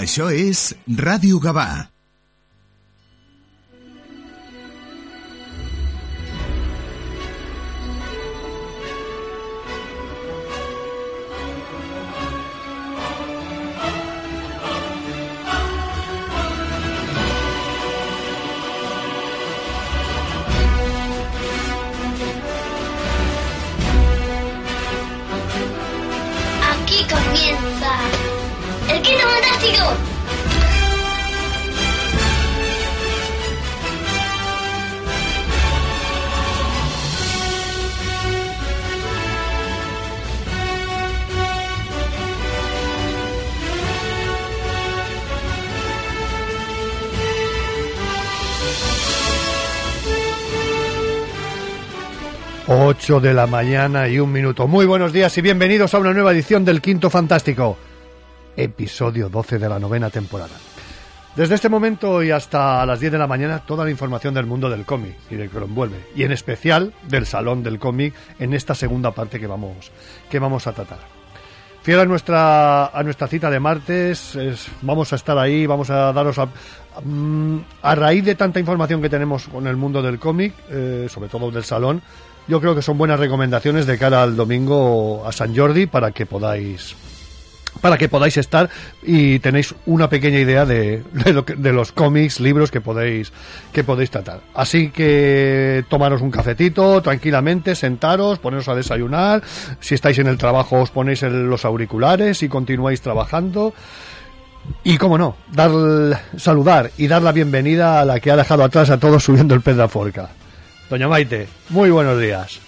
Això és Ràdio Gavà. de la mañana y un minuto. Muy buenos días y bienvenidos a una nueva edición del Quinto Fantástico, episodio 12 de la novena temporada. Desde este momento y hasta las 10 de la mañana, toda la información del mundo del cómic y del que lo envuelve, y en especial del Salón del Cómic en esta segunda parte que vamos, que vamos a tratar. Fiel a nuestra, a nuestra cita de martes, vamos a estar ahí, vamos a daros mm, a, raíz de tanta información que tenemos con el mundo del cómic, eh, sobre todo del salón, yo creo que son buenas recomendaciones de cara al domingo a San Jordi para que podáis para que podáis estar y tenéis una pequeña idea de, de, lo que- de los cómics, libros que podéis que podéis tratar. Así que tomaros un cafetito tranquilamente, sentaros, poneros a desayunar. Si estáis en el trabajo os ponéis los auriculares y continuáis trabajando. Y cómo no, dar, saludar y dar la bienvenida a la que ha dejado atrás a todos subiendo el pez. Doña Maite, muy buenos días.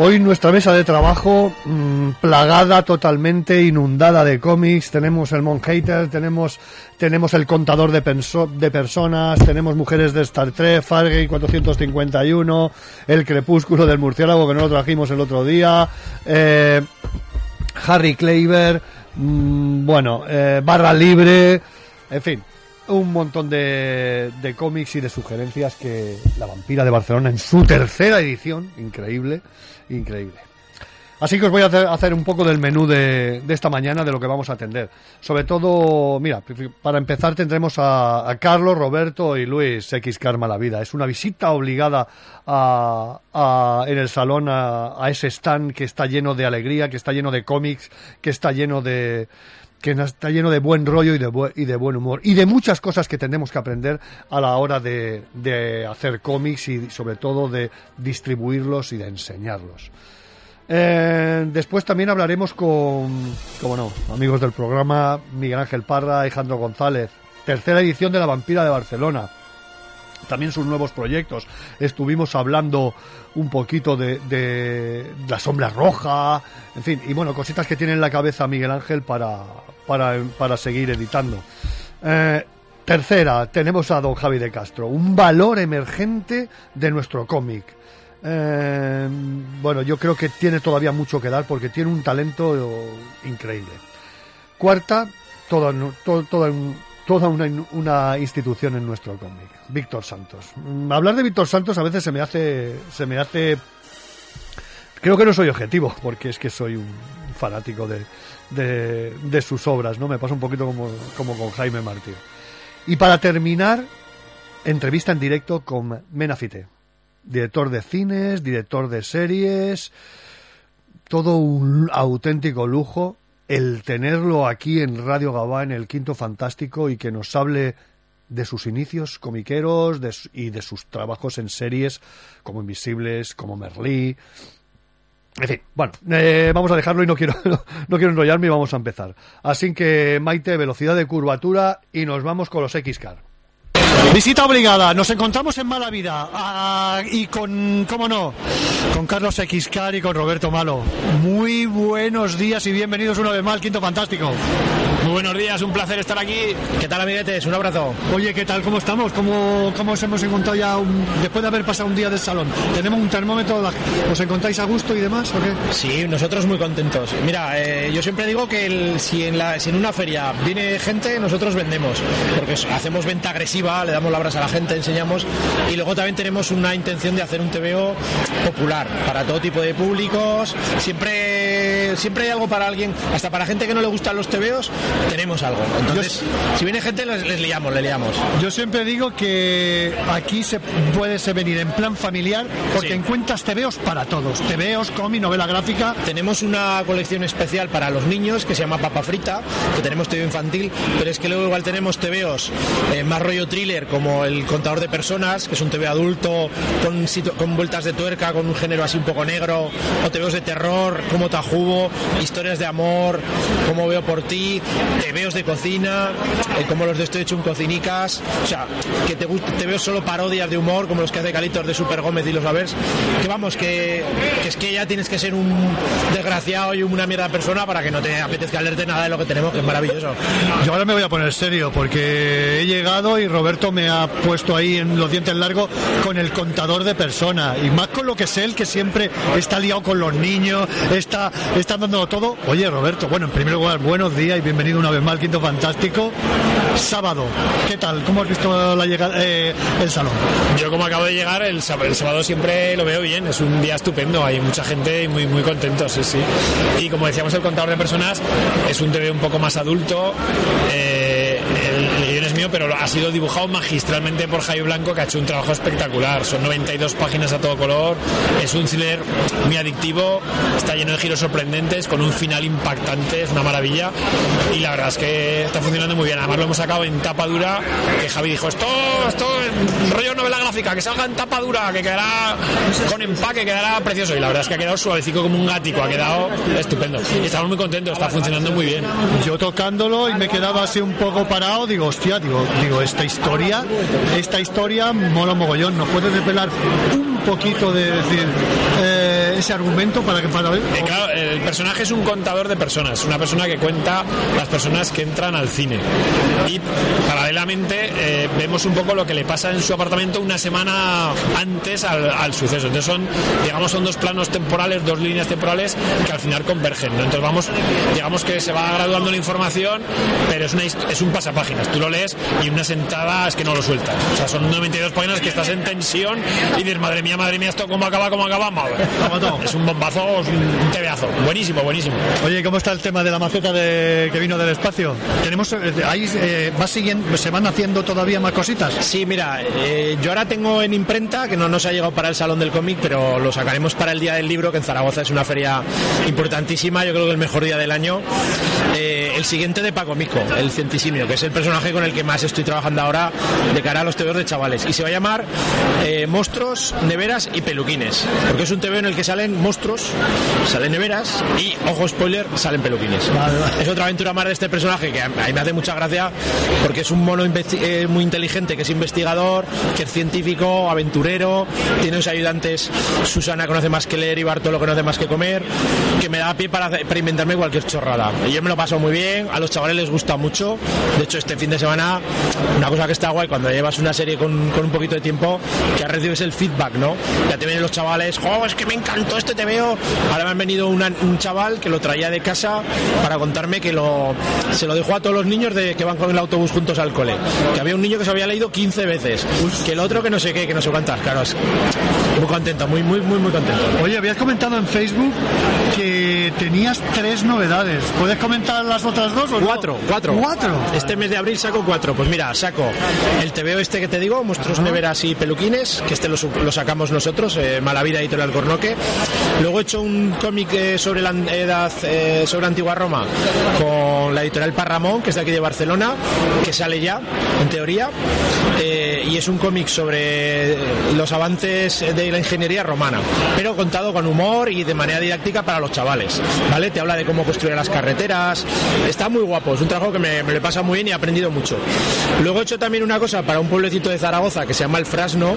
Hoy nuestra mesa de trabajo mm, plagada totalmente, inundada de cómics. Tenemos el Mon Hater, tenemos, tenemos el contador de, penso- de personas, tenemos mujeres de Star Trek, Fargate 451, el crepúsculo del murciélago que no lo trajimos el otro día, eh, Harry Kleiber, mm, bueno, eh, Barra Libre, en fin, un montón de, de cómics y de sugerencias que La Vampira de Barcelona en su tercera edición, increíble, increíble. Así que os voy a hacer, un poco del menú de, de esta mañana, de lo que vamos a atender. Sobre todo, mira, para empezar tendremos a, Carlos, Roberto y Luis X Karma la Vida. Es una visita obligada a, a- en el salón a ese stand que está lleno de alegría, que está lleno de cómics, que está lleno de que está lleno de buen rollo y de, y de buen humor y de muchas cosas que tenemos que aprender a la hora de, de hacer cómics y sobre todo de distribuirlos y de enseñarlos. Eh, después también hablaremos con, como no, amigos del programa, Miguel Ángel Parra, Alejandro González, tercera edición de La Vampira de Barcelona. También sus nuevos proyectos. Estuvimos hablando un poquito de, de La Sombra Roja, en fin, y bueno, cositas que tiene en la cabeza Miguel Ángel para, para, para seguir editando. Eh, tercera, tenemos a don Javi de Castro, un valor emergente de nuestro cómic. Eh, bueno, yo creo que tiene todavía mucho que dar porque tiene un talento increíble. Cuarta, toda, to- toda, un- toda una, una institución en nuestro cómic, Víctor Santos. Mm, Hablar de Víctor Santos a veces se me hace, se me hace, creo que no soy objetivo porque es que soy un fanático de, de, de sus obras, ¿no? Me pasa un poquito como, como con Jaime Martín. Y para terminar, entrevista en directo con Menafite, director de cines, director de series, todo un auténtico lujo el tenerlo aquí en Radio Gabá en el Quinto Fantástico y que nos hable de sus inicios comiqueros de y de sus trabajos en series como Invisibles, como Merlí. En fin, bueno, eh, vamos a dejarlo y no quiero, no quiero enrollarme y vamos a empezar. Así que, Maite, velocidad de curvatura y nos vamos con los X-Car. Visita obligada, nos encontramos en Mala Vida ah, y con, cómo no, con Carlos Xcar y con Roberto Malo. Muy buenos días y bienvenidos una vez más al Quinto Fantástico. Muy buenos días, un placer estar aquí. ¿Qué tal, amiguetes? Un abrazo. Oye, ¿qué tal? ¿Cómo estamos? ¿Cómo, cómo os hemos encontrado ya un- después de haber pasado un día del salón? ¿Tenemos un termómetro? ¿Os encontráis a gusto y demás o qué? Sí, nosotros muy contentos. Mira, eh, yo siempre digo que el- si, en la, si en una feria viene gente, nosotros vendemos. Porque hacemos venta agresiva, le damos la brasa a la gente, enseñamos. Y luego también tenemos una intención de hacer un TVO popular para todo tipo de públicos. Siempre, siempre hay algo para alguien, hasta para gente que no le gustan los TVOs, tenemos algo. Entonces, si viene gente, les, les liamos, le liamos. Yo siempre digo que aquí se puede se venir en plan familiar porque Sí. encuentras tebeos para todos. Tebeos, cómic, novela gráfica. Tenemos una colección especial para los niños que se llama Papa Frita, que tenemos TV infantil, pero es que luego igual tenemos TVOs eh, más rollo thriller, como El Contador de Personas, que es un TV adulto con, con vueltas de tuerca, con un género así un poco negro, o TVOs de terror, como Tajubo, historias de amor, como Veo por ti, TVOs de cocina, eh, como los de Estoy hecho un cocinicas, o sea, que te gusta, TVOs solo parodias de humor, como los que hace Calitos de Super Gómez y los Avers, que vamos, que, que es que ya tienes que ser un desgraciado y una mierda persona para que no te apetezca leerte nada de lo que tenemos, que es maravilloso. Yo ahora me voy a poner serio porque he llegado y Roberto me ha puesto ahí en los dientes largos con el contador de personas y más con lo que es él que siempre está liado con los niños, está, está dando todo. Oye Roberto, bueno, en primer lugar, buenos días y bienvenido una vez más al Quinto Fantástico. Sábado, ¿qué tal? ¿Cómo has visto la llegada, eh, el salón? Yo como acabo de llegar, el el sábado siempre lo veo bien, es un día estupendo, hay mucha gente y muy, muy contentos, sí, sí. Y como decíamos, el contador de personas es un TV un poco más adulto, eh, pero ha sido dibujado magistralmente por Jaime Blanco, que ha hecho un trabajo espectacular, son 92 páginas a todo color, es un thriller muy adictivo, está lleno de giros sorprendentes, con un final impactante, es una maravilla, y la verdad es que está funcionando muy bien, además lo hemos sacado en tapa dura, que Javi dijo, esto, esto, rollo novela gráfica, que salga en tapa dura, que quedará con empaque, quedará precioso. Y la verdad es que ha quedado suavecico como un gático, ha quedado estupendo. Y estamos muy contentos, está funcionando muy bien. Yo tocándolo y me quedaba así un poco parado, digo, hostia, digo, digo, esta historia, esta historia mola mogollón, ¿nos puedes desvelar un poquito de decir eh, ese argumento para que para ver? Eh, claro, el personaje es un contador de personas, una persona que cuenta las personas que entran al cine. Y paralelamente eh, vemos un poco lo que le pasa en su apartamento una semana antes al, al suceso. Entonces son, digamos, son dos planos temporales, dos líneas temporales que al final convergen. ¿no? Entonces vamos, digamos que se va graduando la información, pero es, una, es un pasapáginas. Tú lo lees y una sentada es que no lo sueltas. O sea, son 92 páginas que estás en tensión y dices, madre mía, madre mía, esto cómo acaba, cómo acaba, madre. Es un bombazo, es un tebeazo. Buenísimo, buenísimo. Oye, ¿cómo está el tema de la maceta de, que vino del espacio? Tenemos, eh, ahí eh, va siguiendo, se van haciendo todavía más cositas. Sí, mira, eh, yo ahora tengo en imprenta, que no nos ha llegado para el Salón del Cómic, pero lo sacaremos para el Día del Libro, que en Zaragoza es una feria importantísima, yo creo que el mejor día del año. Eh, el siguiente de Paco Mico, el Cientisimio, que es el personaje con el que más estoy trabajando ahora de cara a los TVOs de chavales. Y se va a llamar eh, Monstruos, Neveras y Peluquines, porque es un TV en el que salen monstruos, salen neveras y, ojo spoiler, salen peluquines. Es otra aventura más de este personaje que a mí me hace mucha gracia porque es un mono eh, muy inteligente que es investigador, que es científico, aventurero, tiene unos ayudantes, Susana conoce más que leer y Bartolo conoce más que comer, que me da pie para, para inventarme cualquier chorrada. Y yo me lo paso muy bien, a los chavales les gusta mucho. De hecho, este fin de semana, una cosa que está guay cuando llevas una serie con, con un poquito de tiempo, que recibes el feedback, ¿no? Ya te vienen los chavales, ¡oh, es que me encantó este te veo! Ahora me han venido una- un chaval que lo traía de casa para contarme que lo, se lo dejó a todos los niños de, que van con el autobús juntos al cole. Que había un niño que se había leído 15 veces, que el otro que no sé qué, que no sé cuántas. Claro, muy contento, muy, muy, muy, muy contento. Oye, habías comentado en Facebook que tenías tres novedades. ¿Puedes comentar las otras dos? O no? Cuatro, cuatro. ¿Cuatro? Este mes de abril saco cuatro. Pues mira, saco el TVO este que te digo, Monstruos Neveras y Peluquines, que este lo sacamos nosotros, eh, Malavida Editorial Cornoque. Luego he hecho un cómic eh, sobre la edad, eh, sobre Antigua Roma, con la editorial Parramón, que es de aquí de Barcelona, que sale ya, en teoría, eh, y es un cómic sobre los avances de la ingeniería romana, pero contado con humor y de manera didáctica para los chavales, ¿vale? Te habla de cómo construir las carreteras, está muy guapo, es un trabajo que me, me lo pasa muy bien y he aprendido mucho. Luego he hecho también una cosa para un pueblecito de Zaragoza que se llama El Frasno,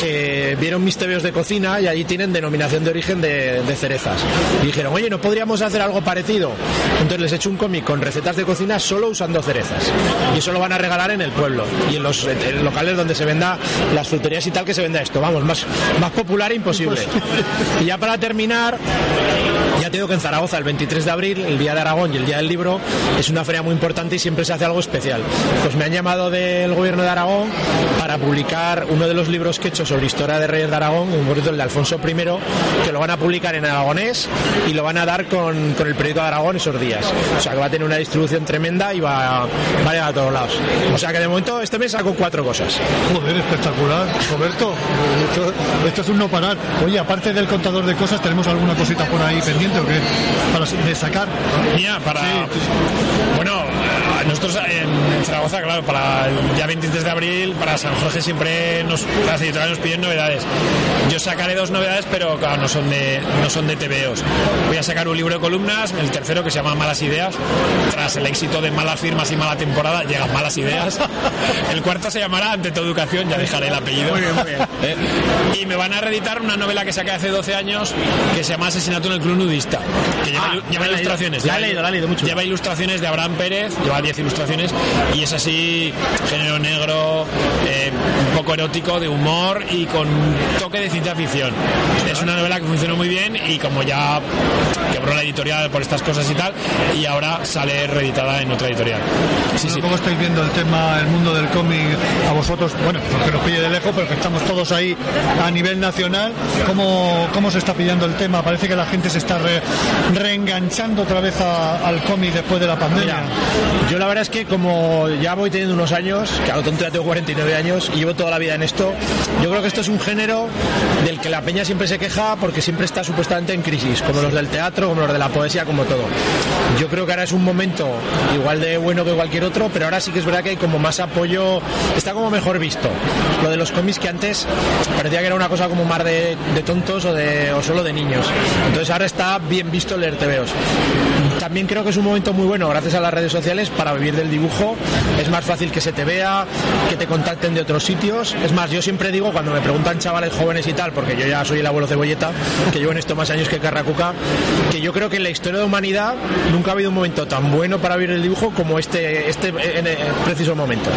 que vieron mis tebeos de cocina y allí tienen denominación de origen de, de cerezas. Y dijeron, oye, ¿no podríamos hacer algo parecido? Entonces les he hecho un cómic con recetas de cocina solo usando cerezas. Y eso lo van a regalar en el pueblo y en los, en locales donde se venda las fruterías y tal que se venda esto. Vamos, más, más popular imposible. Y ya para terminar, que en Zaragoza el 23 de abril, el Día de Aragón y el Día del Libro, es una feria muy importante y siempre se hace algo especial. Pues me han llamado del gobierno de Aragón para publicar uno de los libros que he hecho sobre historia de Reyes de Aragón, un bonito el de Alfonso I, que lo van a publicar en aragonés y lo van a dar con, con el periódico de Aragón esos días. O sea que va a tener una distribución tremenda y va, va a ir a todos lados. O sea que de momento este mes saco cuatro cosas. Joder, espectacular. Roberto, esto, esto es un no parar. Oye, aparte del contador de cosas, ¿tenemos alguna cosita por ahí pendiente o qué? Para de sacar. Mía, para. Bueno, a nosotros en, Zaragoza, claro, para el día 23 de abril, para San Jorge siempre nos, las editoriales nos piden novedades. Yo sacaré dos novedades, pero claro, no son de, no son de TVOs. Voy a sacar un libro de columnas, el tercero que se llama Malas Ideas. Tras el éxito de malas firmas y mala temporada, llegan malas ideas. El cuarto se llamará Ante tu educación, ya dejaré el apellido. Muy bien, muy bien. ¿Eh? Y me van a reeditar una novela que saqué hace 12 años que se llama Asesinato en el Club Nudista. Que lleva, Ah, lleva ilustraciones. La he leído, la he leído mucho. Lleva ilustraciones de Abraham Pérez, lleva 10 ilustraciones y es así, género negro, eh, un poco erótico, de humor y con un toque de ciencia ficción. Es una novela que funcionó muy bien y como ya quebró la editorial por estas cosas y tal, y ahora sale reeditada en otra editorial. Sí, sí. ¿Cómo estáis viendo el tema, el mundo del cómic a vosotros? Bueno, porque nos pille de lejos, pero que estamos todos ahí a nivel nacional. ¿Cómo, cómo se está pillando el tema? Parece que la gente se está re- reenganchando otra vez a- al cómic después de la pandemia. Mira, yo la verdad es que como ya voy teniendo unos años, que a lo tonto ya tengo 49 años y llevo toda la vida en esto, yo creo que esto es un género del que la peña siempre se queja porque siempre está supuestamente en crisis, como los del teatro, como los de la poesía, como todo. Yo creo que ahora es un momento igual de bueno que cualquier otro, pero ahora sí que es verdad que hay como más apoyo, está como mejor visto. Lo de los cómics que antes parecía que era una cosa como más de, de tontos o, de, o solo de niños. Entonces ahora está bien visto leer TVOs. También creo que es un momento muy bueno, gracias a las redes sociales, para vivir del dibujo. Es más fácil que se te vea, que te contacten de otros sitios. Es más, yo siempre digo, cuando me preguntan chavales jóvenes y tal, porque yo ya soy el abuelo cebolleta, que llevo en esto más años que Carracuca, que yo creo que en la historia de la humanidad nunca ha habido un momento tan bueno para vivir el dibujo como este, este en el preciso momento.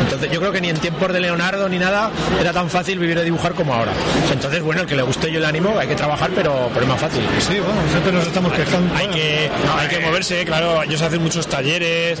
Entonces, yo creo que ni en tiempos de Leonardo ni nada era tan fácil vivir de dibujar como ahora. Entonces, bueno, el que le guste yo le animo, hay que trabajar, pero, pero es más fácil. Sí, bueno, siempre nos estamos quejando. Hay que, hay que moverse, claro. Ellos hacen muchos talleres,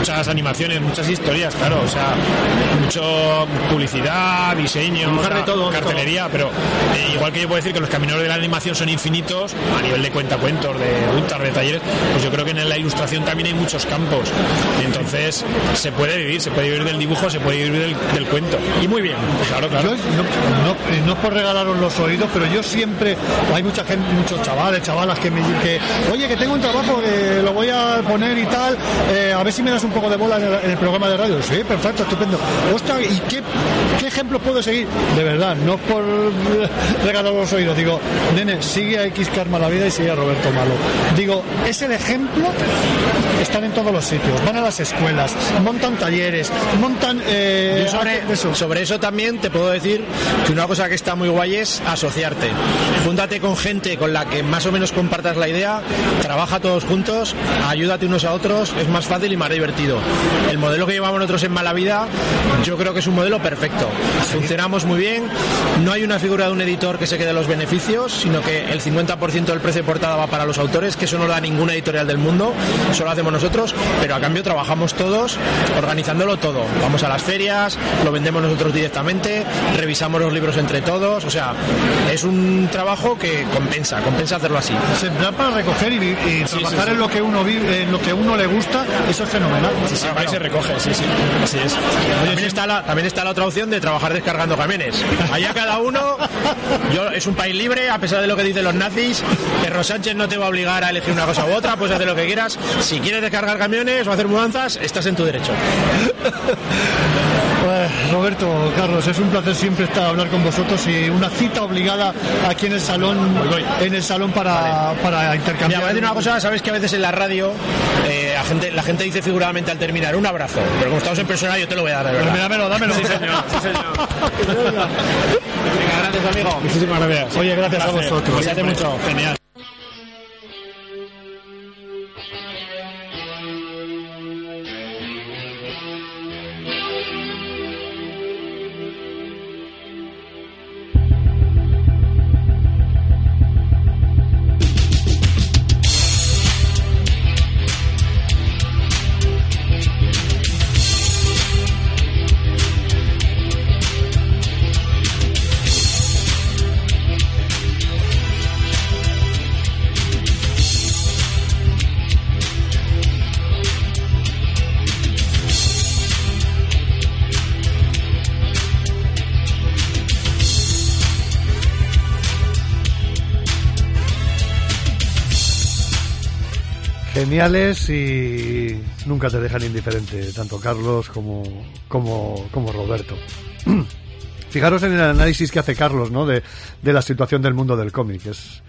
muchas animaciones, muchas historias, claro. O sea, mucho publicidad, diseño, o sea, de todo, de cartelería. Pero eh, igual que yo puedo decir que los caminos de la animación son infinitos a nivel de cuentacuentos, de rutas, de talleres, pues yo creo que en la ilustración también hay muchos campos. Entonces se puede vivir, se puede vivir del dibujo, se puede vivir del, del cuento. Y muy bien, claro, claro. Yo, no, no, eh, no es por regalaros los oídos, pero yo siempre, hay mucha gente, muchos chavales, chavalas que me dicen que, oye, que tengo un trabajo que lo voy a poner y tal, eh, a ver si me das un poco de bola en el, en el programa de radio. Sí, perfecto, estupendo. Ostras, ¿y qué, qué ejemplos puedo seguir? De verdad, no es por regalar los oídos, digo, nene, sigue a X Karma la vida y sigue a Roberto Malo. Digo, es el ejemplo, están en todos los sitios, van a las escuelas, montan talleres, montan... eh, sobre, eso. sobre eso también te puedo decir que una cosa que está muy guay es asociarte. Júntate con gente con la que más o menos compartas la idea, trabaja todos juntos, ayúdate unos a otros, es más fácil y más divertido. El modelo que llevamos nosotros en Mala Vida, yo creo que es un modelo perfecto. Funcionamos muy bien, no hay una figura de un editor que se quede los beneficios, sino que el 50% del precio de portada va para los autores, que eso no lo da ninguna editorial del mundo, solo hacemos nosotros, pero a cambio trabajamos todos organizándolo todo. Vamos a las ferias, lo vendemos nosotros directamente, revisamos los libros entre todos, o sea, es un trabajo que compensa, compensa hacerlo así. sí. Sembrar para recoger y, vi- y Sí, trabajar sí, sí. en lo que uno vive, en lo que uno le gusta, eso es fenomenal. Sí, sí, ahí se recoge, sí, sí. Así es. También está, la, también está la otra opción de trabajar descargando camiones. Allá cada uno, yo, es un país libre, a pesar de lo que dicen los nazis. Perro Sánchez no te va a obligar a elegir una cosa u otra, puedes hacer lo que quieras. Si quieres descargar camiones o hacer mudanzas, estás en tu derecho. Pues, Roberto, Carlos, es un placer siempre estar a hablar con vosotros y una cita obligada aquí en el salón, en el salón para, para Mira, intercambiar. voy a decir una cosa, sabes que a veces en la radio eh, la, gente, la gente dice figuradamente al terminar un abrazo, pero como estamos en persona yo te lo voy a dar. Pues Dámelo, dámelo. Sí, señor, sí, señor. Venga, gracias, amigo. Muchísimas gracias. Oye, gracias a Placer. vosotros. Cuídate mucho. Genial. Geniales y nunca te dejan indiferente, tanto Carlos como, como, como Roberto. Fijaros en el análisis que hace Carlos, ¿no? De, de la situación del mundo del cómic. Es,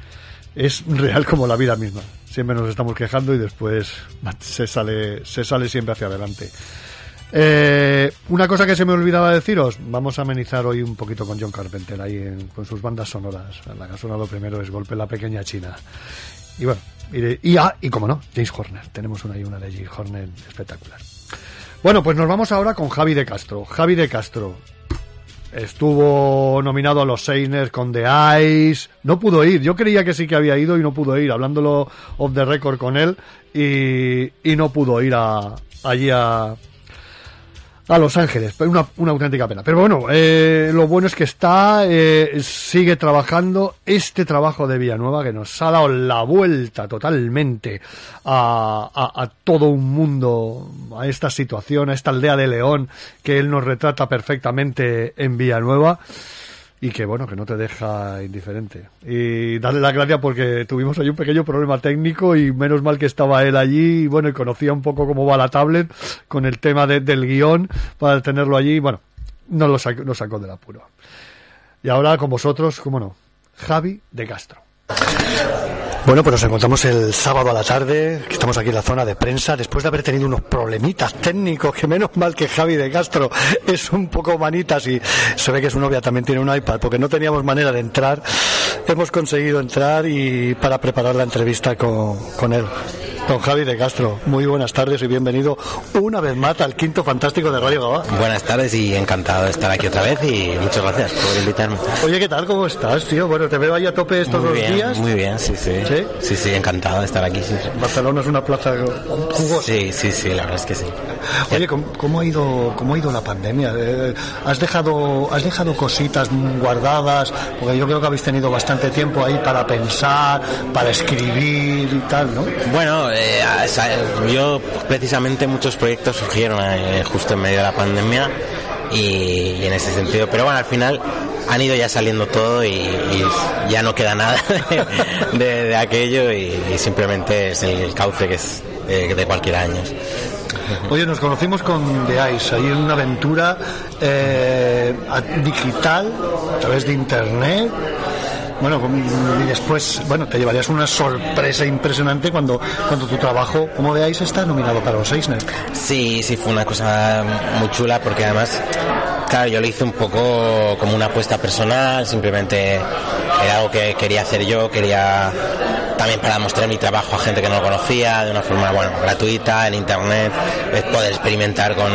es real como la vida misma. Siempre nos estamos quejando y después se sale, se sale siempre hacia adelante. Eh, una cosa que se me olvidaba deciros, vamos a amenizar hoy un poquito con John Carpenter ahí en- con sus bandas sonoras. La que ha sonado primero es Golpe la Pequeña China. Y bueno, y, ah, y como no, James Horner. Tenemos una y una de James Horner espectacular. Bueno, pues nos vamos ahora con Javi de Castro. Javi de Castro estuvo nominado a los Seiners con The Eyes. No pudo ir. Yo creía que sí que había ido y no pudo ir. Hablándolo off the record con él y, y no pudo ir a, allí a, a Los Ángeles. Una, una auténtica pena. Pero bueno, eh, lo bueno es que está, eh, sigue trabajando este trabajo de Villanueva que nos ha dado la vuelta totalmente a, todo un mundo, a esta situación, a esta aldea de León que él nos retrata perfectamente en Villanueva. Y que bueno, que no te deja indiferente. Y darle la gracia porque tuvimos ahí un pequeño problema técnico y menos mal que estaba él allí y bueno, y conocía un poco cómo va la tablet con el tema de- del guion para tenerlo allí. Bueno, nos lo sacó, nos sacó del apuro. Y ahora con vosotros, cómo no, Javi de Castro. Bueno, pues nos encontramos el sábado a la tarde, que estamos aquí en la zona de prensa, después de haber tenido unos problemitas técnicos, que menos mal que Javi de Castro es un poco manitas y se ve que su novia también tiene un iPad, porque no teníamos manera de entrar. Hemos conseguido entrar y para preparar la entrevista con, con él. Don Javi de Castro, muy buenas tardes y bienvenido una vez más al quinto fantástico de Radio Gabá. Buenas tardes y encantado de estar aquí otra vez y muchas gracias por invitarme. Oye, ¿qué tal? ¿Cómo estás, tío? Bueno, te veo ahí a tope estos Muy dos bien, días. muy bien, sí, sí. ¿Sí? Sí, sí, encantado de estar aquí, sí. Barcelona es una plaza jugosa. Sí, sí, sí, la verdad es que sí. Oye, ¿cómo, cómo ha ido cómo ha ido la pandemia? Eh, ¿Has dejado has dejado cositas guardadas? Porque yo creo que habéis tenido bastante tiempo ahí para pensar, para escribir y tal, ¿no? Bueno, eh, yo precisamente muchos proyectos surgieron eh, justo en medio de la pandemia y, en ese sentido, pero bueno, al final han ido ya saliendo todo y, ya no queda nada de, aquello y, simplemente es el, cauce que es de, de cualquier año. Oye, nos conocimos con The Ice, ahí en una aventura eh, digital, a través de internet. Bueno, y después, bueno, te llevarías una sorpresa impresionante cuando, cuando tu trabajo como Ice está nominado para los Eisner. Sí, sí, fue una cosa muy chula porque además, claro, yo lo hice un poco como una apuesta personal, simplemente era algo que quería hacer yo, quería también para mostrar mi trabajo a gente que no lo conocía de una forma, bueno, gratuita, en internet, poder experimentar con,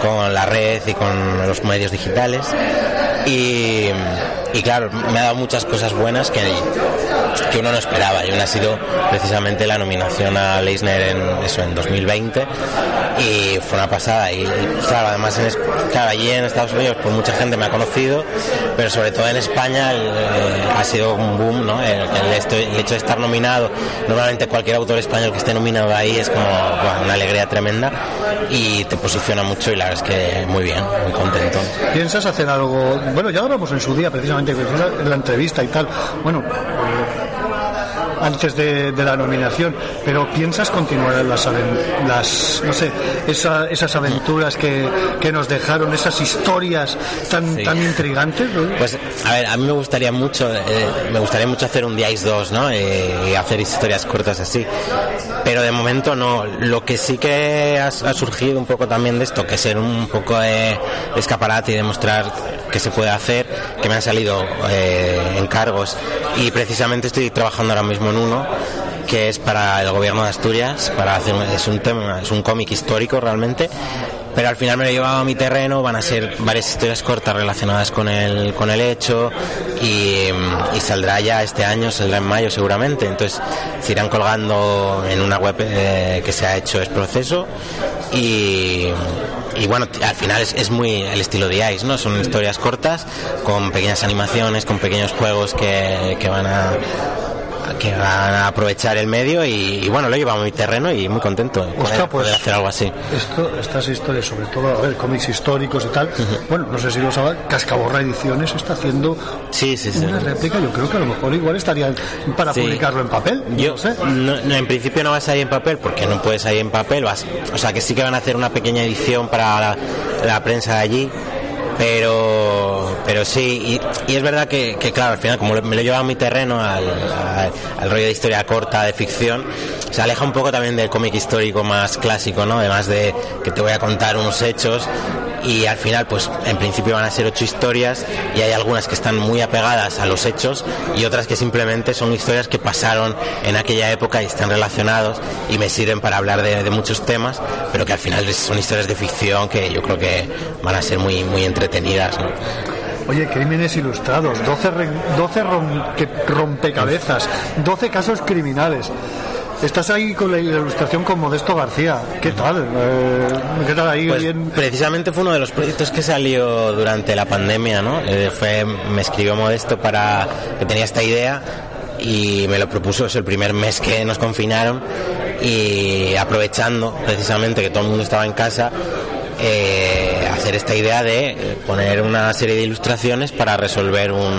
con la red y con los medios digitales. Y, y claro, me ha dado muchas cosas buenas que, que uno no esperaba. Y una ha sido precisamente la nominación a Leisner en eso en 2020 y fue una pasada. Y, claro además en, claro, allí en Estados Unidos pues mucha gente me ha conocido pero sobre todo en España eh, ha sido un boom ¿no? el, hecho de estar nominado. Normalmente cualquier autor español que esté nominado ahí es como una alegría tremenda. Y te posiciona mucho y la verdad es que muy bien muy contento. ¿piensas hacer algo bueno ya hablamos en su día precisamente en la entrevista y tal. Bueno antes de, la nominación, pero ¿piensas continuar las, las no sé, esas aventuras que, que, nos dejaron, esas historias tan, tan intrigantes? Pues, a ver, a mí me gustaría mucho, eh, me gustaría mucho hacer un Dice 2, ¿no? Eh, y hacer historias cortas así, pero de momento no. Lo que sí que ha, surgido un poco también de esto, que ser un poco de, escaparate y demostrar que se puede hacer, que me han salido eh, encargos. Y precisamente estoy trabajando ahora mismo en uno que es para el gobierno de Asturias, para hacer es un tema, es un cómic histórico realmente, pero al final me lo he llevado a mi terreno, van a ser varias historias cortas relacionadas con el, con el hecho y, saldrá ya este año, saldrá en mayo seguramente, entonces se irán colgando en una web eh, que se ha hecho es proceso y, y bueno, al final es, es, muy el estilo de Ice, ¿no? Son historias cortas con pequeñas animaciones, con pequeños juegos que, que van a que van a aprovechar el medio y, bueno, lo he llevado a mi terreno y muy contento de poder, pues, hacer algo así. Esto, estas historias, sobre todo, a ver, cómics históricos y tal, bueno, no sé si lo saben, Cascaborra Ediciones está haciendo sí, sí, sí. una réplica, yo creo que a lo mejor igual estaría para publicarlo en papel. Yo, no sé. en principio no vas a ir en papel porque no puedes ir en papel, vas, o sea que sí que van a hacer una pequeña edición para la, la prensa de allí pero pero sí y, es verdad que, claro al final como me lo lleva a mi terreno al, rollo de historia corta de ficción se aleja un poco también del cómic histórico más clásico no además de que te voy a contar unos hechos y al final pues en principio van a ser ocho historias y hay algunas que están muy apegadas a los hechos y otras que simplemente son historias que pasaron en aquella época y están relacionados y me sirven para hablar de, muchos temas pero que al final son historias de ficción que yo creo que van a ser muy muy entretenidas Oye, crímenes ilustrados, 12, 12 rompecabezas, 12 casos criminales. Estás ahí con la ilustración con Modesto García. ¿Qué tal? Eh, ¿Qué tal ahí? Pues precisamente fue uno de los proyectos que salió durante la pandemia, ¿no? Eh, fue, me escribió Modesto para que tenía esta idea y me lo propuso es el primer mes que nos confinaron y aprovechando precisamente que todo el mundo estaba en casa eh, hacer esta idea de poner una serie de ilustraciones para resolver un,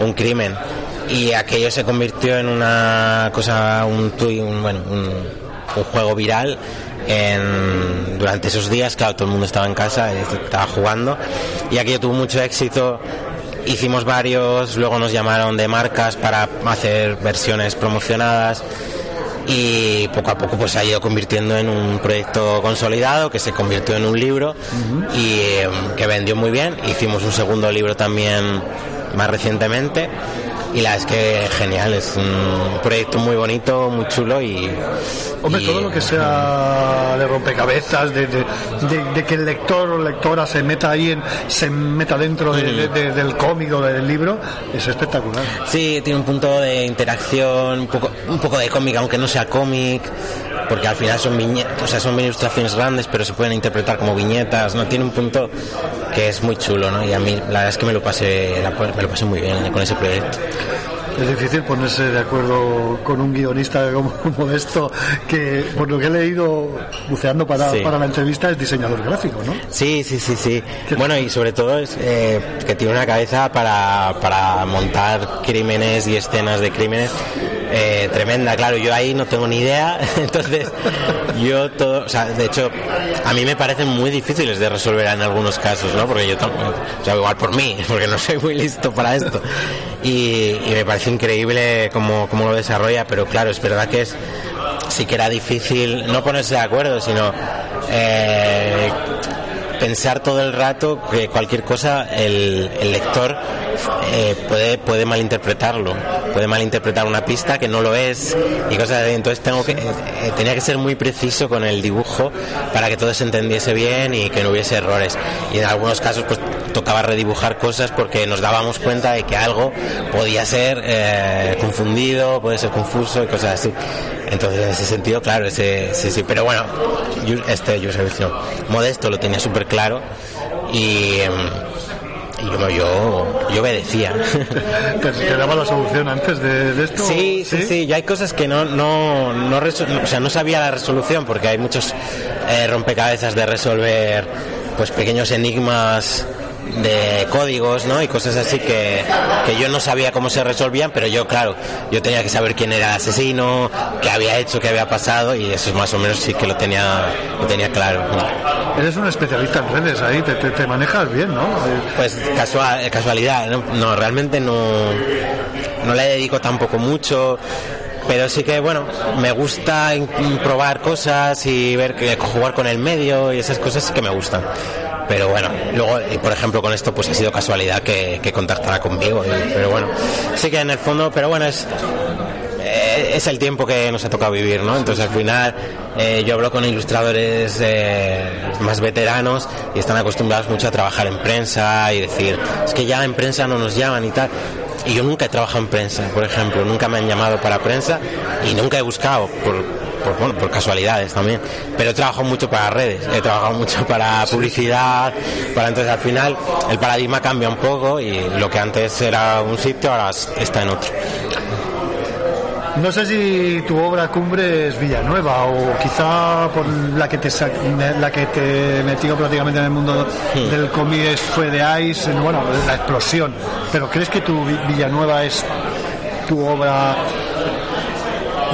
un crimen y aquello se convirtió en una cosa, un, un bueno, un, juego viral. En, durante esos días, claro, todo el mundo estaba en casa, estaba jugando y aquello tuvo mucho éxito. Hicimos varios, luego nos llamaron de marcas para hacer versiones promocionadas y poco a poco pues se ha ido convirtiendo en un proyecto consolidado que se convirtió en un libro y em, que vendió muy bien. Hicimos un segundo libro también más recientemente y la es que genial, es un proyecto muy bonito, muy chulo y... Hombre, todo lo que sea de rompecabezas, de, de, que el lector o lectora se meta ahí, en, se meta dentro mm. del cómic o del libro, es espectacular. Sí, tiene un punto de interacción, un poco, un poco de cómic, aunque no sea cómic porque al final son viñetas, o sea, son ilustraciones grandes, pero se pueden interpretar como viñetas, ¿no? Tiene un punto que es muy chulo, ¿no? Y a mí la verdad es que me lo pasé, me lo pasé muy bien con ese proyecto. Es difícil ponerse de acuerdo con un guionista como, esto, que por lo que he leído buceando para, para la entrevista es diseñador gráfico, ¿no? Sí, sí, sí, sí. Bueno, y sobre todo es eh, que tiene una cabeza para, para montar crímenes y escenas de crímenes eh, tremenda, claro, yo ahí no tengo ni idea, entonces yo todo, o sea, de hecho, a mí me parecen muy difíciles de resolver en algunos casos, ¿no? Porque yo, o sea, igual por mí, porque no soy muy listo para esto. Y, me parece increíble cómo, cómo lo desarrolla, pero claro, es verdad que es, sí que era difícil no ponerse de acuerdo, sino eh, pensar todo el rato que cualquier cosa el, lector eh, puede, puede malinterpretarlo, puede malinterpretar una pista que no lo es y cosas así. Entonces tengo que, eh, tenía que ser muy preciso con el dibujo para que todo se entendiese bien y que no hubiese errores. Y en algunos casos pues tocaba redibujar cosas porque nos dábamos cuenta de que algo podía ser eh, confundido, puede ser confuso y cosas así. Entonces, en ese sentido, claro, ese, sí, sí. Pero bueno, este yo Modesto lo tenía súper claro y. Em, y yo, yo, yo obedecía. ¿Te, daba la solución antes de, esto? Sí, sí, sí, hay cosas que no, no, no, o sea, no sabía la resolución porque hay muchos eh, rompecabezas de resolver pues pequeños enigmas de códigos ¿no? y cosas así que, que, yo no sabía cómo se resolvían, pero yo, claro, yo tenía que saber quién era el asesino, qué había hecho, qué había pasado y eso más o menos sí que lo tenía, lo tenía claro. Eres un especialista en redes ahí, te, te, manejas bien, ¿no? Pues casual, casualidad, ¿no? no, realmente no, no le dedico tampoco mucho pero sí que bueno me gusta probar cosas y ver que jugar con el medio y esas cosas que me gustan pero bueno, luego, por ejemplo, con esto pues ha sido casualidad que, que contactara conmigo, pero bueno, sí que en el fondo, pero bueno, es eh, es el tiempo que nos ha tocado vivir, ¿no? Entonces al final eh, yo hablo con ilustradores eh, más veteranos y están acostumbrados mucho a trabajar en prensa y decir, es que ya en prensa no nos llaman y tal. Y yo nunca he trabajado en prensa, por ejemplo, nunca me han llamado para prensa y nunca he buscado por, por, bueno, por casualidades también. Pero he trabajado mucho para redes, he trabajado mucho para publicidad, para entonces al final el paradigma cambia un poco y lo que antes era un sitio ahora está en otro. No sé si tu obra cumbre es Villanueva o quizá por la que te la que te metió prácticamente en el mundo del cómic fue de Ice, bueno, la explosión. Pero ¿crees que tu Villanueva es tu obra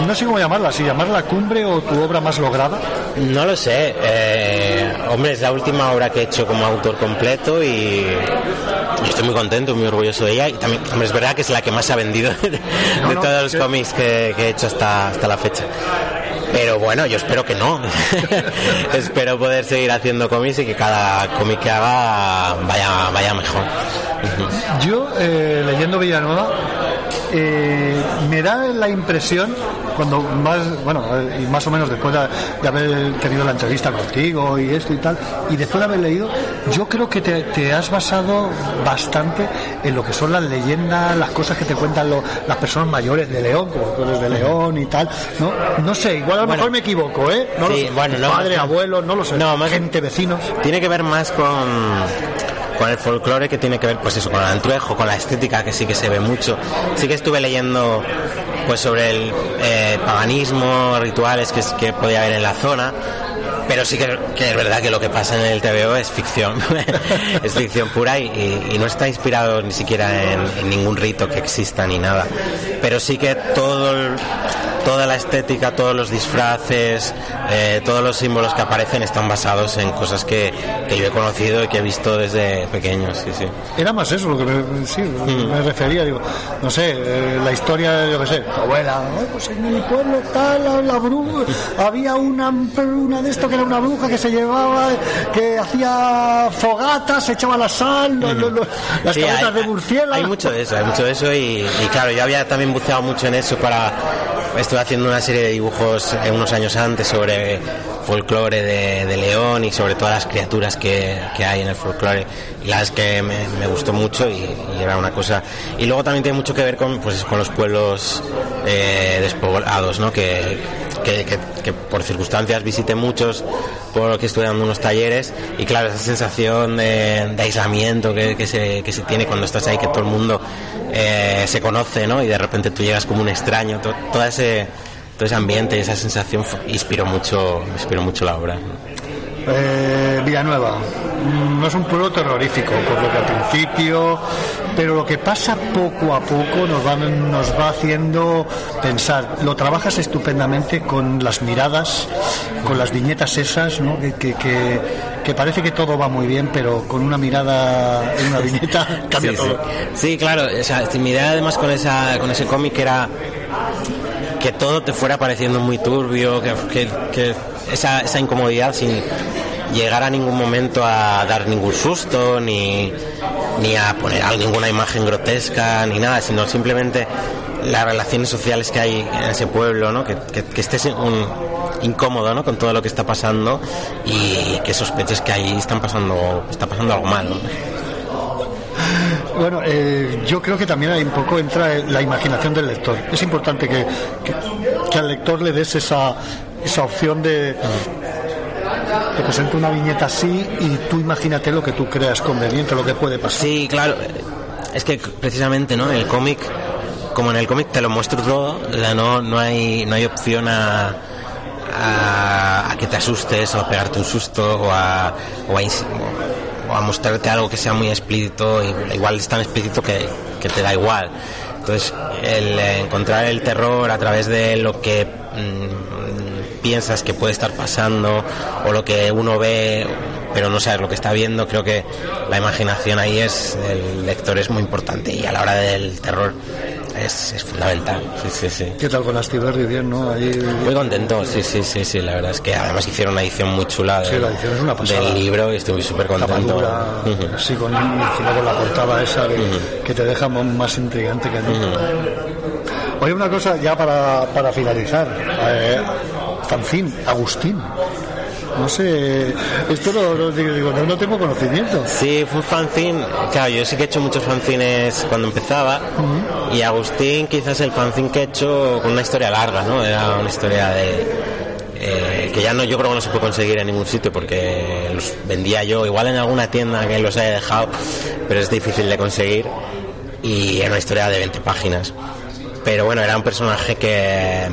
no sé cómo llamarla, si llamarla cumbre o tu obra más lograda. No lo sé. Eh, hombre, es la última obra que he hecho como autor completo y estoy muy contento, muy orgulloso de ella. Y también, es verdad que es la que más ha vendido de, todos los cómics que, he hecho hasta, hasta la fecha. Pero bueno, yo espero que no. espero poder seguir haciendo cómics y que cada cómic que haga vaya, vaya mejor. yo, eh, leyendo Villanueva, eh, me da la impresión cuando más bueno y más o menos después de, haber tenido la entrevista contigo y esto y tal y después de haber leído yo creo que te, has basado bastante en lo que son las leyendas las cosas que te cuentan las personas mayores de León como tú eres de León y tal no no sé igual a lo mejor me equivoco eh no bueno, padre abuelo no lo sé. No más gente vecinos. Tiene que ver más con con el folclore que tiene que ver pues eso con el antruejo con la estética que sí que se ve mucho sí que estuve leyendo pues sobre el eh, paganismo rituales que, que podía haber en la zona pero sí que, es verdad que lo que pasa en el TVO es ficción, es ficción pura y, no está inspirado ni siquiera en, ningún rito que exista ni nada. Pero sí que todo toda la estética, todos los disfraces, eh, todos los símbolos que aparecen están basados en cosas que, yo he conocido y que he visto desde pequeño. Sí, sí. Era más eso lo que me, sí, mm. me refería, digo, no sé, eh, la historia, yo qué sé, abuela, pues en mi pueblo tal, la, bruja, había una, una de esto que era una bruja que se llevaba, que hacía fogatas, se echaba la sal, las cabezas de murciélago. Hay mucho de eso, hay mucho de eso y, y claro, yo había también buceado mucho en eso para estuve haciendo una serie de dibujos unos años antes sobre folclore de, León y sobre todas las criaturas que, hay en el folclore y las que me, gustó mucho y, era una cosa y luego también tiene mucho que ver con pues con los pueblos eh, despoblados ¿no? que, que, por circunstancias visité muchos por que estuve dando unos talleres y claro esa sensación de, aislamiento que, se, que se tiene cuando estás ahí que todo el mundo eh, se conoce ¿no? y de repente tú llegas como un extraño todo ese todo ese ambiente y esa sensación inspiró mucho inspiró mucho la obra eh, Villanueva no es un pueblo terrorífico, por lo que al principio, pero lo que pasa poco a poco nos va, nos va haciendo pensar. Lo trabajas estupendamente con las miradas, con las viñetas esas, ¿no? que, que, parece que todo va muy bien, pero con una mirada en una viñeta cambia todo. Sí. claro, o mi idea además con, esa, con ese cómic era que todo te fuera pareciendo muy turbio, que, que, esa, esa incomodidad sin llegar a ningún momento a dar ningún susto, ni, ni a poner ninguna imagen grotesca, ni nada, sino simplemente las relaciones sociales que hay en ese pueblo, ¿no? que, que, estés un, incómodo ¿no? con todo lo que está pasando y que sospeches que ahí están pasando, está pasando algo malo. Bueno, eh, yo creo que también hay un poco entra la imaginación del lector. Es importante que, que, que al lector le des esa, esa opción de te presente una viñeta así y tú imagínate lo que tú creas conveniente, lo que puede pasar. Sí, claro. Es que precisamente, ¿no? El cómic, como en el cómic te lo muestro todo, no, no, hay, no hay opción a, a, a que te asustes o a pegarte un susto o a, o a, o mostrarte algo que sea muy explícito, igual es tan explícito que, que te da igual. Entonces, el encontrar el terror a través de lo que mm, piensas que puede estar pasando o lo que uno ve pero no sabes lo que está viendo, creo que la imaginación ahí es, el lector es muy importante y a la hora del terror es, es fundamental. Sí, sí, sí. ¿Qué tal con Astiberri? Bien, ¿no? Ahí... Muy contento, sí, sí, sí, sí, la verdad es que además hicieron una edición muy chula Sí, del, la edición es una del libro y estoy súper contento. tapadura, Ujú. así con, encima con la portada esa que, que te deja más intrigante que nunca. Oye, una cosa ya para, para finalizar. Eh, Fanzín, Agustín. No sé, esto no, no, digo, no tengo conocimiento. Sí, fue un fanzine. Claro, yo sí que he hecho muchos fanzines cuando empezaba. Y Agustín, quizás el fanzine que he hecho con una historia larga, ¿no? Era una historia de. eh, que ya no, yo creo que no se puede conseguir en ningún sitio porque los vendía yo, igual en alguna tienda que los haya dejado, pero es difícil de conseguir. Y era una historia de 20 páginas. Pero bueno, era un personaje que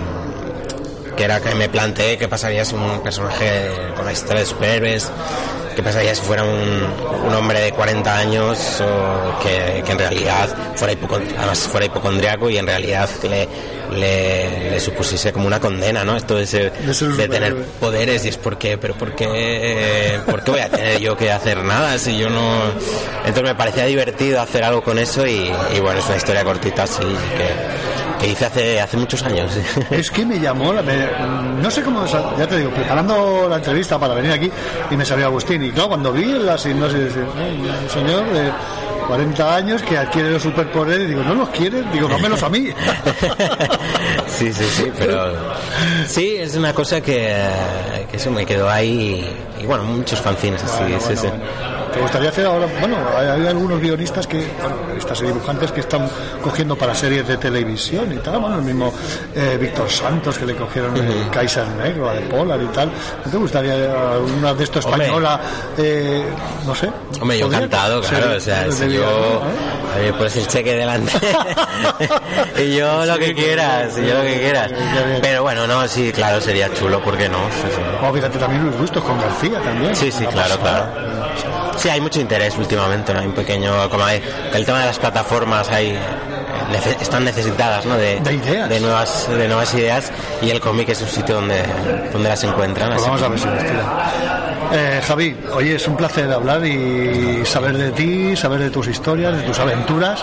que era que me planteé qué pasaría si un personaje con la historia de superhéroes, qué pasaría si fuera un, un hombre de 40 años o que, que en realidad fuera, además fuera hipocondriaco y en realidad le, le, le supusiese como una condena, ¿no? Esto de, ser- De tener poderes y es porque, pero ¿por qué, ¿por qué voy a tener yo que hacer nada si yo no...? Entonces me parecía divertido hacer algo con eso y, y bueno, es una historia cortita, sí, que, que hice hace, hace muchos años. Es que me llamó, me- no sé cómo, ya te digo, preparando la entrevista para venir aquí y me salió Agustín. Y claro, cuando vi la sinopsis, eh, un señor de 40 años que adquiere los superpoderes, digo, ¿no los quieres? Digo, dámelos a mí. Sí, sí, sí, pero sí, es una cosa que, que eso me quedó ahí y, y bueno, muchos fanzines así, sí, sí. ¿Te gustaría hacer ahora? Bueno, hay, hay algunos guionistas que, bueno, guionistas y dibujantes que están cogiendo para series de televisión y tal. Bueno, el mismo eh, Víctor Santos que le cogieron el Kaiser Negro, a de Polar y tal. ¿No te gustaría alguna de estos española? eh, no sé. Hombre, yo encantado, claro, o sea, si yo me pones el cheque delante y yo lo que quieras, y yo lo que quieras. Pero bueno, no, sí, claro, sería chulo, ¿por qué no? Sí, sí. Oh, fíjate también Luis Bustos con García también. Sí, sí, Una claro, pasada. Sí, hay mucho interés últimamente, ¿no? Hay un pequeño, como hay, el tema de las plataformas hay, están necesitadas, ¿no? De, De ideas. de nuevas, de nuevas ideas y el cómic es un sitio donde, donde las encuentran. Pues vamos a ver si tira. Eh, Javi, oye, es un placer hablar y saber de ti, saber de tus historias, de tus aventuras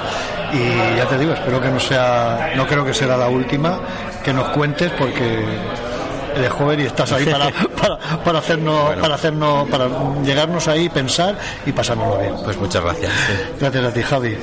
y ya te digo, espero que no sea, no creo que será la última que nos cuentes porque eres joven y estás ahí para, para, para hacernos, para hacernos, para llegarnos ahí, pensar y pasárnoslo bien. Pues muchas gracias. sí. Gracias a ti, Javi.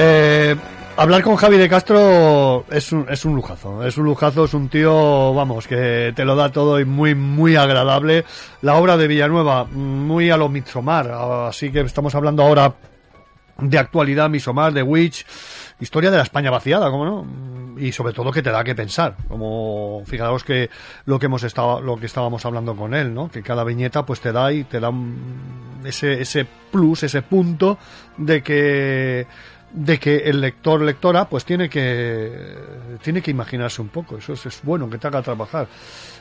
Eh, hablar con Javi de Castro es un, es un lujazo, es un lujazo, es un tío, vamos, que te lo da todo y muy, muy agradable. La obra de Villanueva, muy a lo Midsommar, así que estamos hablando ahora de actualidad, Midsommar, de Witch, historia de la España vaciada, ¿cómo no? Y sobre todo que te da que pensar, como fijaros que lo que hemos estado, lo que estábamos hablando con él, ¿no? Que cada viñeta pues te da y te da ese, ese plus, ese punto de que de que el lector lectora pues tiene que tiene que imaginarse un poco. Eso es, bueno que te haga trabajar.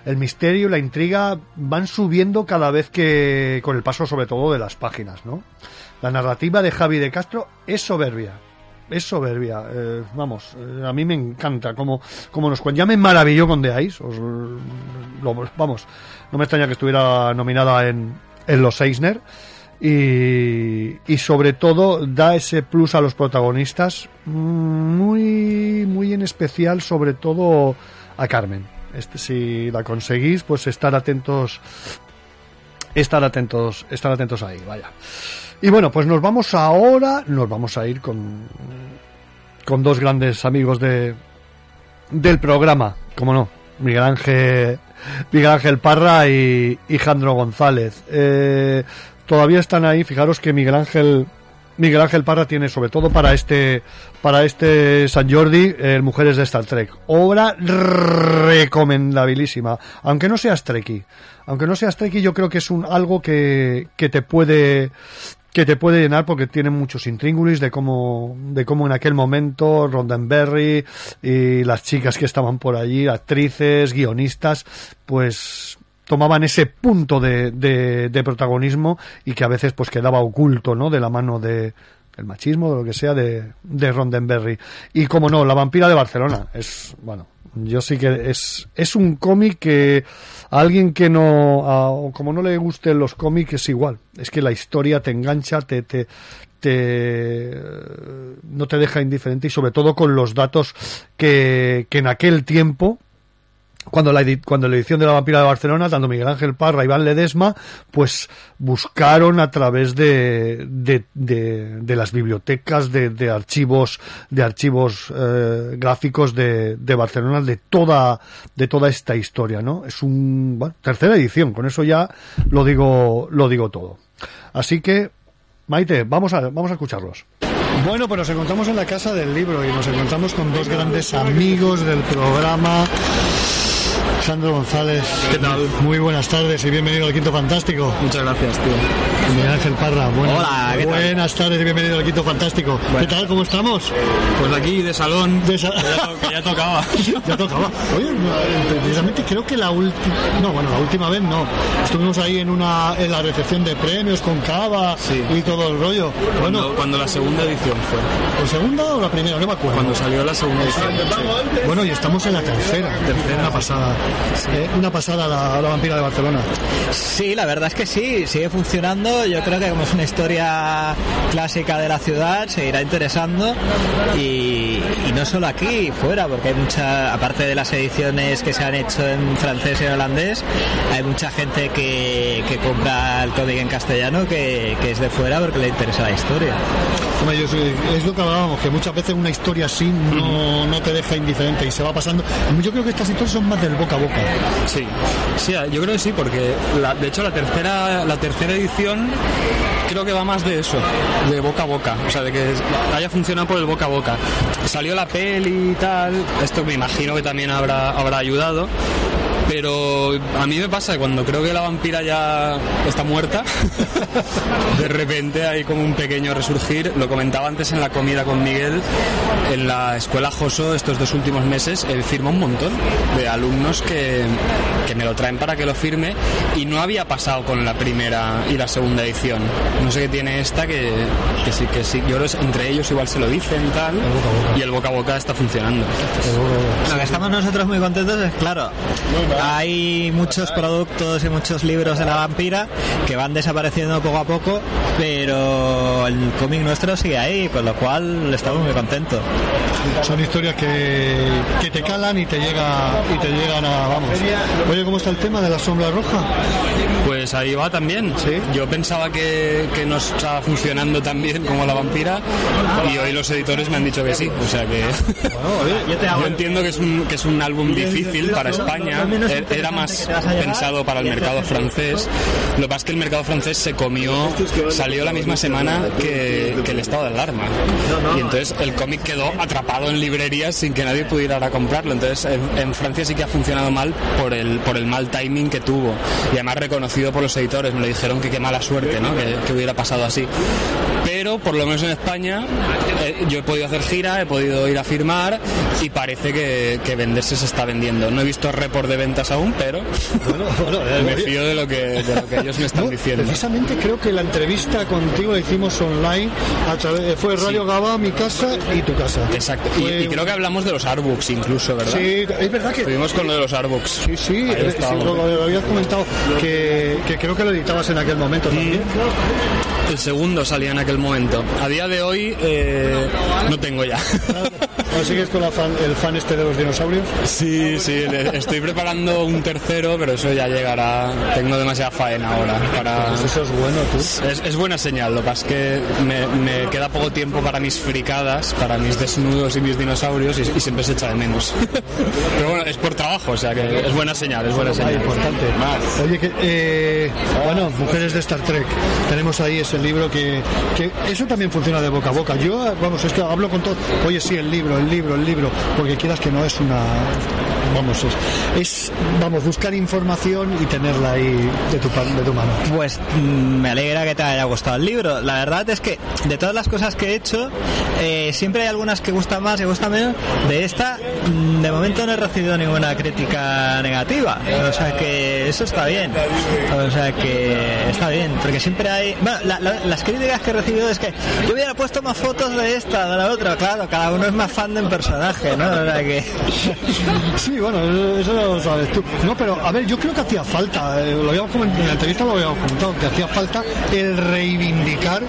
El misterio la intriga van subiendo cada vez que con el paso sobre todo de las páginas no la narrativa de Javi de Castro es soberbia es soberbia. Eh, vamos eh, a mí me encanta como como nos cuenta ya me maravilló con The Ice os- lo- vamos no me extraña que estuviera nominada en en los Eisner y, y sobre todo da ese plus a los protagonistas muy muy en especial sobre todo a Carmen. Este si la conseguís pues estar atentos estar atentos estar atentos ahí vaya. Y bueno pues nos vamos ahora nos vamos a ir con con dos grandes amigos de del programa como no Miguel Ángel Miguel Ángel Parra y, y Jandro González. Eh, todavía están ahí. Fijaros que Miguel Ángel Miguel Ángel Parra tiene sobre todo para este para este San Jordi eh, Mujeres de Star Trek. Obra recomendabilísima. Aunque no seas Trekkie. Aunque no seas Trekkie yo creo que es un algo que, que te puede que te puede llenar porque tiene muchos intríngulis de cómo de cómo en aquel momento Roddenberry y las chicas que estaban por allí actrices guionistas pues tomaban ese punto de, de, protagonismo y que a veces pues quedaba oculto no de la mano de el machismo, de lo que sea, de, de Roddenberry. Y como no, La vampira de Barcelona. Es, bueno, yo sí que es, es un cómic que a alguien que no, a- como no le gusten los cómics es igual. Es que la historia te engancha, te, te, te, no te deja indiferente y sobre todo con los datos que, que en aquel tiempo, cuando la, cuando la edición de la vampira de Barcelona, tanto Miguel Ángel Parra y Iván Ledesma, pues buscaron a través de, de las bibliotecas, de, de archivos, de archivos eh, gráficos de, de Barcelona, de toda, de toda esta historia, ¿no? Es un, bueno, tercera edición, con eso ya lo digo, lo digo todo. Así que, Maite, vamos a, vamos a escucharlos. Bueno, pues nos encontramos en la casa del libro y nos encontramos con dos grandes amigos del programa. Sandro González. ¿Qué tal? Muy buenas tardes y bienvenido al Quinto Fantástico. Muchas gracias, tío. Miguel Ángel Parra. buenas- Hola, ¿qué tal? buenas tardes y bienvenido al Quinto Fantástico. ¿Qué tal? ¿Cómo estamos? Pues aquí de salón, De esa- que ya, tocaba. Ya tocaba. Oye, eh, precisamente creo que la última, no, bueno, la última vez no. Estuvimos ahí en una, en la recepción de premios con cava Sí. y todo el rollo. Cuando, Bueno, cuando la segunda edición fue. ¿la segunda o la primera? No me acuerdo. Cuando salió la segunda edición. sí. Bueno, y estamos en la tercera. Tercera. Una pasada. Eh, una pasada la, la vampira de Barcelona. Sí, la verdad es que sí, sigue funcionando. Yo creo que como es una historia clásica de la ciudad, seguirá interesando. Y, y no solo aquí, fuera, porque hay mucha, aparte de las ediciones que se han hecho en francés y en holandés, hay mucha gente que, que compra el cómic en castellano que, que es de fuera porque le interesa la historia. Hombre, yo soy- es lo que hablábamos, que muchas veces una historia así no, no te deja indiferente y se va pasando. Yo creo que estas historias son más del boca boca. Sí, sí, yo creo que sí, porque la- de hecho la tercera, la tercera edición creo que va más de eso, de boca a boca, o sea, de que haya funcionado por el boca a boca. Salió la peli y tal, esto me imagino que también habrá, habrá ayudado. Pero a mí me pasa que cuando creo que la vampira ya está muerta, de repente hay como un pequeño resurgir. Lo comentaba antes en la comida con Miguel, en la escuela Joso estos dos últimos meses he firmado un montón de alumnos que, que me lo traen para que lo firme y no había pasado con la primera y la segunda edición. No sé qué tiene esta que, que sí, que sí. Yo entre ellos igual se lo dicen y tal y el boca a boca está funcionando. Lo que estamos nosotros muy contentos es, claro, hay muchos productos y muchos libros de la vampira que van desapareciendo poco a poco, pero el cómic nuestro sigue ahí, con lo cual estamos muy contentos. Son historias que, que te calan y te llega y te llegan a vamos. Oye, ¿cómo está el tema de la sombra roja? Pues ahí va también. Yo pensaba que, que no estaba funcionando tan bien como la vampira y hoy los editores me han dicho que sí. O sea que yo entiendo que es un, que es un álbum difícil para España. e- era más pensado para el mercado francés. Lo que pasa es que el mercado francés se comió, salió la misma semana que, que el estado de alarma. Y entonces el cómic quedó atrapado en librerías sin que nadie pudiera ir a comprarlo. Entonces en, en Francia sí que ha funcionado mal por el, por el mal timing que tuvo. Y además reconocido por los editores. Me lo dijeron que qué mala suerte, ¿no? Que, que hubiera pasado así. Pero por lo menos en España eh, yo he podido hacer gira, he podido ir a firmar y parece que, que venderse se está vendiendo. No he visto report de ventas aún, pero Bueno, bueno, eh, me fío de lo que, de lo que ellos me están No, diciendo. Precisamente creo que la entrevista contigo la hicimos online a través fue Radio Gaba, mi casa y tu casa. Exacto. Y, Fue- y creo que hablamos de los artbooks incluso, ¿verdad? Sí, es verdad que Estuvimos con lo de los artbooks. Sí, sí, eh, sí, lo, lo habías comentado, que, que creo que lo editabas en aquel momento también. El segundo salía en aquel momento. A día de hoy eh, no tengo ya. ¿O sigues con la fan- el fan este de los dinosaurios? Sí, sí, le- estoy preparando un tercero, pero eso ya llegará. Tengo demasiada faena ahora para... Pues eso es bueno, tú. Es, es buena señal, lo que pasa es que me, me queda poco tiempo para mis fricadas, para mis desnudos y mis dinosaurios y, y siempre se echa de menos. Pero bueno, es por trabajo, o sea que es buena señal, es buena Ah, señal. importante. Oye, que, eh, bueno, Mujeres de Star Trek. Tenemos ahí ese libro que, que eso también funciona de boca a boca. Yo, vamos, es que hablo con todo. Oye, sí, el libro, el libro, el libro, porque quieras que no es una. Vamos, es, es vamos, buscar información y tenerla ahí de tu, de tu mano. Pues mm, me alegra que te haya gustado el libro. La verdad es que de todas las cosas que he hecho, eh, siempre hay algunas que gustan más y gustan menos. De esta, mm, de momento no he recibido ninguna crítica negativa. O sea que eso está bien. O sea que está bien, porque siempre hay... Bueno, la- la- las críticas que he recibido es que yo hubiera puesto más fotos de esta, de la otra. Claro, cada uno es más fan de un personaje, ¿no? O sea que... Sí, bueno, eso- lo sabes tú. No, pero a ver, yo creo que hacía falta, eh, lo habíamos comentado, en la entrevista lo habíamos comentado, que hacía falta el reivindicar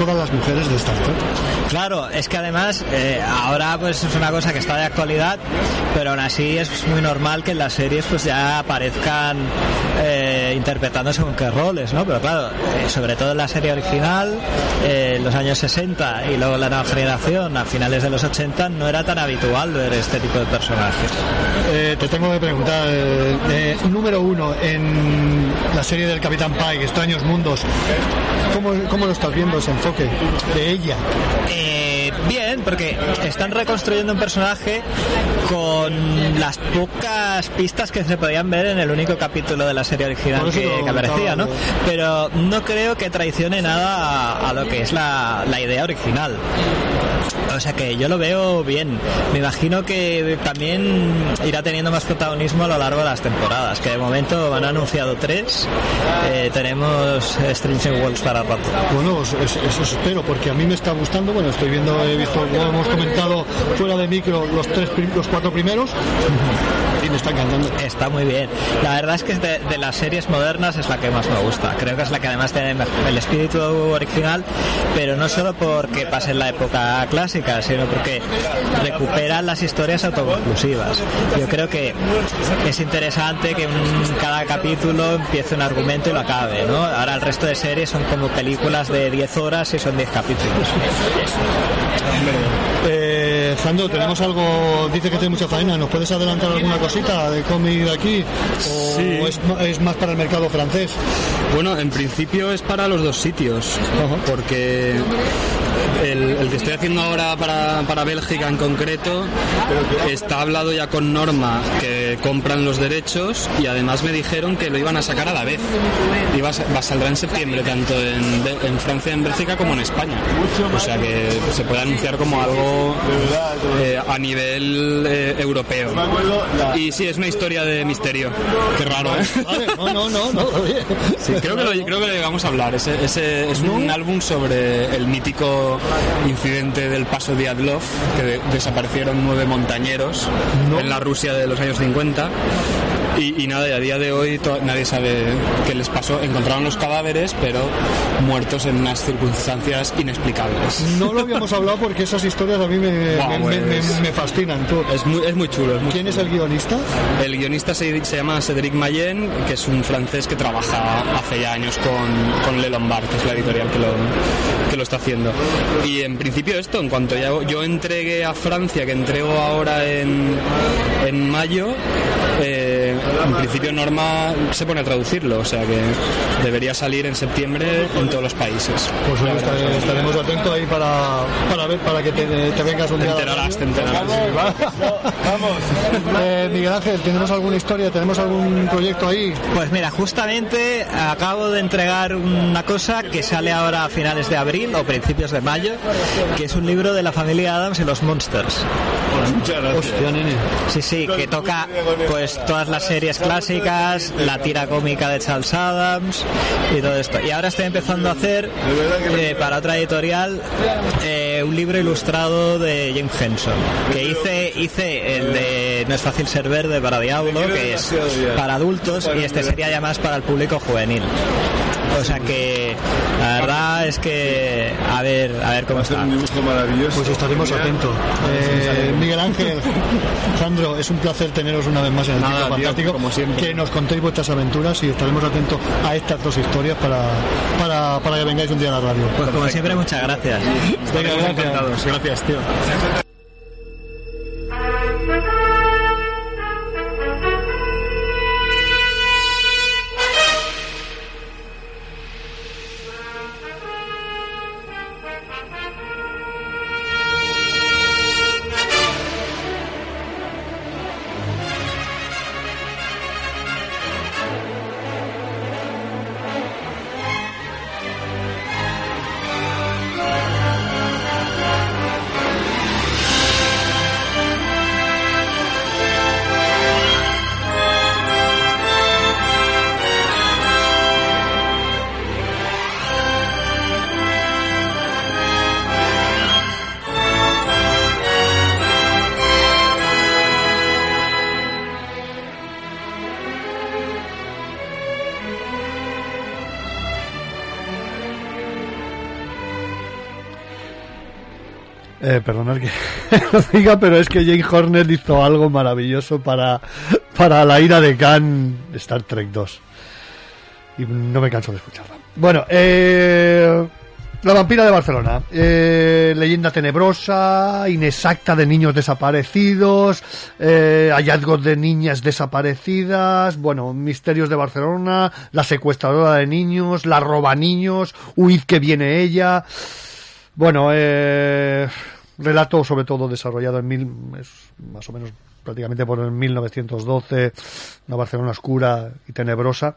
todas las mujeres de Star Trek. Claro, es que además eh, ahora pues es una cosa que está de actualidad, pero aún así es muy normal que en las series pues ya aparezcan eh, interpretando según qué roles, ¿no? Pero claro, eh, sobre todo en la serie original, eh, en los años 60 y luego la nueva generación a finales de los 80 no era tan habitual ver este tipo de personajes. Eh, te tengo que preguntar, número uno, en la serie del Capitán Pike, Extraños Mundos, ¿cómo, cómo lo estás viendo ese enfoque de ella? Eh, bien, porque están reconstruyendo un personaje con las pocas pistas que se podían ver en el único capítulo de la serie original que, aparecía, ¿no? Pero no creo que traicione nada a, a lo que es la, la idea original. O sea que yo lo veo bien. Me imagino que también irá teniendo más protagonismo a lo largo de las temporadas, que de momento han anunciado tres. Eh, tenemos Strange Worlds para rato. Bueno, eso, eso espero, porque a mí me está gustando. Bueno, estoy viendo, como hemos comentado fuera de micro, los tres, los cuatro primeros y me está encantando. Está muy bien. La verdad es que de, de las series modernas es la que más me gusta. Creo que es la que además tiene el espíritu original, pero no solo porque pase en la época clásica, sino porque recuperan las historias autoconclusivas. Yo creo que es interesante que un- cada capítulo empiece un argumento y lo acabe, ¿no? Ahora el resto de series son como películas de 10 horas y son 10 capítulos. Eh, Jando, tenemos algo, dice que tiene mucha faena, ¿nos puedes adelantar alguna cosita de cómic de aquí? ¿O Sí. es, ma- es más para el mercado francés? Bueno, en principio es para los dos sitios, porque el, el que estoy haciendo ahora para, para Bélgica en concreto está hablado ya con Norma que compran los derechos y además me dijeron que lo iban a sacar a la vez. Iba a, sa- va, saldrá en septiembre tanto en, en Francia, en Bélgica como en España. O sea que se puede anunciar como algo eh, a nivel eh, europeo. Y sí, es una historia de misterio. Qué raro, ¿eh? No, no, no, no. Sí, creo que, lo, creo que lo llegamos a hablar. Ese, ese es un álbum sobre el mítico incidente del paso Diatlov, que de- desaparecieron nueve montañeros en la Rusia de los años 50. Y, y nada, y a día de hoy nadie sabe qué les pasó. Encontraron los cadáveres, pero muertos en unas circunstancias inexplicables. No lo habíamos hablado porque esas historias a mí me, pues. me- me fascinan. Tú. Es muy, es muy chulo. es muy ¿Quién es el guionista? El guionista se, se llama Cédric Mayen, que es un francés que trabaja hace ya años con, con Le Lombard, que es la editorial que lo, que lo está haciendo. Y en principio esto, en cuanto ya yo entregué a Francia, que entrego ahora en, en mayo, eh, en principio Norma se pone a traducirlo, o sea que debería salir en septiembre en todos los países. Pues hoy estaré- estaremos atentos ahí para, para ver, para que te, te vengas un Te día. a la enterarás, te enterarás. Vamos. Eh, Miguel Ángel, ¿tenemos alguna historia? ¿Tenemos algún proyecto ahí? Pues mira, justamente acabo de entregar una cosa que sale ahora a finales de abril o principios de mayo, que es un libro de la familia Adams y los Monsters. Hostia, nene. Sí, sí, que toca pues todas las series clásicas, la tira cómica de Charles Adams y todo esto. Y ahora estoy empezando a hacer eh, para otra editorial eh, un libro ilustrado de James Henson, que hice hice el de No es fácil ser verde para Diablo, que es para adultos y este sería ya más para el público juvenil. O sea que la verdad es que a ver a ver cómo está. Pues estaremos atentos. Eh, Miguel Ángel, Sandro, es un placer teneros una vez más en el Nada, tío, Fantástico. como siempre. Que nos contéis vuestras aventuras y estaremos atentos a estas dos historias para, para, para que vengáis un día a la radio. Pues como siempre muchas gracias. Venga, gracias. Encantados, gracias, tío. Eh, perdonad que lo diga, pero es que Jane Horner hizo algo maravilloso para, para la ira de Khan Star Trek 2. Y no me canso de escucharla. Bueno, eh, La vampira de Barcelona. Eh, leyenda tenebrosa, inexacta de niños desaparecidos, eh, hallazgos de niñas desaparecidas, bueno, misterios de Barcelona, la secuestradora de niños, la roba niños, huid que viene ella. Bueno, eh, relato sobre todo desarrollado en mil, es más o menos prácticamente por el 1912, una Barcelona oscura y tenebrosa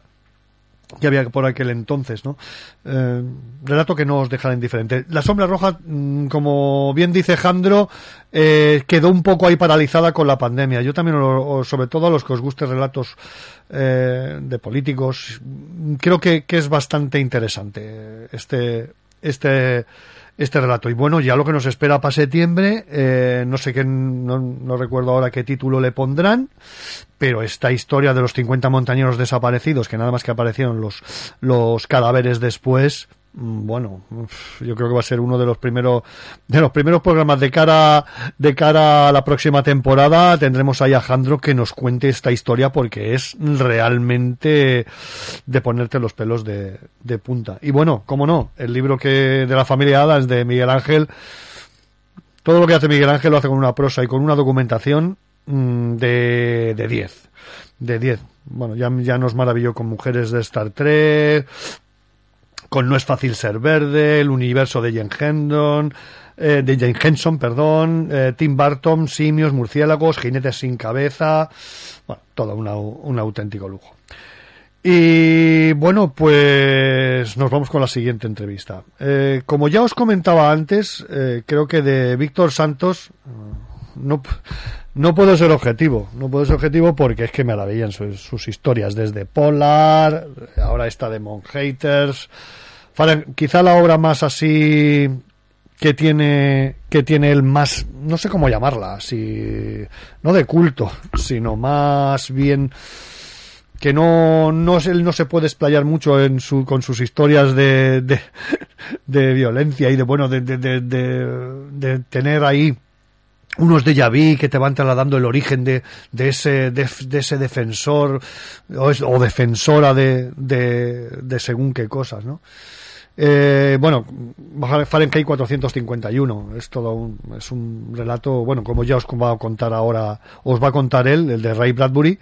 que había por aquel entonces, ¿no? Eh, relato que no os dejará indiferente. La sombra roja, mm, como bien dice Jandro, eh, quedó un poco ahí paralizada con la pandemia. Yo también, sobre todo a los que os gusten relatos eh, de políticos, creo que, que es bastante interesante este, este, este relato. Y bueno, ya lo que nos espera para septiembre, eh, no sé qué, no, no recuerdo ahora qué título le pondrán, pero esta historia de los 50 montañeros desaparecidos, que nada más que aparecieron los, los cadáveres después, bueno, uf, yo creo que va a ser uno de los primeros, de los primeros programas de cara, de cara a la próxima temporada. Tendremos ahí a Jandro que nos cuente esta historia porque es realmente de ponerte los pelos de, de punta. Y bueno, como no, el libro que, de la familia Adams de Miguel Ángel, todo lo que hace Miguel Ángel lo hace con una prosa y con una documentación mm, de de 10. De 10. Bueno, ya, ya nos maravilló con Mujeres de Star Trek, con No es fácil ser verde, el universo de Jane Hendon, eh, de Jane Henson, perdón, eh, Tim Burton, simios, murciélagos, jinetes sin cabeza, bueno, todo una- un auténtico lujo. Y bueno, pues nos vamos con la siguiente entrevista. Eh, como ya os comentaba antes, eh, creo que de Víctor Santos no, no puedo ser objetivo. No puedo ser objetivo porque es que me maravillan sus, sus historias, desde Polar, ahora esta de Mon Haters. Quizá la obra más así que tiene que tiene el más no sé cómo llamarla si no de culto sino más bien que no, no él no se puede explayar mucho en su, con sus historias de, de, de violencia y de, bueno, de, de- de tener ahí unos déjà vu que te van trasladando el origen de, de ese, de, de ese defensor o, es- o defensora de, de, de según qué cosas, ¿no? Eh, bueno, Fahrenheit 451 es todo un, es un relato, bueno, como ya os va a contar ahora, os va a contar él, el de Ray Bradbury,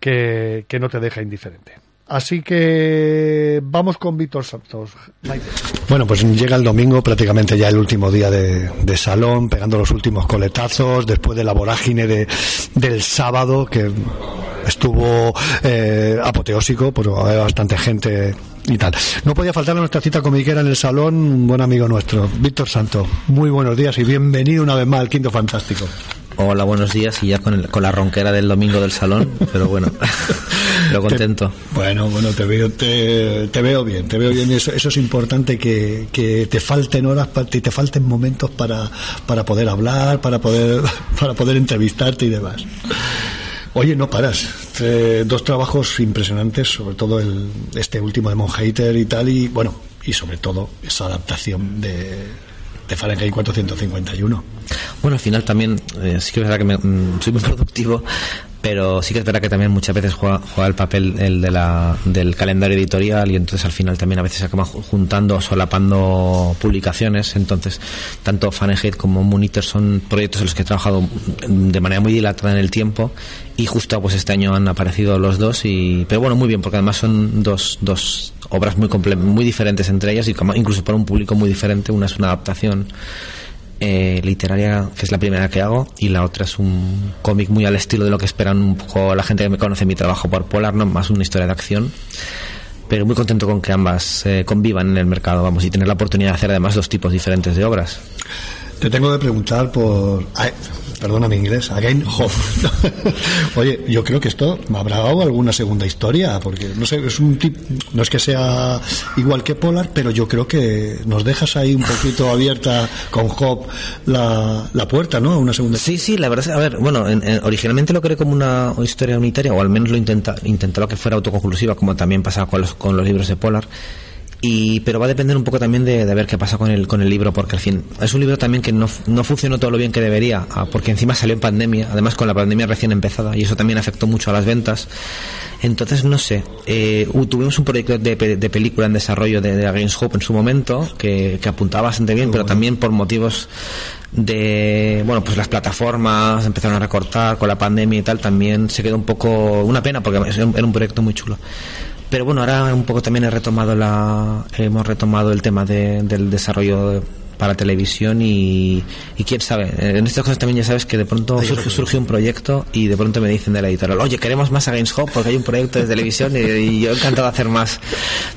que, que no te deja indiferente. Así que vamos con Víctor Santos. Bueno, pues llega el domingo, prácticamente ya el último día de, de salón, pegando los últimos coletazos, después de la vorágine de, del sábado, que estuvo eh, apoteósico, pues había bastante gente y tal. No podía faltar a nuestra cita comiquera en el salón, un buen amigo nuestro, Víctor Santo. Muy buenos días y bienvenido una vez más al Quinto Fantástico. Hola, buenos días y ya con, el- con la ronquera del domingo del salón, pero bueno, lo contento. Te- bueno, bueno, te veo, te, te veo bien, te veo bien. y Eso, eso es importante que, que te falten horas, te, te falten momentos para, para poder hablar, para poder, para poder entrevistarte y demás. Oye, no paras. Eh, dos trabajos impresionantes, sobre todo el, este último de Monhater y tal, y bueno, y sobre todo esa adaptación de, de Fahrenheit 451. Bueno, al final también eh, sí que es verdad que me- mm, soy muy productivo, pero sí que es verdad que también muchas veces juega, juega el papel el de la, del calendario editorial y entonces al final también a veces se acaban ju- juntando solapando publicaciones. Entonces, tanto Fahrenheit como Monitor son proyectos en los que he trabajado de manera muy dilatada en el tiempo y justo pues este año han aparecido los dos y pero bueno muy bien porque además son dos, dos obras muy comple- muy diferentes entre ellas y como- incluso para un público muy diferente una es una adaptación eh, literaria, que es la primera que hago, y la otra es un cómic muy al estilo de lo que esperan un poco la gente que me conoce mi trabajo por Polar, no más una historia de acción. Pero muy contento con que ambas eh, convivan en el mercado, vamos, y tener la oportunidad de hacer además dos tipos diferentes de obras. Te tengo que preguntar por. ay, perdona mi inglés, Again Hope. Oye, yo creo que esto me habrá dado alguna segunda historia, porque no sé, es un tip. No es que sea igual que Polar, pero yo creo que nos dejas ahí un poquito abierta con Hope la, la puerta, ¿no? Una segunda Sí, sí, la verdad es, a ver, bueno, en- en- originalmente lo creé como una historia unitaria, o al menos lo intenta, intentaba que fuera autoconclusiva, como también pasa con los, con los libros de Polar. Y, pero va a depender un poco también de, de ver qué pasa con el, con el libro, porque al fin es un libro también que no, no funcionó todo lo bien que debería, ah, porque encima salió en pandemia, además con la pandemia recién empezada, y eso también afectó mucho a las ventas. Entonces, no sé, eh, tuvimos un proyecto de, de película en desarrollo de, de Against Hope en su momento, que, que apuntaba bastante bien, pero también por motivos de, bueno, pues las plataformas empezaron a recortar con la pandemia y tal, también se quedó un poco, una pena, porque era un proyecto muy chulo. Pero bueno, ahora un poco también he retomado la, hemos retomado el tema de- del desarrollo para televisión y, y quién sabe, eh, en estas cosas también ya sabes que de pronto surge, surge un proyecto. y de pronto me dicen de la editorial, oye, queremos más Against Hope porque hay un proyecto de televisión y, y yo encantado de hacer más,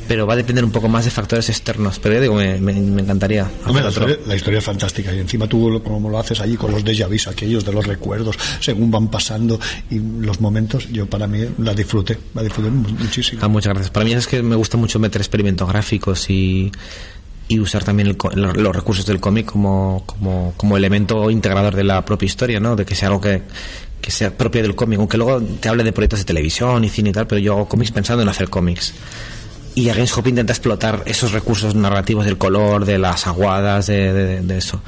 pero va a depender un poco más de factores externos, pero ya digo, me, me- me encantaría Hombre, la, historia, la historia es fantástica y encima tú como lo haces allí con los déjà vus aquellos de los recuerdos según van pasando y los momentos yo para mí la disfruté la disfruté mu- muchísimo. Ah, muchas gracias. Para mí es que me gusta mucho meter experimentos gráficos y, y usar también el los recursos del cómic como, como, como elemento integrador de la propia historia, ¿no? De que sea algo que, que sea propio del cómic, aunque luego te hable de proyectos de televisión y cine y tal, pero yo hago cómics pensando en hacer cómics. Y Against Hope intenta explotar esos recursos narrativos del color, de las aguadas, de, de- de eso.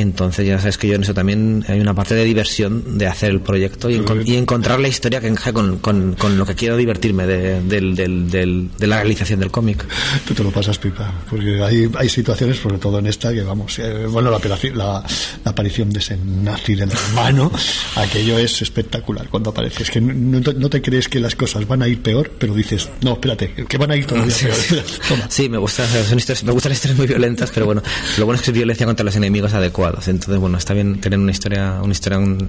Entonces ya sabes que yo en eso también hay una parte de diversión de hacer el proyecto y, encon- y encontrar la historia que encaje con, con, con lo que quiero divertirme de, del- del- del- de la realización del cómic. tú te lo pasas pipa porque hay, hay situaciones sobre todo en esta que vamos eh, bueno la, operación- la, la aparición de ese nazi del hermano aquello es espectacular cuando aparece es que no, te crees que las cosas van a ir peor pero dices no espérate que van a ir todavía Sí, peor. Sí, me, gusta, son historias- me gustan las historias muy violentas, pero bueno, lo bueno es que es violencia contra los enemigos adecuados. Entonces, bueno, está bien tener una historia, una historia un-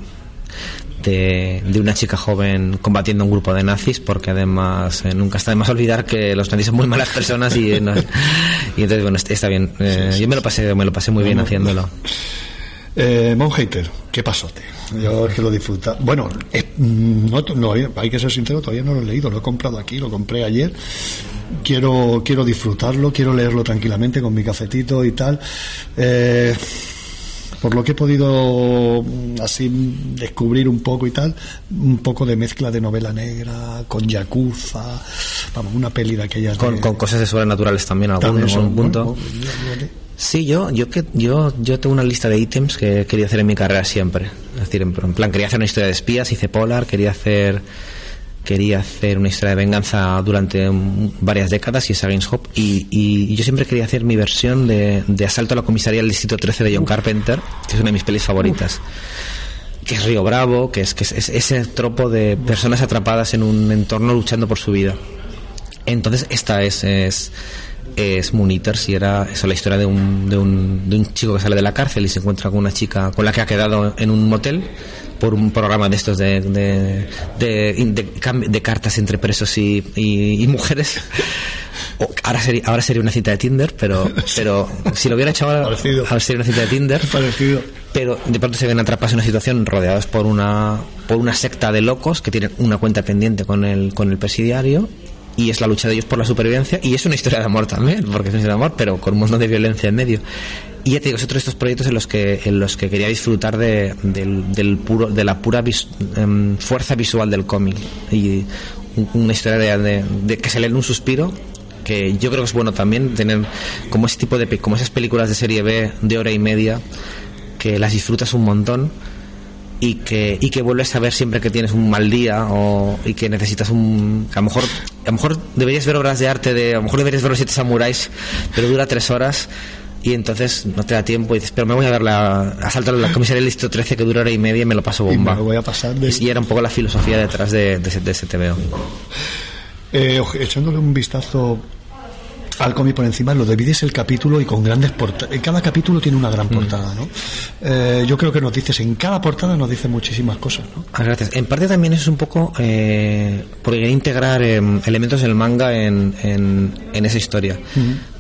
de, de una chica joven combatiendo un grupo de nazis, porque además eh, nunca está de más olvidar que los nazis son muy malas personas y, eh, no- y entonces, bueno, está, bien. Eh, yo me lo pasé, me lo pasé muy bien haciéndolo. Eh, Monhater, ¿qué pasote? Yo es que lo disfruta. Bueno, eh, no, no, hay que ser sincero, todavía no lo he leído, lo he comprado aquí, lo compré ayer. Quiero, quiero disfrutarlo, quiero leerlo tranquilamente con mi cafetito y tal. Eh, por lo que he podido mm, así descubrir un poco y tal, un poco de mezcla de novela negra con yakuza, vamos, una peli de aquellas Con, de- con cosas de sobrenaturales también, algún, También en son- algún punto. bueno, bueno, Sí, yo, yo que yo, yo tengo una lista de ítems que quería hacer en mi carrera siempre. Es decir, en, en plan, quería hacer una historia de espías, hice Polar, quería hacer quería hacer una historia de venganza durante varias décadas y es Against Hope. Y, y yo siempre quería hacer mi versión de, de Asalto a la comisaría del Distrito 13 de John Carpenter que es una de mis pelis favoritas que es Río Bravo, que es, que es, es ese tropo de personas atrapadas en un entorno luchando por su vida. Entonces, esta es, es, es Moon Eaters y era eso, la historia de un, de, un, de un chico que sale de la cárcel y se encuentra con una chica con la que ha quedado en un motel por un programa de estos de, de, de, de cartas entre presos y, y- y mujeres. O- ahora, sería, ahora sería una cita de Tinder, pero, pero si lo hubiera hecho ahora, ahora sería una cita de Tinder. Pero de pronto se ven atrapados en una situación rodeados por una, por una secta de locos que tienen una cuenta pendiente con el, con el presidiario y es la lucha de ellos por la supervivencia y es una historia de amor también, porque es una historia de amor, pero con un montón de violencia en medio. Y ya te digo, es otro de estos proyectos en los que, en los que quería disfrutar de, del, del puro, de la pura vis- em, fuerza visual del cómic. Y un- una historia de, de- de que se lee en un suspiro que yo creo que es bueno también tener como ese tipo de como esas películas de serie B de hora y media que las disfrutas un montón y que y que vuelves a ver siempre que tienes un mal día o y que necesitas un que a lo mejor a lo mejor deberías ver obras de arte de a lo mejor deberías ver los siete samuráis pero dura tres horas y entonces no te da tiempo y dices pero me voy a ver la a la comisaría del distrito 13 que dura hora y media y me lo paso bomba me lo voy a pasar de- y era un poco la filosofía detrás de, de ese, de ese TVO Eh, echándole un vistazo al cómic por encima, lo divides el capítulo y con grandes portadas. Cada capítulo tiene una Mm. gran portada, ¿no? Eh, yo creo que nos dices, en cada portada nos dice muchísimas cosas, ¿no? Ah, gracias. En parte también es un poco eh, porque quería integrar eh, elementos del manga en, en, en esa historia.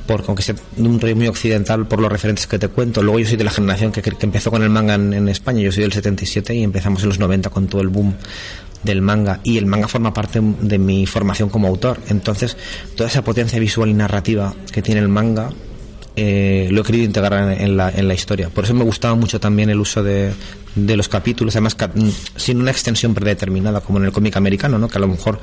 Porque aunque sea de un rollo muy occidental por los referentes que te cuento, luego yo soy de la generación que, que empezó con el manga en, en España, yo soy del 77 y empezamos en los 90 con todo el boom del manga y el manga forma parte de mi formación como autor. Entonces, toda esa potencia visual y narrativa que tiene el manga eh, lo he querido integrar en, la, en la historia. Por eso me gustaba mucho también el uso de, de los capítulos, además mm, sin una extensión predeterminada, como en el cómic americano, ¿no? que a lo mejor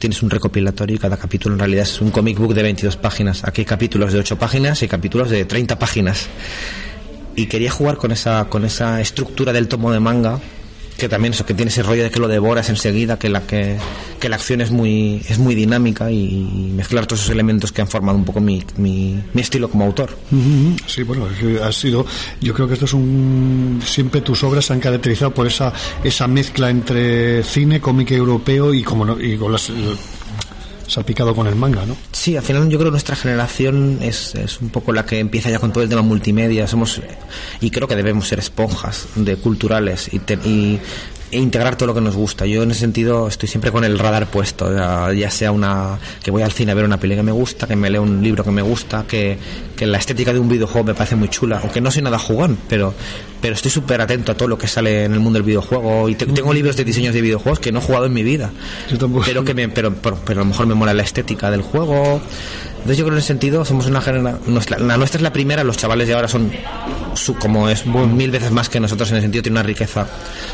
tienes un recopilatorio y cada capítulo en realidad es un comic book de 22 páginas. Aquí hay capítulos de 8 páginas y capítulos de 30 páginas. Y quería jugar con esa, con esa estructura del tomo de manga que también eso que tiene ese rollo de que lo devoras enseguida que la que, que la acción es muy es muy dinámica y, mezclar todos esos elementos que han formado un poco mi, mi, estilo como autor Sí, bueno, ha sido. Yo creo que esto es un. Siempre tus obras se han caracterizado por esa esa mezcla entre cine, cómic europeo y como no, y con las salpicado con el manga, ¿no? Sí, al final yo creo que nuestra generación es, es un poco la que empieza ya con todo el tema multimedia. Somos y creo que debemos ser esponjas de culturales y, te- y- e integrar todo lo que nos gusta. Yo en ese sentido estoy siempre con el radar puesto, ya, sea una que voy al cine a ver una peli que me gusta, que me leo un libro que me gusta, que, que la estética de un videojuego me parece muy chula, aunque no soy nada jugón, pero pero estoy súper atento a todo lo que sale en el mundo del videojuego y te- tengo libros de diseños de videojuegos que no he jugado en mi vida pero que me pero, pero, pero a lo mejor me mola la estética del juego entonces yo creo que en ese sentido somos una generación la nuestra es la primera los chavales de ahora son su- como es mil veces más que nosotros en ese sentido tiene una riqueza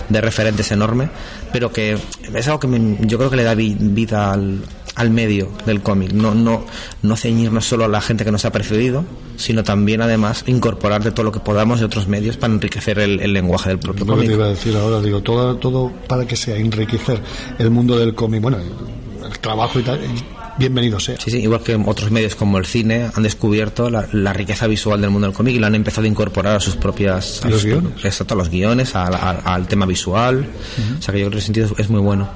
de referentes enorme pero que es algo que me- yo creo que le da vi- vida al, al medio del cómic. No no no ceñirnos solo a la gente que nos ha precedido sino también además incorporar de todo lo que podamos de otros medios para enriquecer el, el lenguaje del propio que te cómic. iba a decir ahora, digo, todo, todo para que sea enriquecer el mundo del cómic, bueno, el, el trabajo y tal, y bienvenido sea. Sí, sí, igual que otros medios como el cine han descubierto la, la riqueza visual del mundo del cómic y lo han empezado a incorporar a sus propias... a ¿Y los sus- guiones? Exacto, a los guiones, al, tema visual. O sea que yo creo que ese sentido es, muy bueno.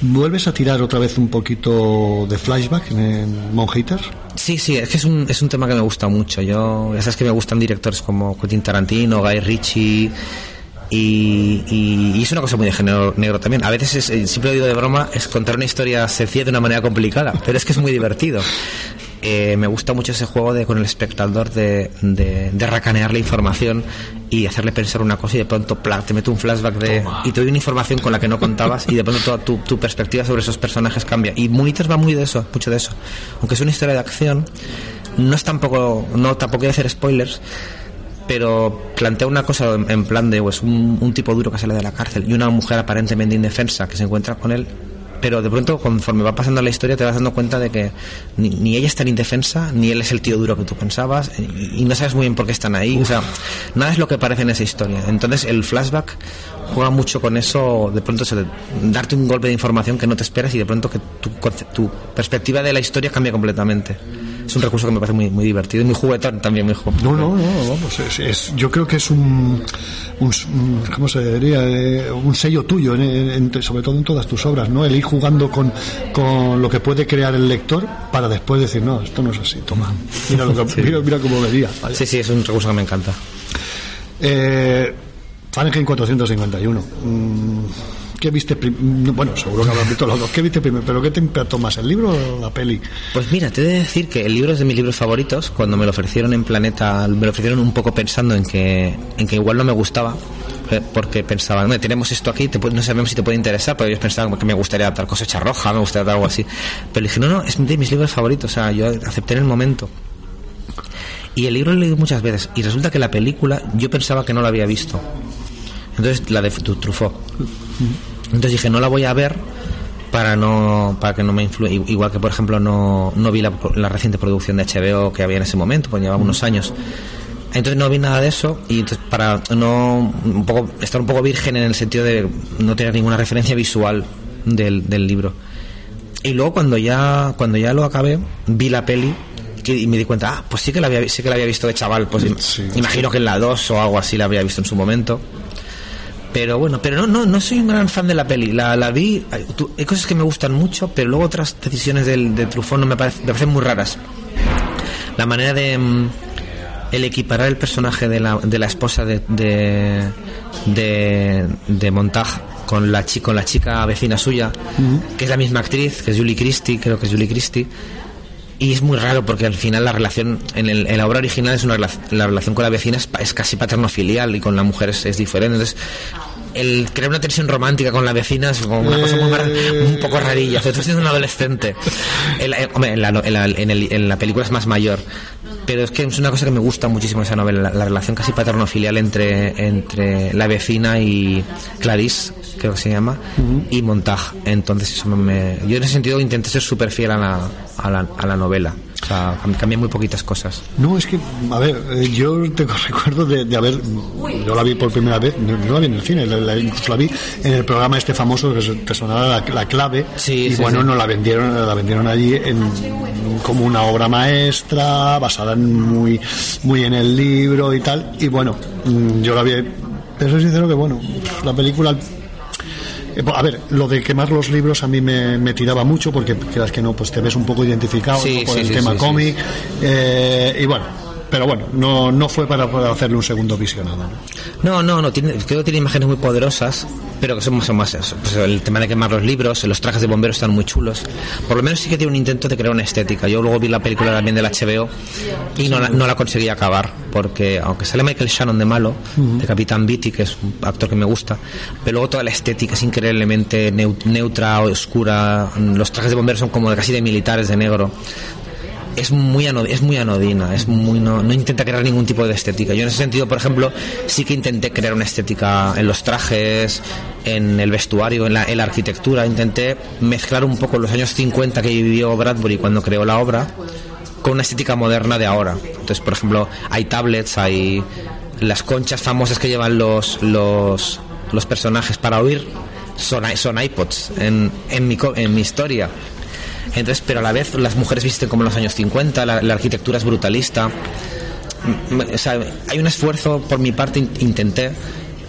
¿Vuelves a tirar otra vez un poquito de flashback en, en Mon Haters? Sí, sí, es que es un, es un tema que me gusta mucho. Yo, ya sabes que me gustan directores como Quentin Tarantino, Guy Ritchie. Y, y- y es una cosa muy de género negro también. A veces, es, eh, siempre lo digo de broma, es contar una historia sencilla de una manera complicada, pero es que es muy divertido. Eh, me gusta mucho ese juego de con el espectador de, de, de racanear la información y hacerle pensar una cosa y de pronto pla, te mete un flashback de y te doy una información con la que no contabas y de pronto toda tu, tu perspectiva sobre esos personajes cambia y Munites va muy de eso mucho de eso aunque es una historia de acción no es tampoco no tampoco quiero hacer spoilers pero plantea una cosa en, plan de pues un, un tipo duro que sale de la cárcel y una mujer aparentemente indefensa que se encuentra con él pero de pronto conforme va pasando la historia te vas dando cuenta de que ni, ni ella es tan indefensa ni él es el tío duro que tú pensabas y, no sabes muy bien por qué están ahí. O sea nada es lo que parece en esa historia. Entonces el flashback juega mucho con eso de pronto te- darte un golpe de información que no te esperas y de pronto que tu, tu perspectiva de la historia cambia completamente es un recurso que me parece muy, muy divertido y muy juguetón también. Muy ju- No, no, no, vamos, es, es- yo creo que es un, un, ¿cómo se diría? Eh, un sello tuyo, en- en- en- sobre todo en todas tus obras, ¿no? El ir jugando con, con lo que puede crear el lector para después decir, no, esto no es así, toma, mira, lo que, Sí. mira, mira cómo vería. ¿vale? Sí, sí, es un recurso que me encanta. Eh, Fahrenheit 451. mm, ¿Qué viste primero? Bueno, seguro que habrás visto los dos. ¿Qué viste primero? ¿Pero qué te impactó más, el libro o la peli? Pues mira, te he de decir que el libro es de mis libros favoritos. Cuando me lo ofrecieron en Planeta, me lo ofrecieron un poco pensando en que, en que igual no me gustaba. eh, Porque pensaban, "Hombre, tenemos esto aquí, te no sabemos si te puede interesar, pero ellos pensaban que me gustaría adaptar cosecha roja, me gustaría adaptar algo así. Pero dije, no, no, es de mis libros favoritos, o sea, yo acepté en el momento. Y el libro lo he leído muchas veces, y resulta que la película yo pensaba que no la había visto. Entonces, la de Tru- Truffaut. Entonces dije, no la voy a ver para no para que no me influya. Igual que, por ejemplo, no, no vi la, la reciente producción de HBO que había en ese momento, pues llevaba unos años. Entonces no vi nada de eso y entonces para no un poco estar un poco virgen en el sentido de no tener ninguna referencia visual del, del libro. Y luego cuando ya cuando ya lo acabé, vi la peli y me di cuenta, ah, pues sí que la había, sí que la había visto de chaval, pues im- imagino que en la 2 o algo así la habría visto en su momento. Pero bueno, pero no, no, no soy un gran fan de la peli. La, la vi, hay, tú- hay cosas que me gustan mucho, pero luego otras decisiones del, de Truffaut no me, parece- me parecen muy raras. La manera de mm, el equiparar el personaje de la, de la esposa de, de, de, de Montag con la, con la chica vecina suya, que es la misma actriz, que es Julie Christie, creo que es Julie Christie. Y es muy raro porque al final la relación, en, el- en la obra original es una la relación con la vecina es, es casi paterno-filial y con la mujer es, diferente. El crear una tensión romántica con la vecina es como una cosa muy mar- un poco rarilla. O sea, tú siendo un adolescente. En la, eh, hombre, en la, no- en la- en el- en la película es más mayor. Pero es que es una cosa que me gusta muchísimo esa novela, la, la relación casi paterno-filial entre, entre la vecina y Clarice, creo que se llama, y Montag. Entonces, eso me, yo en ese sentido intenté ser súper fiel a la, a, la, a la novela. O sea, cam- cambié muy poquitas cosas. No, es que, a ver, eh, yo tengo recuerdo de, de haber, yo la vi por primera vez, no, no la vi en el cine, la, la- incluso la vi en el programa este famoso que te sonaba la, la clave, y sí, bueno, sí. nos la vendieron, la vendieron allí en, como una obra maestra, basada en muy, muy en el libro y tal, y bueno, mm, yo la vi, pero soy sincero que bueno, la película A ver, lo de quemar los libros a mí me, me tiraba mucho porque quieras que no, pues te ves un poco identificado Sí, ¿no? por sí, el sí, tema sí, cómic. eh, y bueno, pero bueno, no, no fue para, para hacerle un segundo visionado. ¿no? No, no, tiene, creo que tiene imágenes muy poderosas, pero que son más, son más eso, pues el tema de quemar los libros, los trajes de bomberos están muy chulos. Por lo menos sí que tiene un intento de crear una estética. Yo luego vi la película también del HBO y no la, no la conseguí acabar, porque aunque sale Michael Shannon de malo, de Capitán Beatty, que es un actor que me gusta, pero luego toda la estética es increíblemente neu- neutra, oscura, los trajes de bomberos son como de casi de militares de negro es muy es muy anodina, es muy no, no intenta crear ningún tipo de estética. Yo en ese sentido, por ejemplo, sí que intenté crear una estética en los trajes, en el vestuario, en la, en la arquitectura. Intenté mezclar un poco los años 50 que vivió Bradbury cuando creó la obra con una estética moderna de ahora. Entonces, por ejemplo, hay tablets, hay las conchas famosas que llevan los los, los personajes para oír son, son iPods en, en, mi, en mi historia. Entonces, pero a la vez las mujeres visten como en los años 50, la, la arquitectura es brutalista. M- o sea, hay un esfuerzo por mi parte, in- intenté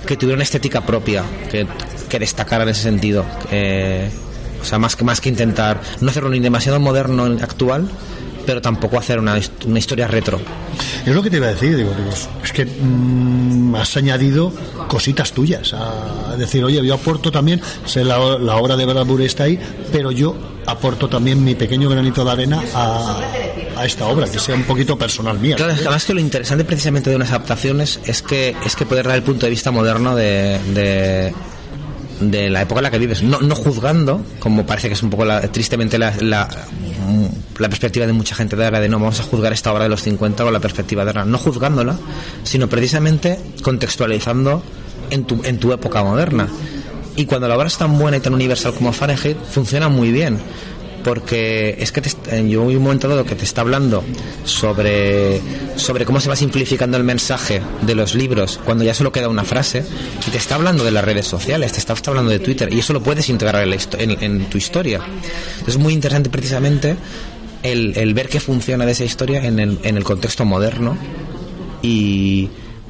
que tuviera una estética propia, que, que destacara en ese sentido. Eh, o sea, más que, más que intentar no hacerlo ni demasiado moderno actual, pero tampoco hacer una, una historia retro. Es lo que te iba a decir, digo, digo, es que mm, has añadido cositas tuyas. A decir, oye, yo aporto también, sé la, la obra de Bradbury está ahí, pero yo aporto también mi pequeño granito de arena a, a esta obra, que sea un poquito personal mía. Claro, es que además que lo interesante precisamente de unas adaptaciones es que es que poder dar el punto de vista moderno de, de, de la época en la que vives, no, no juzgando, como parece que es un poco la- tristemente la, la, la perspectiva de mucha gente de ahora, de no, vamos a juzgar esta obra de los 50 con la perspectiva de ahora, no juzgándola, sino precisamente contextualizando en tu, en tu época moderna. Y cuando la obra es tan buena y tan universal como Fahrenheit, funciona muy bien. Porque es que te, yo un momento dado que te está hablando sobre, sobre cómo se va simplificando el mensaje de los libros cuando ya solo queda una frase y te está hablando de las redes sociales, te está, está hablando de Twitter y eso lo puedes integrar en, la histo- en- en tu historia. Es muy interesante precisamente el, el ver que funciona de esa historia en el, en el contexto moderno y,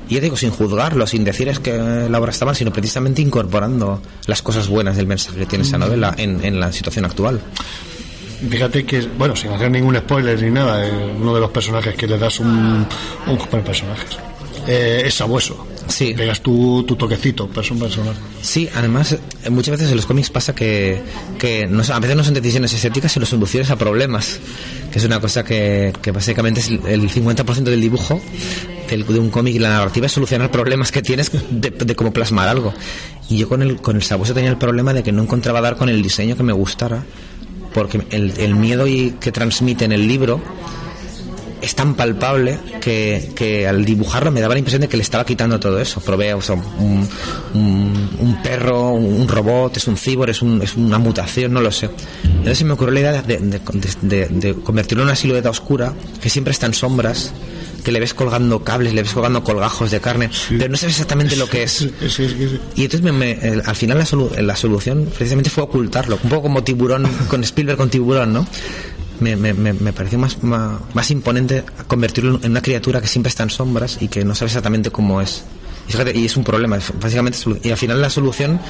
y ya digo, sin juzgarlo, sin decir es que la obra está mal, sino precisamente incorporando las cosas buenas del mensaje que tiene esa novela en, en la situación actual. Fíjate que, bueno, sin hacer ningún spoiler ni nada, eh, uno de los personajes que le das un, un bueno, personajes eh, es sabueso. Sí. Pegas tu, tu toquecito, pero un personaje. Sí, además, eh, muchas veces en los cómics pasa que, que no, a veces no son decisiones estéticas, sino soluciones a problemas, que es una cosa que, que básicamente es el el 50% del dibujo del- de un cómic y la narrativa es solucionar problemas que tienes de, de cómo plasmar algo. Y yo con el, con el sabueso tenía el problema de que no encontraba dar con el diseño que me gustara, porque el, el miedo y, que transmite en el libro es tan palpable que, que al dibujarlo me daba la impresión de que le estaba quitando todo eso. Probé un, un- perro, un robot, es un cibor, es, un- es una mutación, no lo sé. Entonces me ocurrió la idea de, de- de- de convertirlo en una silueta oscura que siempre está en sombras, que le ves colgando cables, le ves colgando colgajos de carne, pero no sabes exactamente lo que es. Sí, sí, sí. Y entonces me- al final la, solu- la solución precisamente fue ocultarlo, un poco como tiburón con Spielberg con tiburón, ¿no? Me, me, me, pareció más, más, más imponente convertirlo en una criatura que siempre está en sombras y que no sabe exactamente cómo es. Y, fíjate, y es un problema, básicamente. Y al final la solución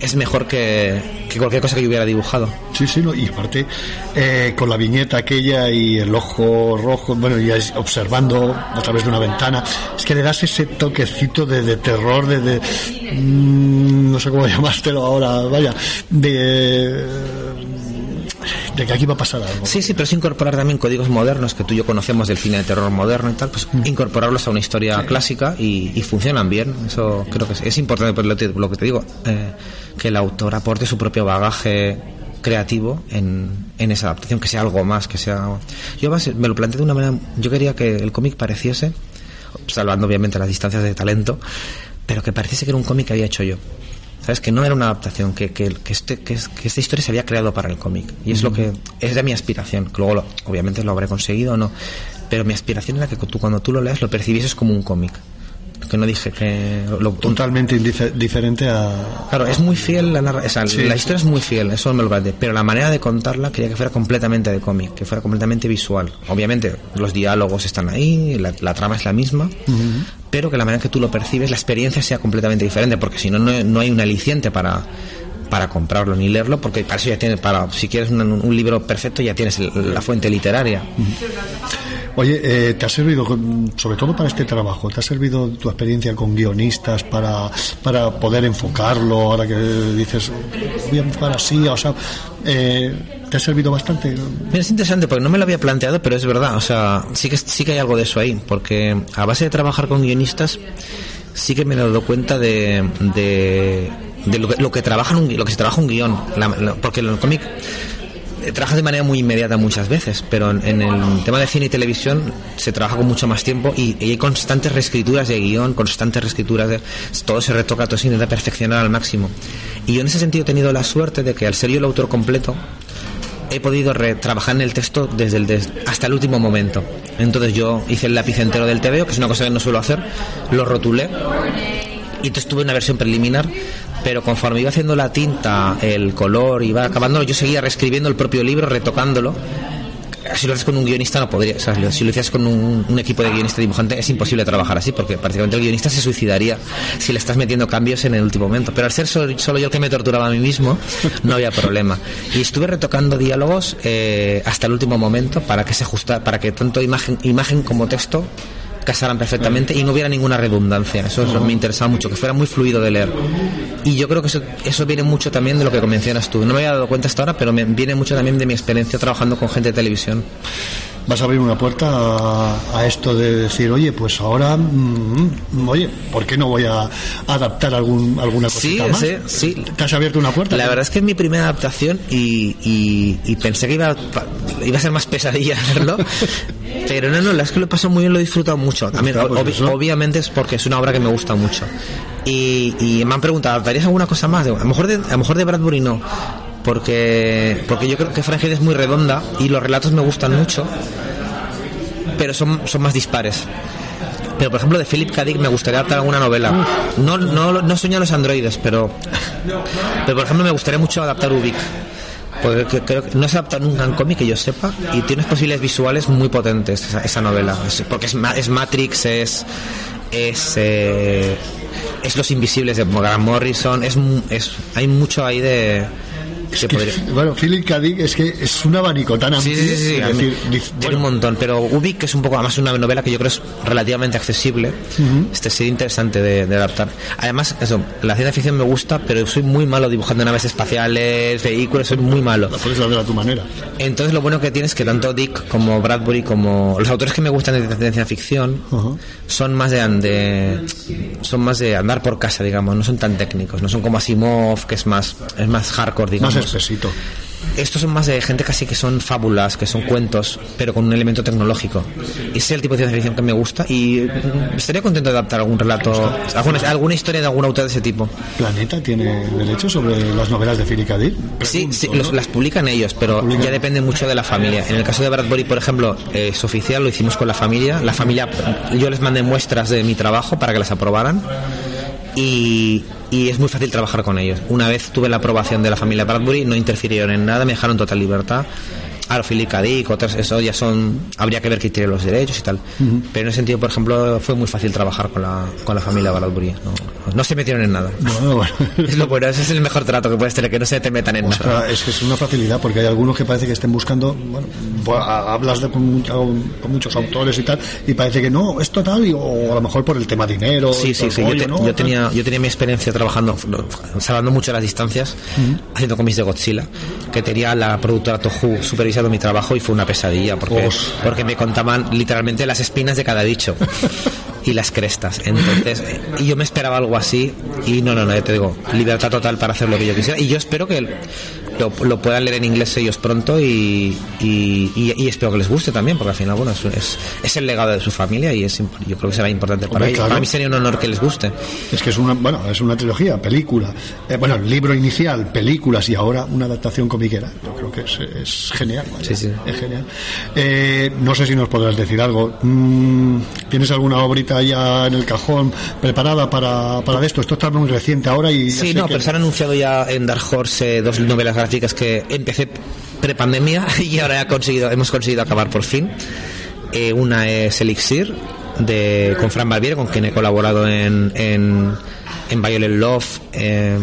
es mejor que, que cualquier cosa que yo hubiera dibujado. Sí, sí, no, y aparte eh, con la viñeta aquella y el ojo rojo, bueno, es observando a través de una ventana, es que le das ese toquecito de, terror, de, de mm, no sé cómo llamártelo ahora, vaya, de, de que aquí va a pasar algo. Sí, sí, pero es incorporar también códigos modernos que tú y yo conocemos del cine de terror moderno y tal, pues incorporarlos a una historia clásica y, y funcionan bien. Eso creo que es, es importante, por lo, que- lo que te digo, eh, que el autor aporte su propio bagaje creativo en, en esa adaptación, que sea algo más, que sea... Yo más- me lo planteé de una manera... Yo quería que el cómic pareciese, salvando obviamente las distancias de talento, pero que pareciese que era un cómic que había hecho yo. ¿Sabes? Que no era una adaptación, que, que, que este, que, es- que esta historia se había creado para el cómic. Y es lo que es de mi aspiración. Luego, lo- obviamente, lo habré conseguido o no. Pero mi aspiración era que tú, cuando tú lo leas, lo percibieses como un cómic. Que no dije que. Lo, Totalmente indife- diferente a... Claro, es muy fiel, la, narra- o sea, Sí. la historia es muy fiel, eso me lo planteé, pero la manera de contarla quería que fuera completamente de cómic, que fuera completamente visual. Obviamente, los diálogos están ahí, la, la trama es la misma, pero que la manera que tú lo percibes, la experiencia sea completamente diferente, porque si no, no no hay un aliciente para para comprarlo ni leerlo, porque para eso ya tienes, para si quieres un, un libro perfecto ya tienes la fuente literaria. Oye, eh, ¿te ha servido, sobre todo para este trabajo, ¿te ha servido tu experiencia con guionistas para, para poder enfocarlo? Ahora que dices, voy a enfocar así, o sea, eh, ¿te ha servido bastante? Mira, es interesante porque no me lo había planteado, pero es verdad. O sea, sí que, sí que hay algo de eso ahí. Porque a base de trabajar con guionistas, sí que me he dado cuenta de, de, de lo, que, lo que trabaja un, lo que se trabaja un guion. La- la- porque el cómic eh, trabajas de manera muy inmediata muchas veces, pero en, en el tema de cine y televisión se trabaja con mucho más tiempo y, y hay constantes reescrituras de guion, constantes reescrituras de todo se retoca, todo se intenta perfeccionar al máximo. Y yo en ese sentido he tenido la suerte de que al ser yo el autor completo, he podido trabajar en el texto desde el des- hasta el último momento. Entonces yo hice el lápiz entero del TVO, que es una cosa que no suelo hacer, lo rotulé y entonces tuve una versión preliminar, pero conforme iba haciendo la tinta, el color, iba acabando, yo seguía reescribiendo el propio libro, retocándolo. Si lo haces con un guionista no podría, o sea, si lo hicieras con un, equipo de guionista dibujante es imposible trabajar así, porque prácticamente el guionista se suicidaría si le estás metiendo cambios en el último momento. Pero al ser solo, solo yo el que me torturaba a mí mismo, no había problema. Y estuve retocando diálogos eh, hasta el último momento para que se ajustara, para que tanto imagen, imagen como texto casaran perfectamente y no hubiera ninguna redundancia. Eso me interesaba mucho, que fuera muy fluido de leer. Y yo creo que eso, eso viene mucho también de lo que mencionas tú. No me había dado cuenta hasta ahora, pero me viene mucho también de mi experiencia trabajando con gente de televisión. Vas a abrir una puerta a, a esto de decir, oye, pues ahora, mm, oye, ¿por qué no voy a adaptar algún, alguna Sí, cosita más? sí, sí. ¿Te has abierto una puerta? La verdad es que es mi primera adaptación y, y- y pensé que iba, iba a ser más pesadilla verlo. Pero no, no, la verdad es que lo he pasado muy bien, lo he disfrutado mucho. También, Claro, pues eso. obviamente es porque es una obra que me gusta mucho. Y, y me han preguntado, ¿adaptarías alguna cosa más? Digo, a lo mejor de, a lo mejor de Bradbury no. Porque, porque yo creo que Frank es muy redonda y los relatos me gustan mucho, pero son, son más dispares. Pero por ejemplo de Philip K. Dick me gustaría adaptar alguna novela. No, no, no sueño a los androides, pero, pero por ejemplo me gustaría mucho adaptar Ubik. Porque que- creo que no se adapta nunca en cómic que yo sepa y tiene posibilidades visuales muy potentes esa, novela. Porque es, es Matrix, es es eh, es Los Invisibles de Grant Morrison, es, es hay mucho ahí de que Que, podría- bueno, Philip K. Dick es que es un abanico tan amplio. sí, sí, sí, es decir, tiene un montón, pero Ubik, que es un poco, además una novela que yo creo es relativamente accesible, Ujú. este sería interesante de, de adaptar. Además, eso, la ciencia ficción me gusta, pero soy muy malo dibujando naves espaciales, vehículos, soy muy malo. puedes hacer a tu manera. Entonces lo bueno que tienes es que tanto Dick como Bradbury como los autores que me gustan de ciencia ficción son más de, de son más de andar por casa, digamos, no son tan técnicos, no son como Asimov, que es más es más hardcore, digamos. Más espesito. Estos son más de gente casi que son fábulas, que son cuentos, pero con un elemento tecnológico. Ese es el tipo de ciencia ficción que me gusta y mm, estaría contento de adaptar algún relato, alguna, alguna historia de algún autor de ese tipo. Planeta tiene derecho sobre las novelas de Philip K. Dick. Sí, sí, los- las publican ellos, pero ya depende mucho de la familia. En el caso de Bradbury, por ejemplo, eh, es oficial, lo hicimos con la familia. La familia, yo les mandé muestras de mi trabajo para que las aprobaran. Y, es muy fácil trabajar con ellos. Una vez tuve la aprobación de la familia Bradbury, no interfirieron en nada, me dejaron total libertad. Dick, otras, eso ya son, habría que ver quién tiene los derechos y tal. Pero en ese sentido, por ejemplo, fue muy fácil trabajar con la, con la familia Bradbury. No, no se metieron en nada. Bueno, bueno. Es lo bueno, ese es el mejor trato que puedes tener, que no se te metan en nada. Ostras, es que es una facilidad porque hay algunos que parece que estén buscando, bueno, pues, hablas de, con, con muchos autores y tal, y parece que no, es total, y, o a lo mejor por el tema dinero. Sí, sí, sí. Yo, te- ¿no? yo tenía, yo tenía mi experiencia trabajando, salvando mucho las distancias, Ujú. haciendo cómics de Godzilla, que tenía la productora Toho supervisando mi trabajo y fue una pesadilla, porque, porque me contaban literalmente las espinas de cada bicho. Y las crestas. Entonces, y yo me esperaba algo así. Y no, no, no, ya te digo, libertad total para hacer lo que yo quisiera. Y yo espero que lo, lo puedan leer en inglés ellos pronto y, y, y- y espero que les guste también, porque al final, bueno, es, es, es el legado de su familia y es, yo creo que será importante para Hombre, ellos. claro. Para mí sería un honor que les guste. Es que es una, bueno, es una trilogía, película, eh, bueno, el libro inicial, películas y ahora una adaptación comiquera. Yo creo que es, es genial, vaya, es genial. Eh, no sé si nos podrás decir algo. Mm, ¿Tienes alguna obrita ya en el cajón preparada para, para esto? Esto está muy reciente ahora y Sí, no, que- pero se han anunciado ya en Dark Horse eh, dos novelas gráficas que empecé prepandemia y ahora he conseguido, hemos conseguido acabar por fin. Eh, una es Elixir, de, con Fran Barbieri, con quien he colaborado en, en, en Violet Love. eh,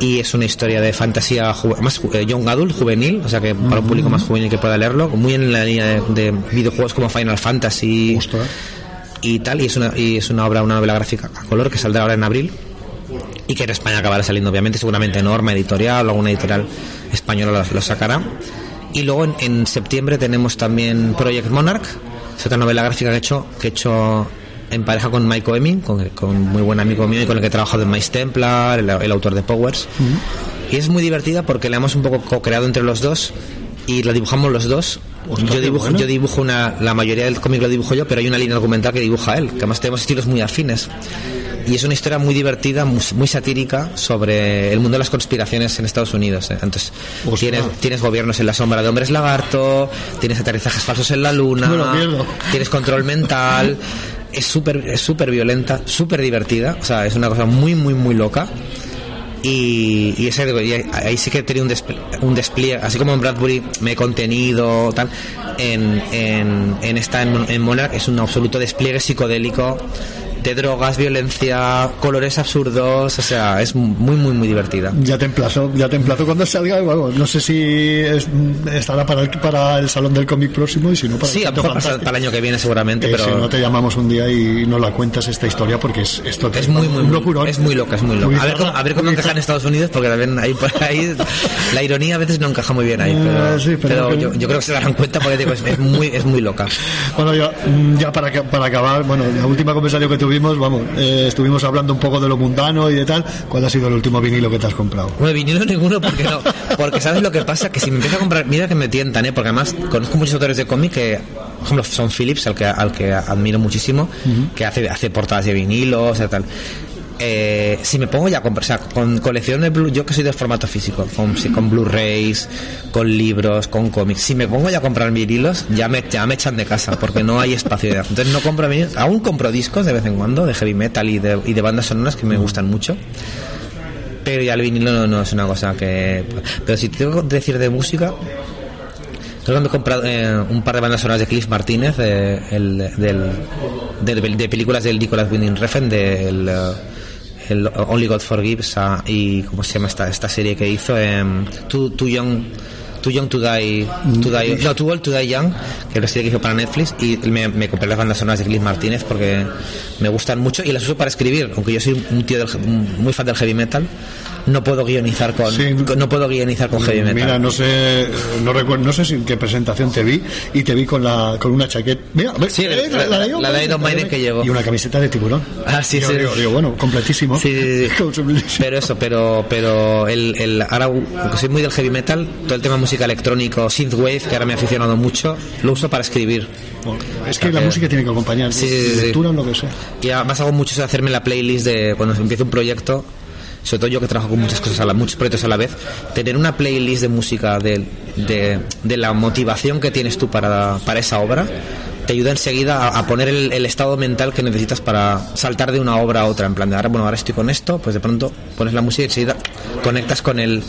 y es una historia de fantasía más eh, young adult, juvenil, o sea que para un público más juvenil que pueda leerlo, muy en la línea de, de videojuegos como Final Fantasy y tal, y es una, y es una obra, una novela gráfica a color que saldrá ahora en abril y que en España acabará saliendo obviamente seguramente Norma Editorial o alguna editorial española lo, sacará y luego en, en septiembre tenemos también Project Monarch es otra novela gráfica que he hecho que he hecho en pareja con Mike Oemi con, con muy buen amigo mío y con el que he trabajado en Mice Templar el, el autor de Powers y es muy divertida porque la hemos un poco co-creado entre los dos y la dibujamos los dos yo dibujo, bueno. yo dibujo una, la mayoría del cómic lo dibujo yo, pero hay una línea argumental que dibuja él, que además tenemos estilos muy afines. Y es una historia muy divertida, muy, muy satírica sobre el mundo de las conspiraciones en Estados Unidos. ¿eh? Entonces, tienes, tienes gobiernos en la sombra de hombres lagarto, tienes aterrizajes falsos en la luna, tienes control mental. Es súper es súper violenta, súper divertida, o sea, es una cosa muy, muy, muy loca. Y, y ese, y ahí- ahí sí que tenía un, despl- un despliegue, así como en Bradbury me he contenido, tal, en, en, en esta, en, en Monarch, es un absoluto despliegue psicodélico de drogas, violencia, colores absurdos, o sea, es muy, muy, muy divertida. Ya te emplazo, ya te emplazo cuando salga. Bueno, no sé si es- estará para el, para el salón del cómic próximo y si no para Sí, el a lo Quinto mejor para, el año que viene seguramente, Eh, pero... si no te llamamos un día y nos la cuentas esta historia porque es esto Es muy, muy, muy, es muy loca, es muy loca. A ver, cómo- a ver cómo encaja en Estados Unidos, porque también hay por ahí, la ironía a veces no encaja muy bien ahí, pero, Eh, sí, pero pero que- yo, yo creo que se darán cuenta porque digo, es, es muy, es muy loca. Bueno, ya, mm, ya para, para acabar, bueno, la última conversación que tuvimos, vamos, eh, estuvimos hablando un poco de lo mundano y de tal. ¿Cuál ha sido el último vinilo que te has comprado? Bueno, vinilo ninguno porque no, porque sabes lo que pasa que si me empiezo a comprar, mira que me tientan, ¿eh? porque además conozco muchos autores de cómic que, por ejemplo, son Phillips, al que, al que admiro muchísimo, que hace, hace portadas de vinilo, o sea, tal. Eh, si me pongo ya a comprar, con colección de Blu- yo que soy de formato físico, con, Blu-rays, con libros, con cómics, si me pongo ya a comprar vinilos, ya me, ya me echan de casa, porque no hay espacio. ya. Entonces no compro vinilos, aún compro discos de vez en cuando, de heavy metal y de, y de bandas sonoras que me gustan mucho pero ya el vinilo no, no es una cosa que... Pero si tengo que decir de música, Creo que comprado eh, un par de bandas sonoras de Cliff Martínez, eh, el, del, de, de películas del Nicolas Winding Refn, del eh, el Only God Forgives ah, y ¿cómo se llama esta, esta serie que hizo? Em, too, Too Young Too Young to Die, to die no, Too Old to Die Young, que es la serie que hizo para Netflix, y me, me compré las bandas sonoras de Cliff Martínez porque me gustan mucho y las uso para escribir, aunque yo soy un tío del, muy fan del heavy metal, no puedo guionizar con, con- no puedo guionizar con heavy metal. Mira, no sé, no recuerdo, no sé si en qué presentación te vi y te vi con la con una chaqueta. Mira, Sí, eh, la- la- la de Iron Maiden que llevo. Y una camiseta de tiburón. Ah, sí, Digo, sí. Digo, digo, bueno, completísimo. Sí, sí, sí. pero eso, pero pero el, el ahora soy muy del heavy metal, todo el tema música electrónico, synthwave, que ahora me ha aficionado mucho, lo uso para escribir. Es que la música tiene que acompañar, Sí, sí, sí. lectura lo que sea. Y además hago mucho eso de hacerme la playlist de cuando empiezo un proyecto, sobre todo yo que trabajo con muchas cosas a la, muchos proyectos a la vez, tener una playlist de música de, de, de la motivación que tienes tú para, para esa obra te ayuda enseguida a, a poner el, el estado mental que necesitas para saltar de una obra a otra. En plan de ahora, bueno, ahora estoy con esto, pues de pronto pones la música y enseguida conectas con el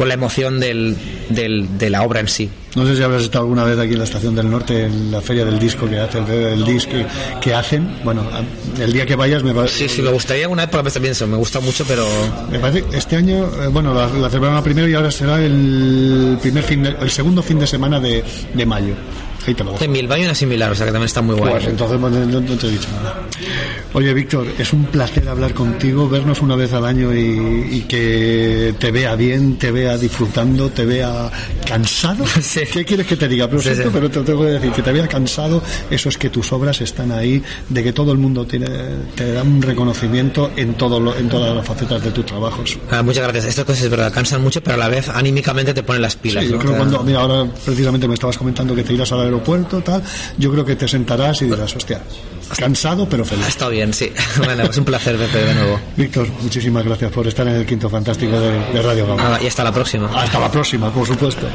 con la emoción del, del, de la obra en sí. No sé si habrás estado alguna vez aquí en la Estación del Norte, en la feria del disco que hace, el disco que, hacen. Bueno, el día que vayas me parece. Sí, sí, me gustaría una vez porque a veces pienso, me gusta mucho, pero Me parece este año, eh, bueno, la, la celebraron primero y ahora será el primer fin, de- el segundo fin de semana de, de mayo. Ahí te lo dejo. en Bilbao hay una similar, o sea que también está muy guay. Pues entonces no, no te he dicho nada. Oye, Víctor, es un placer hablar contigo, vernos una vez al año y, y que te vea bien, te vea disfrutando, te vea cansado. ¿Qué quieres que te diga? Pero Sí, sí. pero te tengo que decir que te vea cansado, eso es que tus obras están ahí, de que todo el mundo tiene, te da un reconocimiento en, todo lo- en todas las facetas de tus trabajos. Ah, muchas gracias. Estas cosas es verdad, cansan mucho, pero a la vez anímicamente te ponen las pilas. Sí, yo creo cuando, mira, ahora precisamente me estabas comentando que te irás al aeropuerto, tal, yo creo que te sentarás y dirás, hostia, cansado pero feliz. Estado bien, sí. Bueno, es un placer verte de nuevo. Víctor, muchísimas gracias por estar en el quinto fantástico de, de Radio Gama. Nada, y hasta la próxima. Hasta la próxima, por supuesto.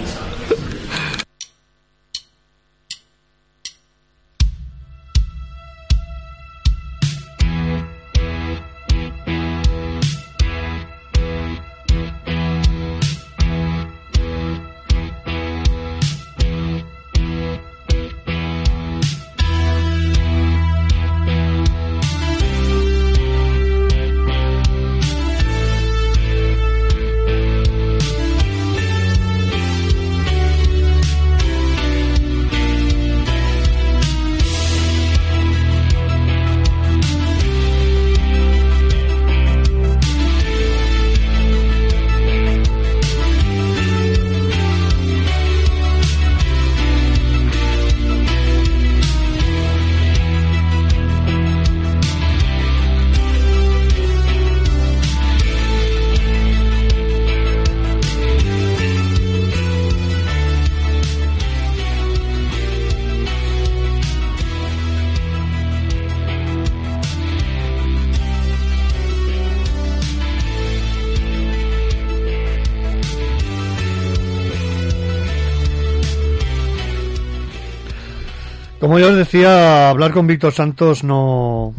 Hablar con Víctor Santos no.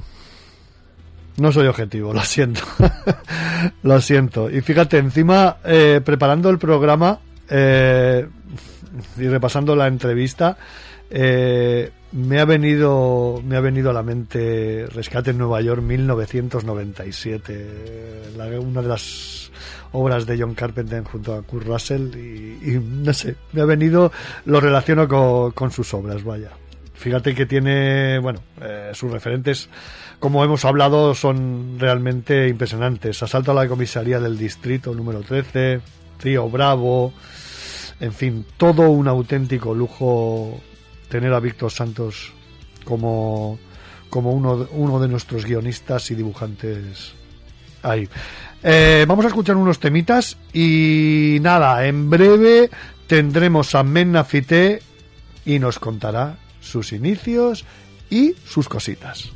No soy objetivo, lo siento. lo siento. Y fíjate, encima, eh, preparando el programa eh, y repasando la entrevista, eh, me ha venido me ha venido a la mente Rescate en Nueva York 1997 la- una de las obras de John Carpenter junto a Kurt Russell y, y no sé me ha venido lo relaciono con, con sus obras vaya fíjate que tiene bueno eh, sus referentes como hemos hablado son realmente impresionantes Asalto a la comisaría del distrito número 13 Río Bravo en fin, todo un auténtico lujo tener a Víctor Santos como, como uno, uno de nuestros guionistas y dibujantes ahí. Eh, vamos a escuchar unos temitas y nada, en breve tendremos a Menna Fité y nos contará sus inicios y sus cositas.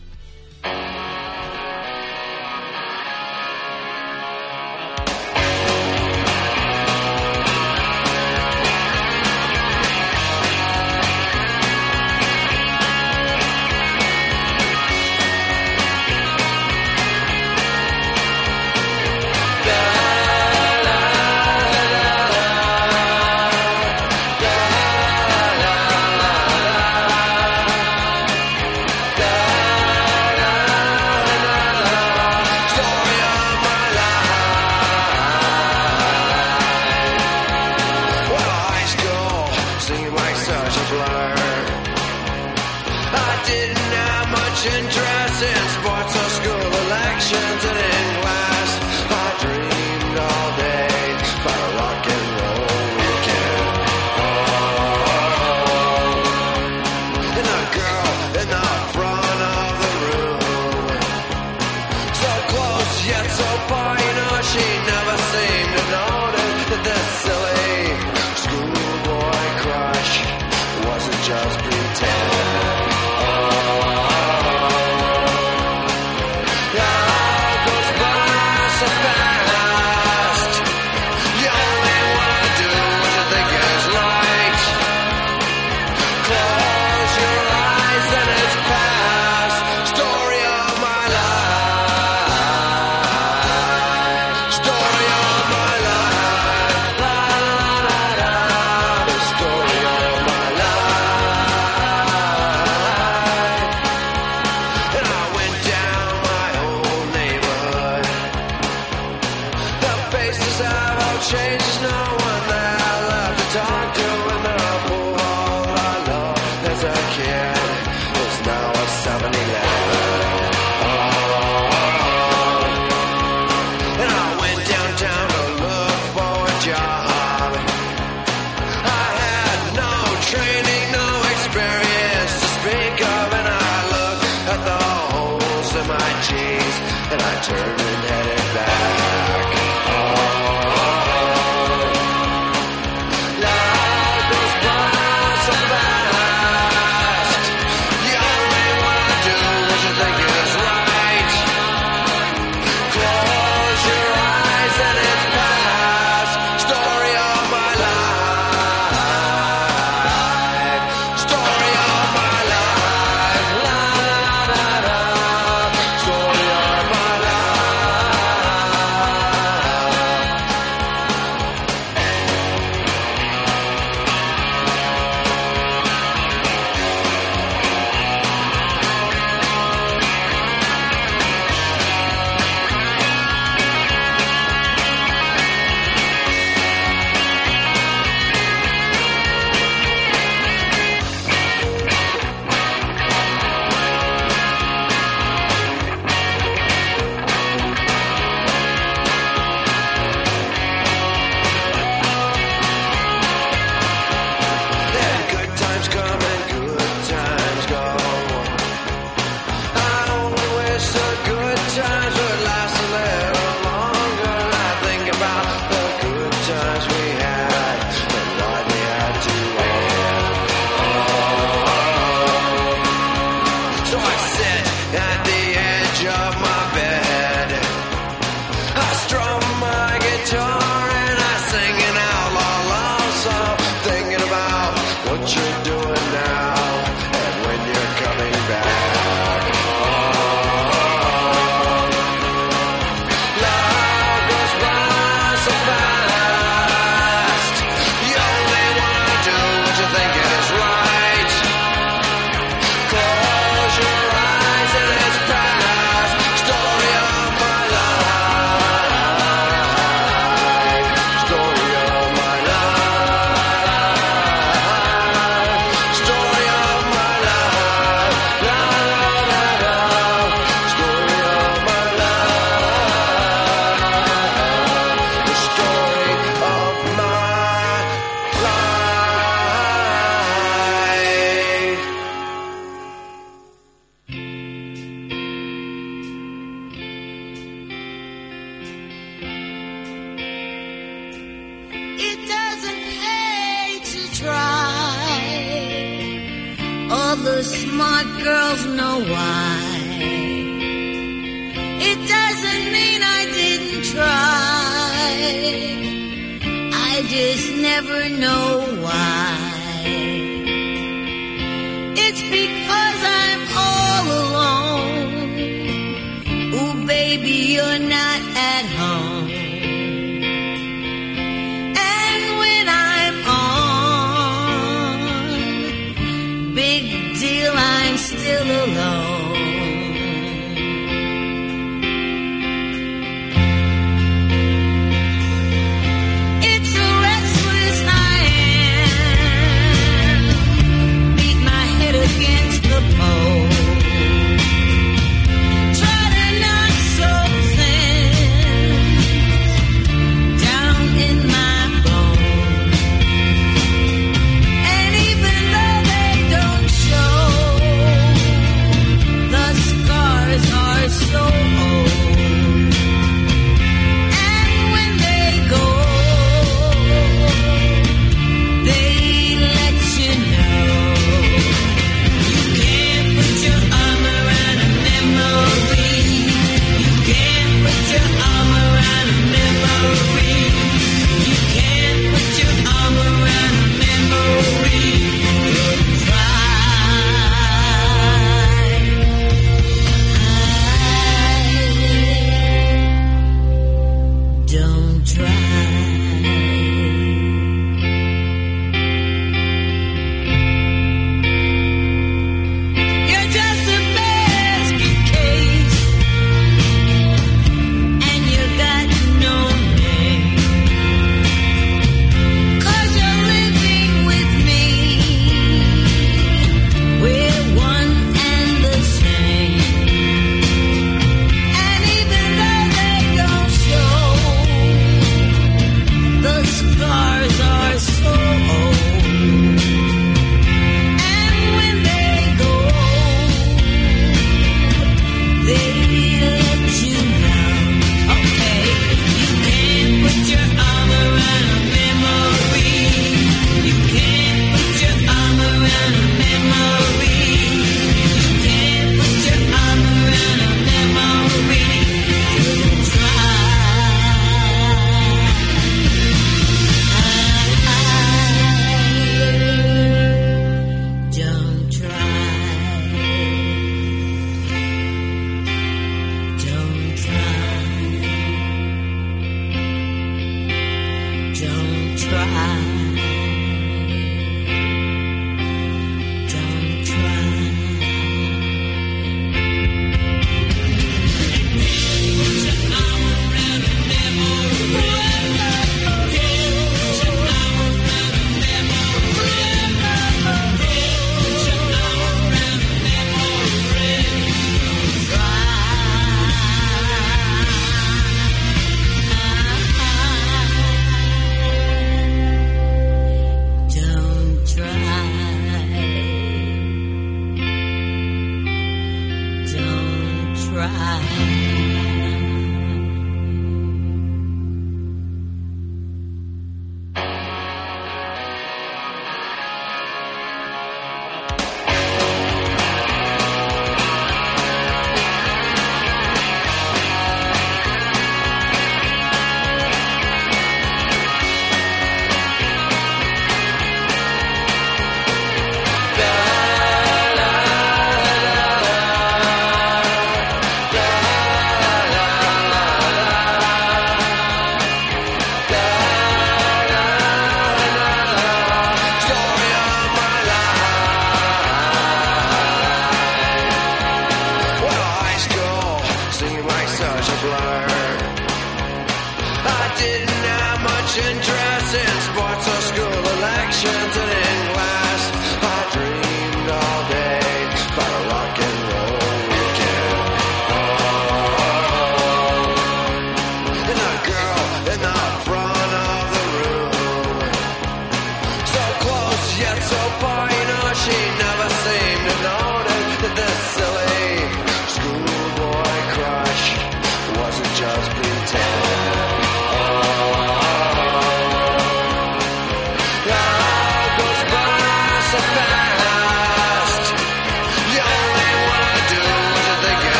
cemetery.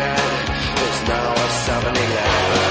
Kid is now a 7-Eleven.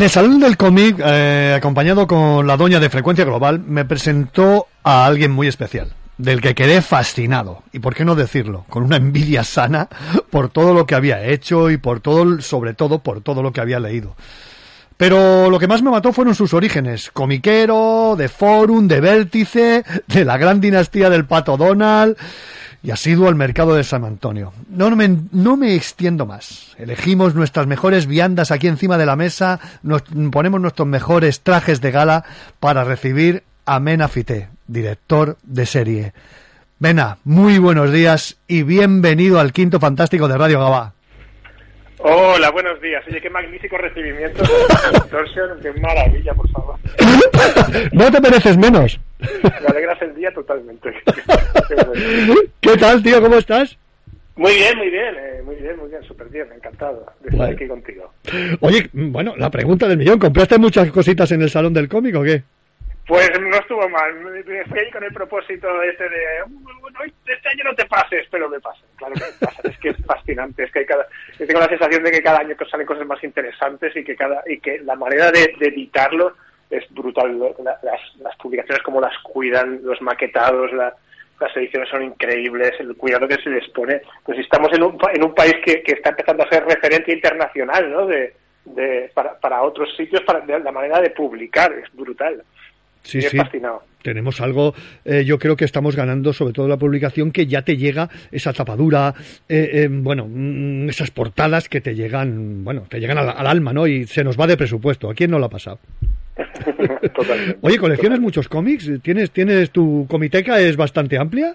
En el Salón del Cómic, eh, acompañado con la doña de Frecuencia Global, me presentó a alguien muy especial, del que quedé fascinado, y por qué no decirlo, con una envidia sana por todo lo que había hecho y por todo, sobre todo por todo lo que había leído. Pero lo que más me mató fueron sus orígenes, comiquero, de Forum, de Vértice, de la gran dinastía del Pato Donald y asiduo al mercado de San Antonio. No me, no me extiendo más. Elegimos nuestras mejores viandas aquí encima de la mesa, nos ponemos nuestros mejores trajes de gala para recibir a Mena Fité, director de serie. Mena, muy buenos días y bienvenido al quinto fantástico de Radio Gabá. Hola, buenos días. Oye, qué magnífico recibimiento. Torsion, qué maravilla, por favor. No te mereces menos. Me alegras el día totalmente. ¿Qué tal, tío? ¿Cómo estás? Muy bien, muy bien, eh, muy bien, muy bien, súper bien, encantado de estar Vale. aquí contigo. Oye, bueno, la pregunta del millón, ¿compraste muchas cositas en el salón del cómic o qué? Pues no estuvo mal. Fui ahí con el propósito este de, "Uh, bueno, este año no te pases, pero me pasan. Claro que me pasan. Es que es fascinante. Es que hay cada, yo tengo la sensación de que cada año salen cosas más interesantes y que cada y que la manera de, de editarlo es brutal. Las, las publicaciones como las cuidan, los maquetados, la- las ediciones son increíbles, el cuidado que se les pone. Pues estamos en un, en un país que, que está empezando a ser referencia internacional, ¿no? De, de, para, para otros sitios, para de la manera de publicar, es brutal. Sí, sí. fascinado. Tenemos algo, eh, yo creo que estamos ganando, sobre todo la publicación, que ya te llega esa tapadura, eh, eh, bueno, mm, esas portadas que te llegan, bueno, te llegan al, al alma, ¿no? Y se nos va de presupuesto. ¿A quién no lo ha pasado? Oye, ¿coleccionas muchos cómics? ¿Tienes, tienes tu comiteca es bastante amplia?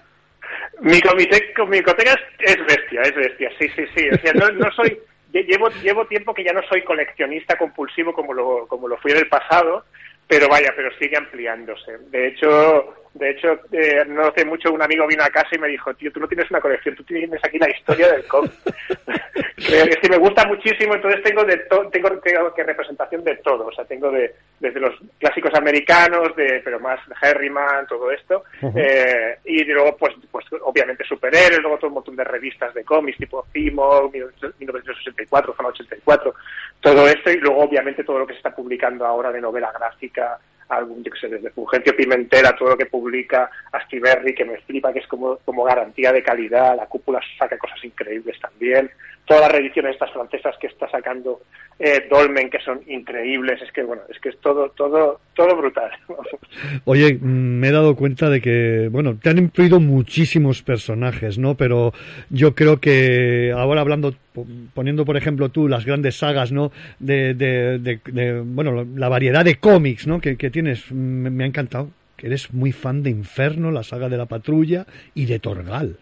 Mi comité, mi coteca es, es bestia, es bestia, sí, sí, sí. O sea, no, no soy, lle- llevo, llevo tiempo que ya no soy coleccionista compulsivo como lo, como lo fui en el pasado, pero vaya, pero sigue ampliándose. De hecho, de hecho, eh, no hace mucho un amigo vino a casa y me dijo, tío, tú no tienes una colección, tú tienes aquí la historia del cómic. Creo que me gusta muchísimo, entonces tengo de to- tengo, tengo que representación de todo, o sea, tengo de desde los clásicos americanos, de pero más Herriman, todo esto, eh, y luego pues pues obviamente superhéroes, luego todo un montón de revistas de cómics tipo Cimo, 1964, Zona 84, todo esto y luego obviamente todo lo que se está publicando ahora de novela gráfica, algún, yo qué sé, desde Fulgencio Pimentera, todo lo que publica Astiberri, que me flipa, que es como, como garantía de calidad, la cúpula saca cosas increíbles también, todas las reediciones estas francesas que está sacando eh, Dolmen, que son increíbles, es que bueno, es que es todo, todo, todo brutal. Oye, mm, me he dado cuenta de que, bueno, te han influido muchísimos personajes, ¿no? Pero yo creo que ahora hablando, po- poniendo por ejemplo tú las grandes sagas, ¿no? De, bueno, la variedad de cómics, ¿no? Que, que tienes, me, me ha encantado. Que eres muy fan de Inferno, la saga de la patrulla y de Torgal.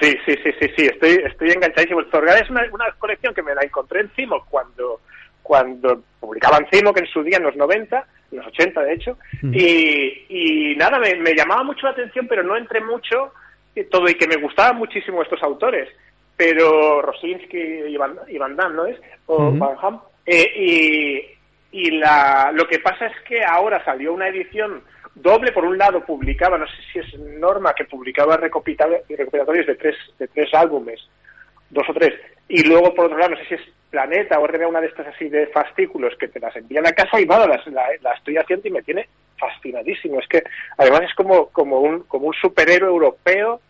Sí, sí, sí, sí, sí, estoy, estoy enganchadísimo. El Zorgal es una, una colección que me la encontré en Cimo cuando, cuando publicaban Cimo, que en su día, en los 90, en los 80 de hecho, y, y nada, me, me llamaba mucho la atención, pero no entré mucho y todo, y que me gustaban muchísimo estos autores, pero Rosinski y Van, y Van Damme, ¿no es? O Ujú. Van Ham. Eh, y y la, lo que pasa es que ahora salió una edición doble, por un lado publicaba, no sé si es Norma, que publicaba recopila- recopilatorios de tres, de tres álbumes, dos o tres, y luego por otro lado, no sé si es Planeta o RBA, una de estas así de fascículos que te las envían a casa y nada, las, la, la estoy haciendo y me tiene fascinadísimo. Es que además es como, como, un, como un superhéroe europeo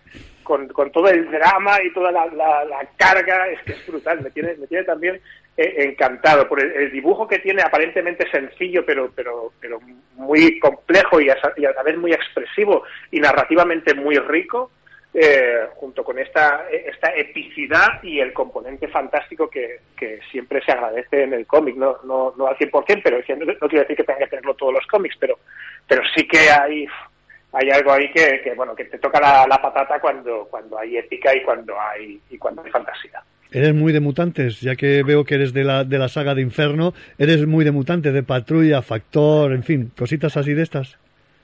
con, con todo el drama y toda la, la- la carga, es que es brutal, me tiene, me tiene también encantado por el, dibujo que tiene aparentemente sencillo pero pero pero muy complejo y a, y a la vez muy expresivo y narrativamente muy rico eh, junto con esta esta epicidad y el componente fantástico que, siempre se agradece en el cómic. No no, no al 100% pero no, quiero decir que tengan que tenerlo todos los cómics pero pero sí que hay hay algo ahí que, que, bueno que te toca la, la patata cuando cuando hay épica y cuando hay y cuando hay fantasía Eres muy de mutantes, ya que veo que eres de la, de la saga de Inferno, eres muy de mutantes, de patrulla, factor, en fin, cositas así de estas.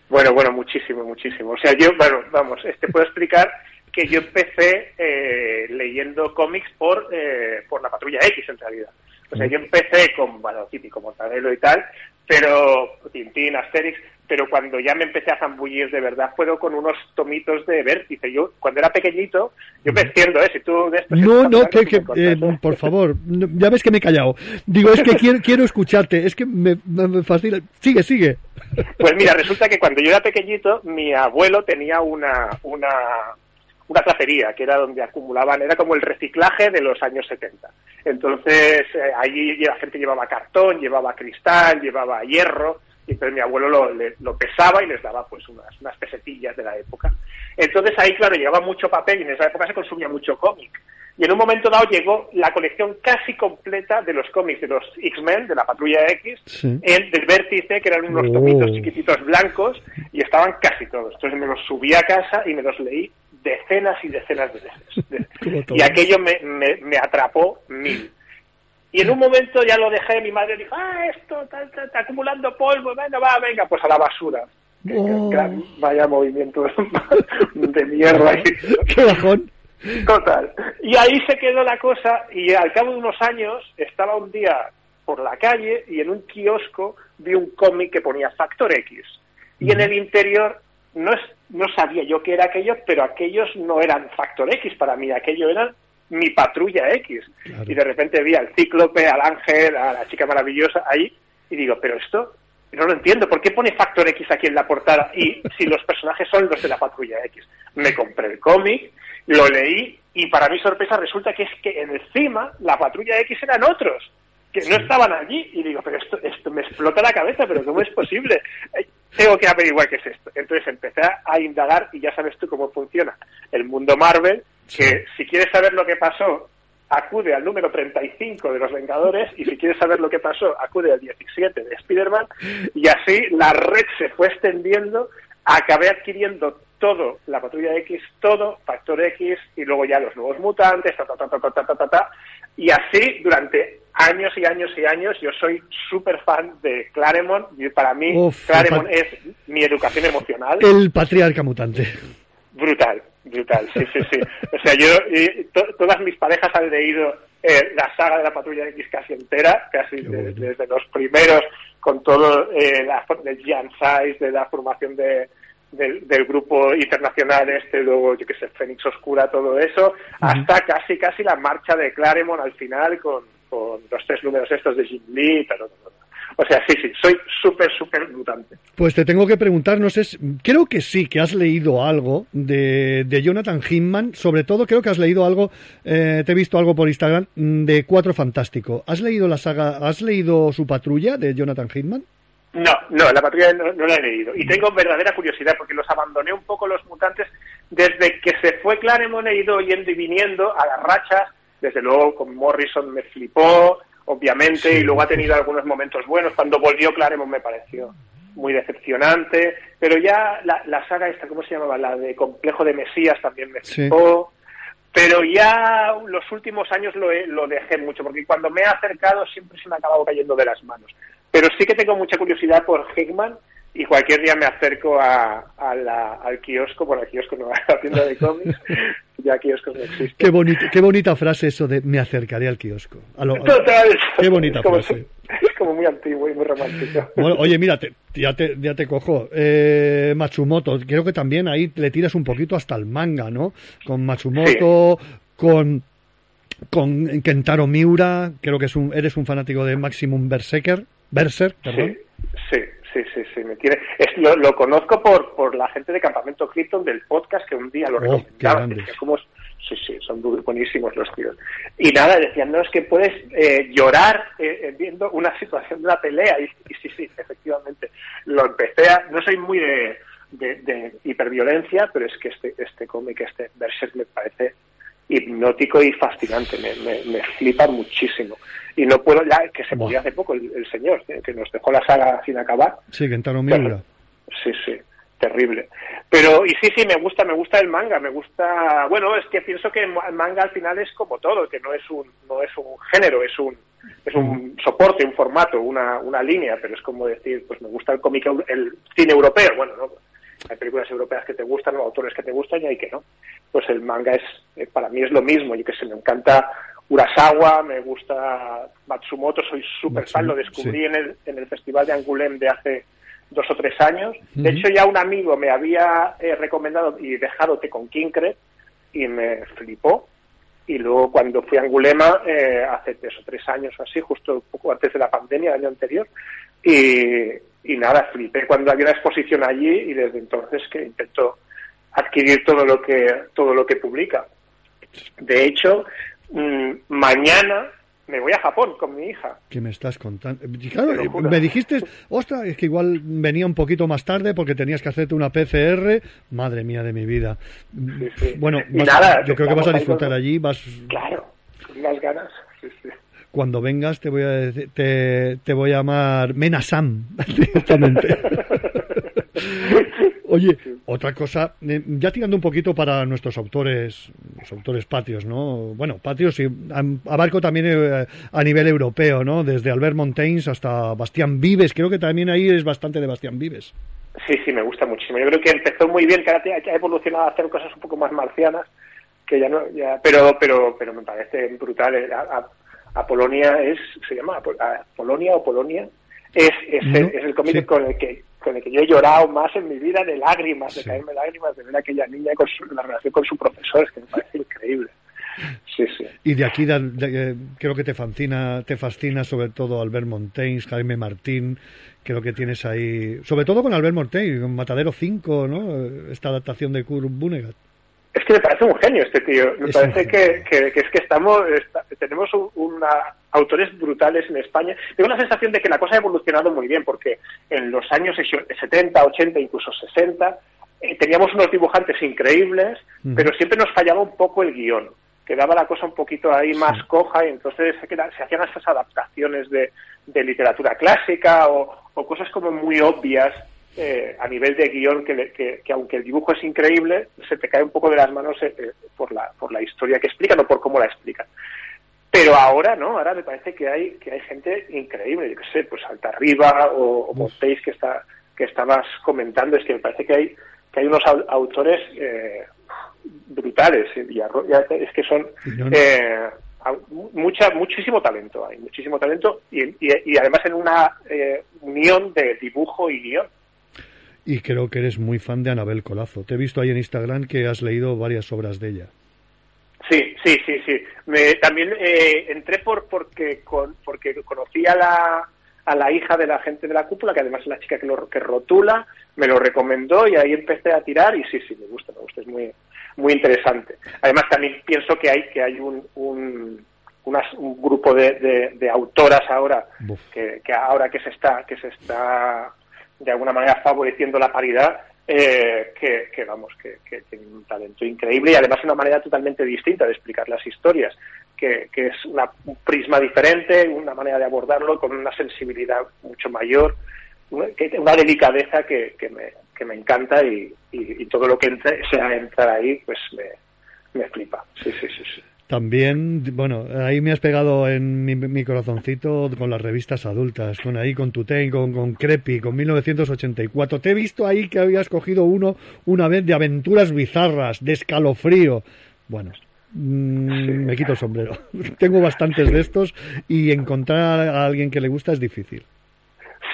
Bueno, bueno, muchísimo, muchísimo. O sea, yo, bueno, vamos, te puedo explicar que yo empecé eh, leyendo cómics por, eh, por la Patrulla X, en realidad. O sea, yo empecé con, bueno, típico, Mortadelo y tal, pero Tintín, Asterix, pero cuando ya me empecé a zambullir de verdad fueron con unos tomitos de vértice. Yo, cuando era pequeñito, yo me extiendo, ¿eh? Si tú de esto... No, no, que, que, eh, por favor, ya ves que me he callado. Digo, es que quiero, quiero escucharte, es que me, me, me fascina. Sigue, sigue. Pues mira, resulta que cuando yo era pequeñito, mi abuelo tenía una, una, una tracería, que era donde acumulaban, era como el reciclaje de los años 70. Entonces, eh, allí la gente llevaba cartón, llevaba cristal, llevaba hierro, y entonces mi abuelo lo, le- lo pesaba y les daba pues unas, unas pesetillas de la época. Entonces ahí, claro, llegaba mucho papel y en esa época se consumía mucho cómic. Y en un momento dado llegó la colección casi completa de los cómics de los X-Men, de la Patrulla X, Sí. el del Vértice, que eran unos Oh. tomitos chiquititos blancos, y estaban casi todos. Entonces me los subí a casa y me los leí decenas y decenas de veces. Y aquello me, me, me atrapó mil. Y en un momento ya lo dejé, mi madre dijo, ah, esto está, está- está acumulando polvo, venga, va, venga, pues a la basura. Que- que- Oh. que vaya movimiento de mierda ahí. Qué bajón. Total. Y ahí se quedó la cosa y al cabo de unos años estaba un día por la calle y en un kiosco vi un cómic que ponía Factor X. Y en el interior no, es, no sabía yo qué era aquello, pero aquellos no eran Factor X para mí, aquello eran mi patrulla X. Y de repente vi al cíclope, al ángel, a la chica maravillosa ahí y digo, pero esto no lo entiendo, ¿por qué pone Factor X aquí en la portada? Y si los personajes son los de la patrulla X. Me compré el cómic, lo leí y para mi sorpresa resulta que es que encima la patrulla X eran otros que no estaban allí y digo, pero esto, esto me explota la cabeza, pero ¿cómo es posible? Eh, Tengo que averiguar qué es esto. Entonces empecé a indagar y ya sabes tú cómo funciona el mundo Marvel, que si quieres saber lo que pasó, acude al número 35 de Los Vengadores y si quieres saber lo que pasó, acude al 17 de Spider-Man y así la red se fue extendiendo, acabé adquiriendo todo, la patrulla X, todo, Factor X y luego ya los nuevos mutantes, ta, ta, ta, ta, ta, ta, ta, ta, ta. y así durante años y años y años yo soy súper fan de Claremont y para mí Uf, Claremont es mi educación emocional El patriarca mutante. Brutal, brutal, sí, sí, sí. O sea, yo, to- todas mis parejas han leído eh, la saga de la Patrulla X casi entera, casi de- desde los primeros, con todo eh, la, del Giant Size, de la formación de, del, del grupo internacional este, luego, yo que sé, Fénix Oscura, todo eso, hasta casi, casi la marcha de Claremont al final con, con los tres números estos de Jim Lee, tal, tal. O sea, sí, sí, soy súper, súper mutante. Pues te tengo que preguntar, no sé, creo que sí, que has leído algo de, de Jonathan Hinman, sobre todo creo que has leído algo, eh, te he visto algo por Instagram, mm, de Cuatro Fantástico. ¿Has leído la saga, has leído su patrulla de Jonathan Hinman? No, no, la patrulla no, no la he leído. Y tengo verdadera curiosidad porque los abandoné un poco los mutantes desde que se fue Claremont he ido yendo y viniendo a las rachas. Desde luego con Morrison me flipó, obviamente, y luego ha tenido algunos momentos buenos. Cuando volvió Claremont me pareció muy decepcionante, pero ya la, la saga esta, ¿cómo se llamaba? La de Complejo de Mesías también me Sí. flipó. Pero ya los últimos años lo, he- lo dejé mucho, porque cuando me he acercado siempre se me ha acabado cayendo de las manos. Pero sí que tengo mucha curiosidad por Hickman y cualquier día me acerco a, a la- al kiosco, bueno, al kiosco no, a la tienda de cómics, ya kioscos no existen. Qué, bonito, qué bonita frase eso de me acercaré al kiosco. A lo- a- Total, Qué bonita es como, frase. es como muy antiguo y muy romántico. Bueno, oye, mira, te- ya, te, ya te cojo. Eh, Matsumoto, creo que también ahí le tiras un poquito hasta el manga, ¿no? Con Matsumoto, con, con Kentaro Miura, creo que es un, eres un fanático de Maximum Berserker, Berserk, perdón. Sí, sí, sí, sí, me tiene. Es, lo, lo conozco por, por la gente de Campamento Krypton del podcast que un día lo Oh, ¿cómo es? Sí, sí, son bu- buenísimos los tíos. Y nada, decían, no, es que puedes eh, llorar eh, eh, viendo una situación de una pelea. Y, y sí, sí, efectivamente. Lo empecé a. No soy muy de, de, de hiperviolencia, pero es que este, este cómic, este Berserk, me parece hipnótico y fascinante. Me, me, me flipa muchísimo. Y no puedo, ya que se murió hace poco el, el señor, eh, que nos dejó la saga sin acabar. Sí, Kentaro Miura. Sí, sí, terrible. Pero, y sí, sí, me gusta, me gusta el manga, me gusta, bueno, es que pienso que el manga al final es como todo, que no es un, no es un género, es un, es un soporte, un formato, una, una línea, pero es como decir, pues me gusta el cómic, el cine europeo, bueno, ¿no? Hay películas europeas que te gustan, o autores que te gustan y hay que no. Pues el manga es, eh, para mí es lo mismo, yo que sé, me encanta Urasawa, me gusta Matsumoto, soy súper fan, lo descubrí sí. en, el, en el Festival de Angoulême de hace dos o tres años. De hecho, ya un amigo me había eh, recomendado y dejado té con Kinkred y me flipó. Y luego cuando fui a Angulema, eh, hace tres o tres años o así, justo un poco antes de la pandemia, el año anterior, y, y nada, flipé cuando había una exposición allí y desde entonces que intento adquirir todo lo que todo lo que publica. De hecho, mm, mañana me voy a Japón con mi hija. que me estás contando. Y claro, eh, me dijiste, ostras, es que igual venía un poquito más tarde porque tenías que hacerte una PCR. Madre mía de mi vida. Bueno, Y vas- nada, yo creo que vas a disfrutar allí. Vas, Claro, unas ganas. Sí. Cuando vengas te voy a decir- te, te voy a llamar Menasam directamente. Oye, otra cosa, eh, ya tirando un poquito para nuestros autores, los autores patrios, ¿no? Bueno, patrios y abarco también eh, a nivel europeo, ¿no? Desde Albert Montaigne hasta Bastián Vives, creo que también ahí es bastante de Bastián Vives. Sí, sí, me gusta muchísimo. Yo creo que empezó muy bien, que ahora ha evolucionado a hacer cosas un poco más marcianas, que ya no, ya, pero, pero, pero me parece brutal. Eh, A, a- a Polonia es, se llama Apo- a Polonia o Polonia, es, es, el, es el cómic sí. con el que con el que yo he llorado más en mi vida de lágrimas, de caerme lágrimas, de ver a aquella niña con su- la relación con su profesor, es que me parece increíble. Sí, sí. Y de aquí de- de- eh, creo que te fascina, te fascina sobre todo Albert Montaigne, Jaime Martín, creo que tienes ahí, sobre todo con Albert Montaigne, con Matadero 5, ¿no? Eh, Esta adaptación de Kurt Vonnegut. Es que me parece un genio este tío. Me Es parece que, que- que es que estamos, esta- tenemos un- una, autores brutales en España. Tengo la sensación de que la cosa ha evolucionado muy bien, porque en los años 70, 80, incluso 60, eh, teníamos unos dibujantes increíbles, pero siempre nos fallaba un poco el guion. Quedaba la cosa un poquito ahí más coja y entonces se, hacían esas adaptaciones de, de literatura clásica o, o cosas como muy obvias eh, a nivel de guion que, le- que, que aunque el dibujo es increíble, se te cae un poco de las manos eh, eh, por, la, por la historia que explican o por cómo la explican. Pero ahora no, ahora me parece que hay que hay gente increíble, yo qué sé, pues Altarriba o, o Montéis que está que estabas comentando, es que me parece que hay que hay unos au- autores eh, brutales eh, y es que son eh, mucha muchísimo talento hay muchísimo talento y, y- y además en una eh, unión de dibujo y guion Y creo que eres muy fan de Anabel Colazo. Te he visto ahí en Instagram que has leído varias obras de ella. Sí, sí, sí, sí. Me, también eh, entré por porque con, porque conocí a la, a la hija de la gente de la cúpula, que además es la chica que, lo, que rotula, me lo recomendó y ahí empecé a tirar y sí, sí, me gusta, me gusta, es muy, muy interesante. Además también pienso que hay que hay un, un, unas- un grupo de, de, de autoras ahora que, que ahora que se está que se está de alguna manera favoreciendo la paridad eh, que, que, vamos que, que tienen un talento increíble y además una manera totalmente distinta de explicar las historias que, que es una- un prisma diferente una manera de abordarlo con una sensibilidad mucho mayor una, delicadeza que, que, me, que me encanta y, y, y todo lo que entre, sea entrar ahí pues me, me flipa. Sí sí sí sí También, bueno, ahí me has pegado en mi, mi corazoncito con las revistas adultas, con ahí, con Tutain, con, con Crepi, con 1984. Te he visto ahí que habías cogido uno una vez de aventuras bizarras, de escalofrío. Bueno, mm, me quito el sombrero. Tengo bastantes de estos y encontrar a alguien que le gusta es difícil.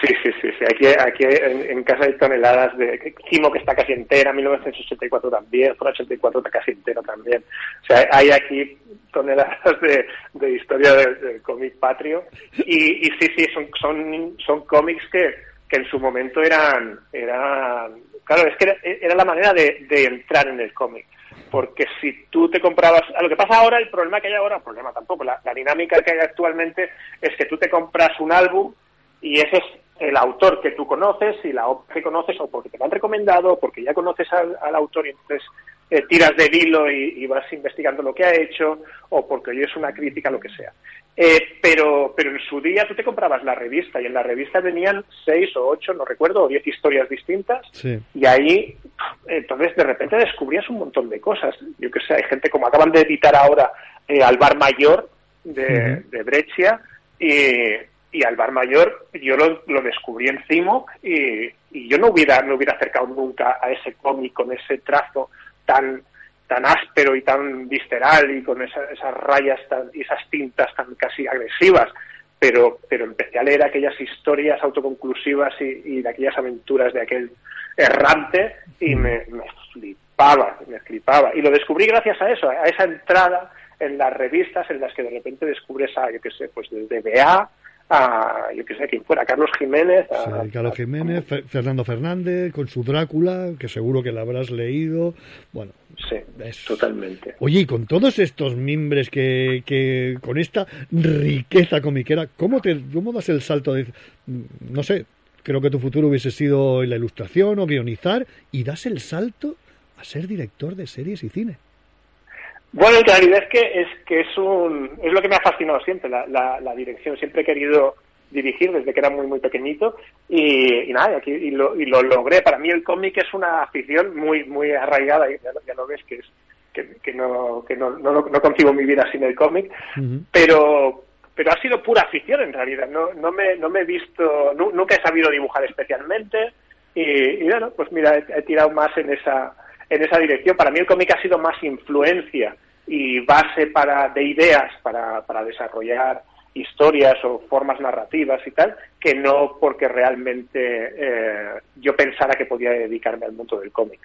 Sí, sí, sí, sí. Aquí, aquí en, en casa hay toneladas de Kimo que está casi entera, 1984 también, Zona 84 está casi entera también. O sea, hay aquí toneladas de, de historia del, del cómic patrio y, y sí, sí, son, son, son cómics que, que en su momento eran, eran, claro, es que era, era la manera de, de entrar en el cómic. Porque si tú te comprabas, a lo que pasa ahora, el problema que hay ahora, problema tampoco, la, la dinámica que hay actualmente es que tú te compras un álbum y ese es el autor que tú conoces y la obra que conoces o porque te lo han recomendado o porque ya conoces al, al autor y entonces eh, tiras del hilo y, y vas investigando lo que ha hecho o porque oyes una crítica, lo que sea. Eh, pero, pero en su día tú te comprabas la revista y en la revista venían seis o ocho, no recuerdo, o diez historias distintas Sí. y ahí entonces de repente descubrías un montón de cosas. Yo que sé, hay gente como acaban de editar ahora eh, al bar mayor de, Ujú. de Brescia y, y al bar mayor yo lo, lo descubrí en Cimo y, y yo no hubiera me hubiera acercado nunca a ese cómic con ese trazo tan tan áspero y tan visceral y con esa- esas rayas tan, y esas tintas tan casi agresivas pero, pero empecé a leer aquellas historias autoconclusivas y, y de aquellas aventuras de aquel errante y me, me flipaba, me flipaba. Y lo descubrí gracias a eso, a esa entrada en las revistas en las que de repente descubres a, yo qué sé, pues desde BA a, yo qué sé, quién fuera, Carlos Jiménez, a, Sí, Carlos Jiménez, Fe- Fernando Fernández, con su Drácula, que seguro que la habrás leído. Bueno, Sí, totalmente. Oye, y con todos estos mimbres que, que con esta riqueza comiquera, ¿cómo, te, ¿cómo das el salto de, no sé, creo que tu futuro hubiese sido en la ilustración o guionizar, y das el salto a ser director de series y cine? Bueno, en realidad es que es que es un es lo que me ha fascinado siempre la, la, la dirección. Siempre he querido dirigir desde que era muy muy pequeñito y, y nada, y, aquí, y, lo, y lo logré. Para mí el cómic es una afición muy muy arraigada. Ya, lo- ya lo ves que es que, que no que no, no, no concibo mi vida sin el cómic, pero pero ha sido pura afición en realidad. No no me no me he visto nu- nunca he sabido dibujar especialmente y, y bueno pues mira he, he tirado más en esa en esa dirección. Para mí el cómic ha sido más influencia y base para de ideas para, para desarrollar historias o formas narrativas y tal, que no porque realmente eh, yo pensara que podía dedicarme al mundo del cómic.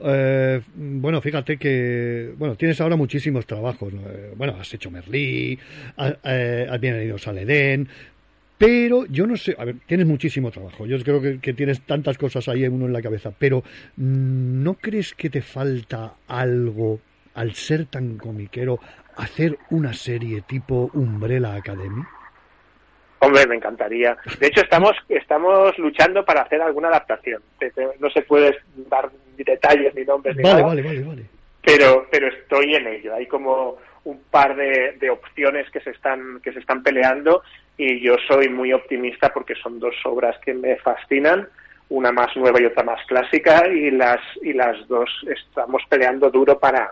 Eh, bueno, fíjate que bueno tienes ahora muchísimos trabajos. Eh, bueno, has hecho Merlí, ha- eh, has venido a Saledén, pero yo no sé. A ver, tienes muchísimo trabajo. Yo creo que, que tienes tantas cosas ahí uno en la cabeza, pero mm, ¿no crees que te falta algo al ser tan comiquero hacer una serie tipo Umbrella Academy? Hombre, me encantaría. De hecho, estamos estamos luchando para hacer alguna adaptación. No se puede dar ni detalles ni nombres ni Vale, nada. vale, vale, vale. pero pero estoy en ello hay como un par de, de opciones que se están que se están peleando y yo soy muy optimista porque son dos obras que me fascinan una más nueva y otra más clásica y las y las dos estamos peleando duro para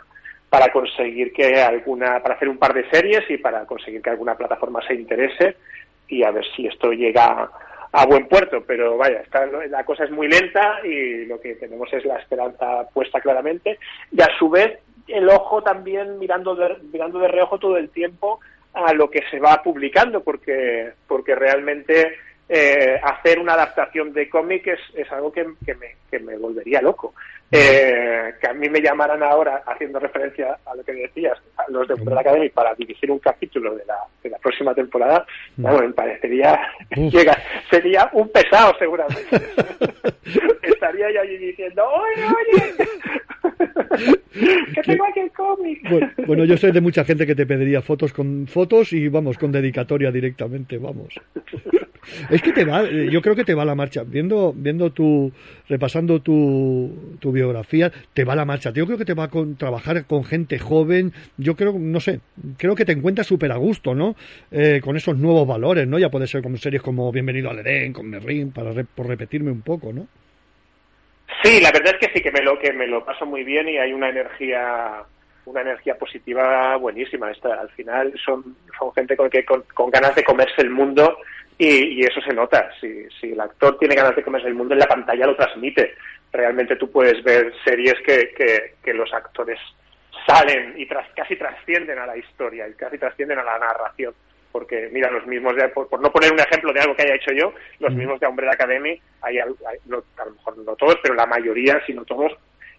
para conseguir que alguna para hacer un par de series y para conseguir que alguna plataforma se interese y a ver si esto llega a buen puerto, pero vaya, está, la cosa es muy lenta y lo que tenemos es la esperanza puesta claramente. Y a su vez el ojo también mirando mirando de reojo todo el tiempo a lo que se va publicando porque porque realmente eh, hacer una adaptación de cómic es, es algo que, que me, que me volvería loco. Eh, que a mí me llamaran ahora, haciendo referencia a lo que decías, a los de Umbrella Academy, para dirigir un capítulo de la, de la próxima temporada, bueno, me parecería, llega, sería un pesado seguramente. Estaría yo allí diciendo, oye, oye, que tengo aquí el cómic. Bueno, bueno, yo sé de mucha gente que te pediría fotos con fotos y vamos, con dedicatoria directamente, vamos. Es que te va, eh, yo creo que te va la marcha. Viendo, viendo tu, repasando tu, tu biografía, te va la marcha. Yo creo que te va con trabajar con gente joven. Yo creo, no sé, creo que te encuentras súper a gusto, ¿no? Eh, con esos nuevos valores, ¿no? Ya puede ser con series como Bienvenido al Edén, con Merlin, para re- por repetirme un poco, ¿no? Sí, la verdad es que sí que me lo que me lo paso muy bien y hay una energía una energía positiva buenísima. Esta, al final son, son gente con que con ganas de comerse el mundo y, y eso se nota. Si, si el actor tiene ganas de comerse el mundo en la pantalla lo transmite. Realmente tú puedes ver series que, que, que los actores salen y tras, casi trascienden a la historia y casi trascienden a la narración. Porque, mira, los mismos, de, por, por no poner un ejemplo de algo que haya hecho yo, los mismos de Umbrella Academy, hay, hay- no- a lo mejor no todos, pero la mayoría, si no todos,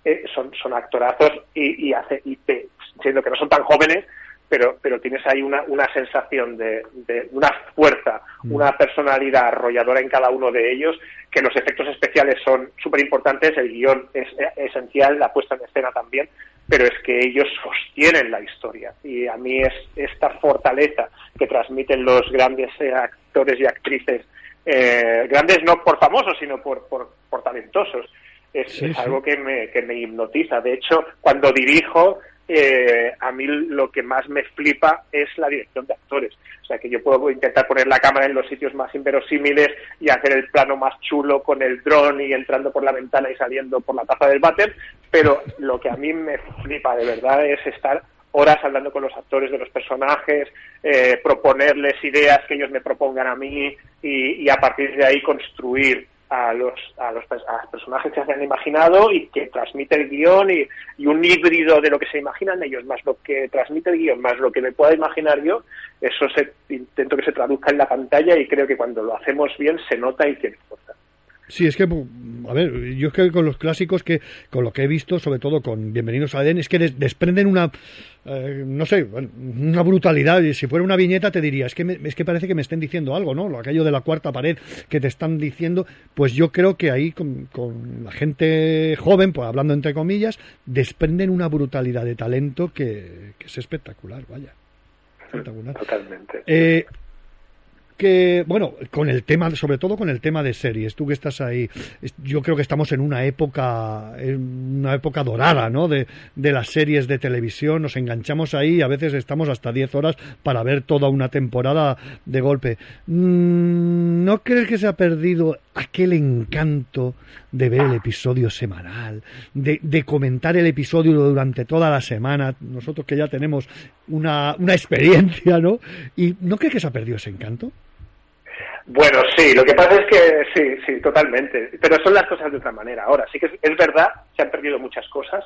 eh, son, son actorazos y, y, hace, y te, siendo que no son tan jóvenes, pero, pero tienes ahí una, una sensación de, de una fuerza, una personalidad arrolladora en cada uno de ellos, que los efectos especiales son súper importantes, el guion es eh, esencial, la puesta en escena también, pero es que ellos sostienen la historia. Y a mí es esta fortaleza que transmiten los grandes eh, actores y actrices, eh, grandes no por famosos, sino por, por, por talentosos, es, Sí, es algo que me, que me hipnotiza. De hecho, cuando dirijo, eh, a mí lo que más me flipa es la dirección de actores. O sea, que yo puedo intentar poner la cámara en los sitios más inverosímiles y hacer el plano más chulo con el dron y entrando por la ventana y saliendo por la taza del váter, pero lo que a mí me flipa de verdad es estar horas hablando con los actores de los personajes, eh, proponerles ideas que ellos me propongan a mí y, y a partir de ahí construir a los, a los a los personajes que se han imaginado y que transmite el guion y, y un híbrido de lo que se imaginan ellos más lo que transmite el guion más lo que me pueda imaginar yo eso se, intento que se traduzca en la pantalla y creo que cuando lo hacemos bien se nota y tiene fuerza Sí, es que, a ver, yo es que con los clásicos, que con lo que he visto, sobre todo con Bienvenidos a Edén, es que des- desprenden una, eh, no sé, una brutalidad. Y si fuera una viñeta te diría, es que, me- es que parece que me estén diciendo algo, ¿no? Lo aquello de la cuarta pared que te están diciendo, pues yo creo que ahí con, con la gente joven, pues hablando entre comillas, desprenden una brutalidad de talento que, que es espectacular, vaya. Espectacular. totalmente Eh, que bueno con el tema sobre todo con el tema de series. Tú que estás ahí yo creo que estamos en una época en una época dorada no de, de las series de televisión. Nos enganchamos ahí y a veces estamos hasta 10 horas para ver toda una temporada de golpe. Mm, no crees que se ha perdido aquel encanto de ver el episodio semanal de, de comentar el episodio durante toda la semana nosotros que ya tenemos una, una experiencia no y no crees que se ha perdido ese encanto Bueno, sí, lo que pasa es que sí, sí, totalmente. Pero son las cosas de otra manera. Ahora, sí que es, es verdad, se han perdido muchas cosas,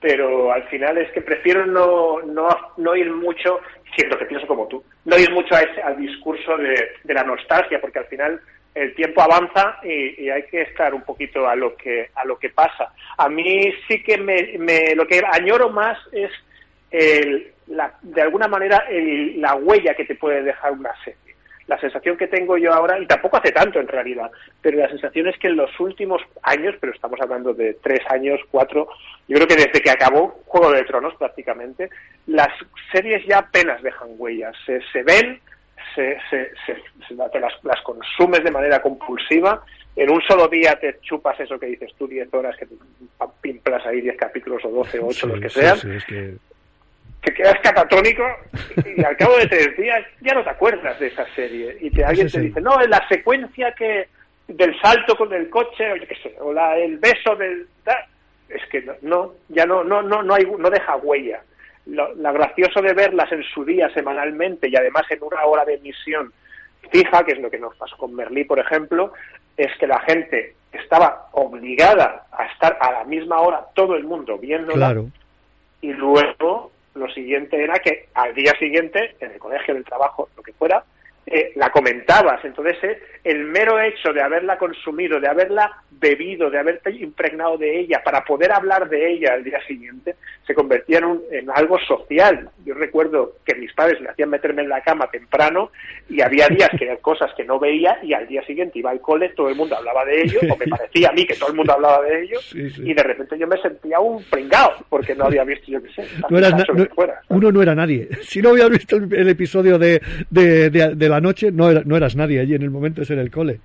pero al final es que prefiero no, no, no ir mucho, siento que pienso como tú, no ir mucho a ese- al discurso de, de la nostalgia, porque al final el tiempo avanza y, y hay que estar un poquito a lo que a lo que pasa. A mí sí que me, me- lo que añoro más es el, la, de alguna manera el- la huella que te puede dejar una serie. La sensación que tengo yo ahora, y tampoco hace tanto en realidad, pero la sensación es que en los últimos años, pero estamos hablando de tres años, cuatro, yo creo que desde que acabó Juego de Tronos prácticamente, las series ya apenas dejan huellas. Se, se ven, se, se, se- las, las consumes de manera compulsiva. En un solo día te chupas eso que dices tú, 10 horas, que pimplas ahí 10 capítulos o 12 o 8, los que Sí, sean sí, es que- te quedas catatónico y al cabo de tres días ya no te acuerdas de esa serie. Y te, alguien te dice no es la secuencia que del salto con el coche o yo qué sé o la, el beso del ta-". es que no, no ya no no no no hay no deja huella. Lo, lo gracioso de verlas en su día semanalmente y además en una hora de emisión fija que es lo que nos pasó con Merlí por ejemplo es que la gente estaba obligada a estar a la misma hora todo el mundo viéndola claro. y luego lo siguiente era que al día siguiente, en el colegio, en el trabajo, lo que fuera, eh, la comentabas. Entonces, eh, el mero hecho de haberla consumido, de haberla bebido, de haberte impregnado de ella, para poder hablar de ella al día siguiente, se convertía en, un- en algo social. Yo recuerdo que mis padres me hacían meterme en la cama temprano y había días que eran cosas que no veía y al día siguiente iba al cole, todo el mundo hablaba de ello, o me parecía a mí que todo el mundo hablaba de ello, y de repente yo me sentía un pringao, porque no había visto, yo qué sé, no lo no- fuera. uno no era nadie. Si no habías visto el, el episodio de, de, de- de la noche, no, era- no eras nadie allí en el momento ese en el cole.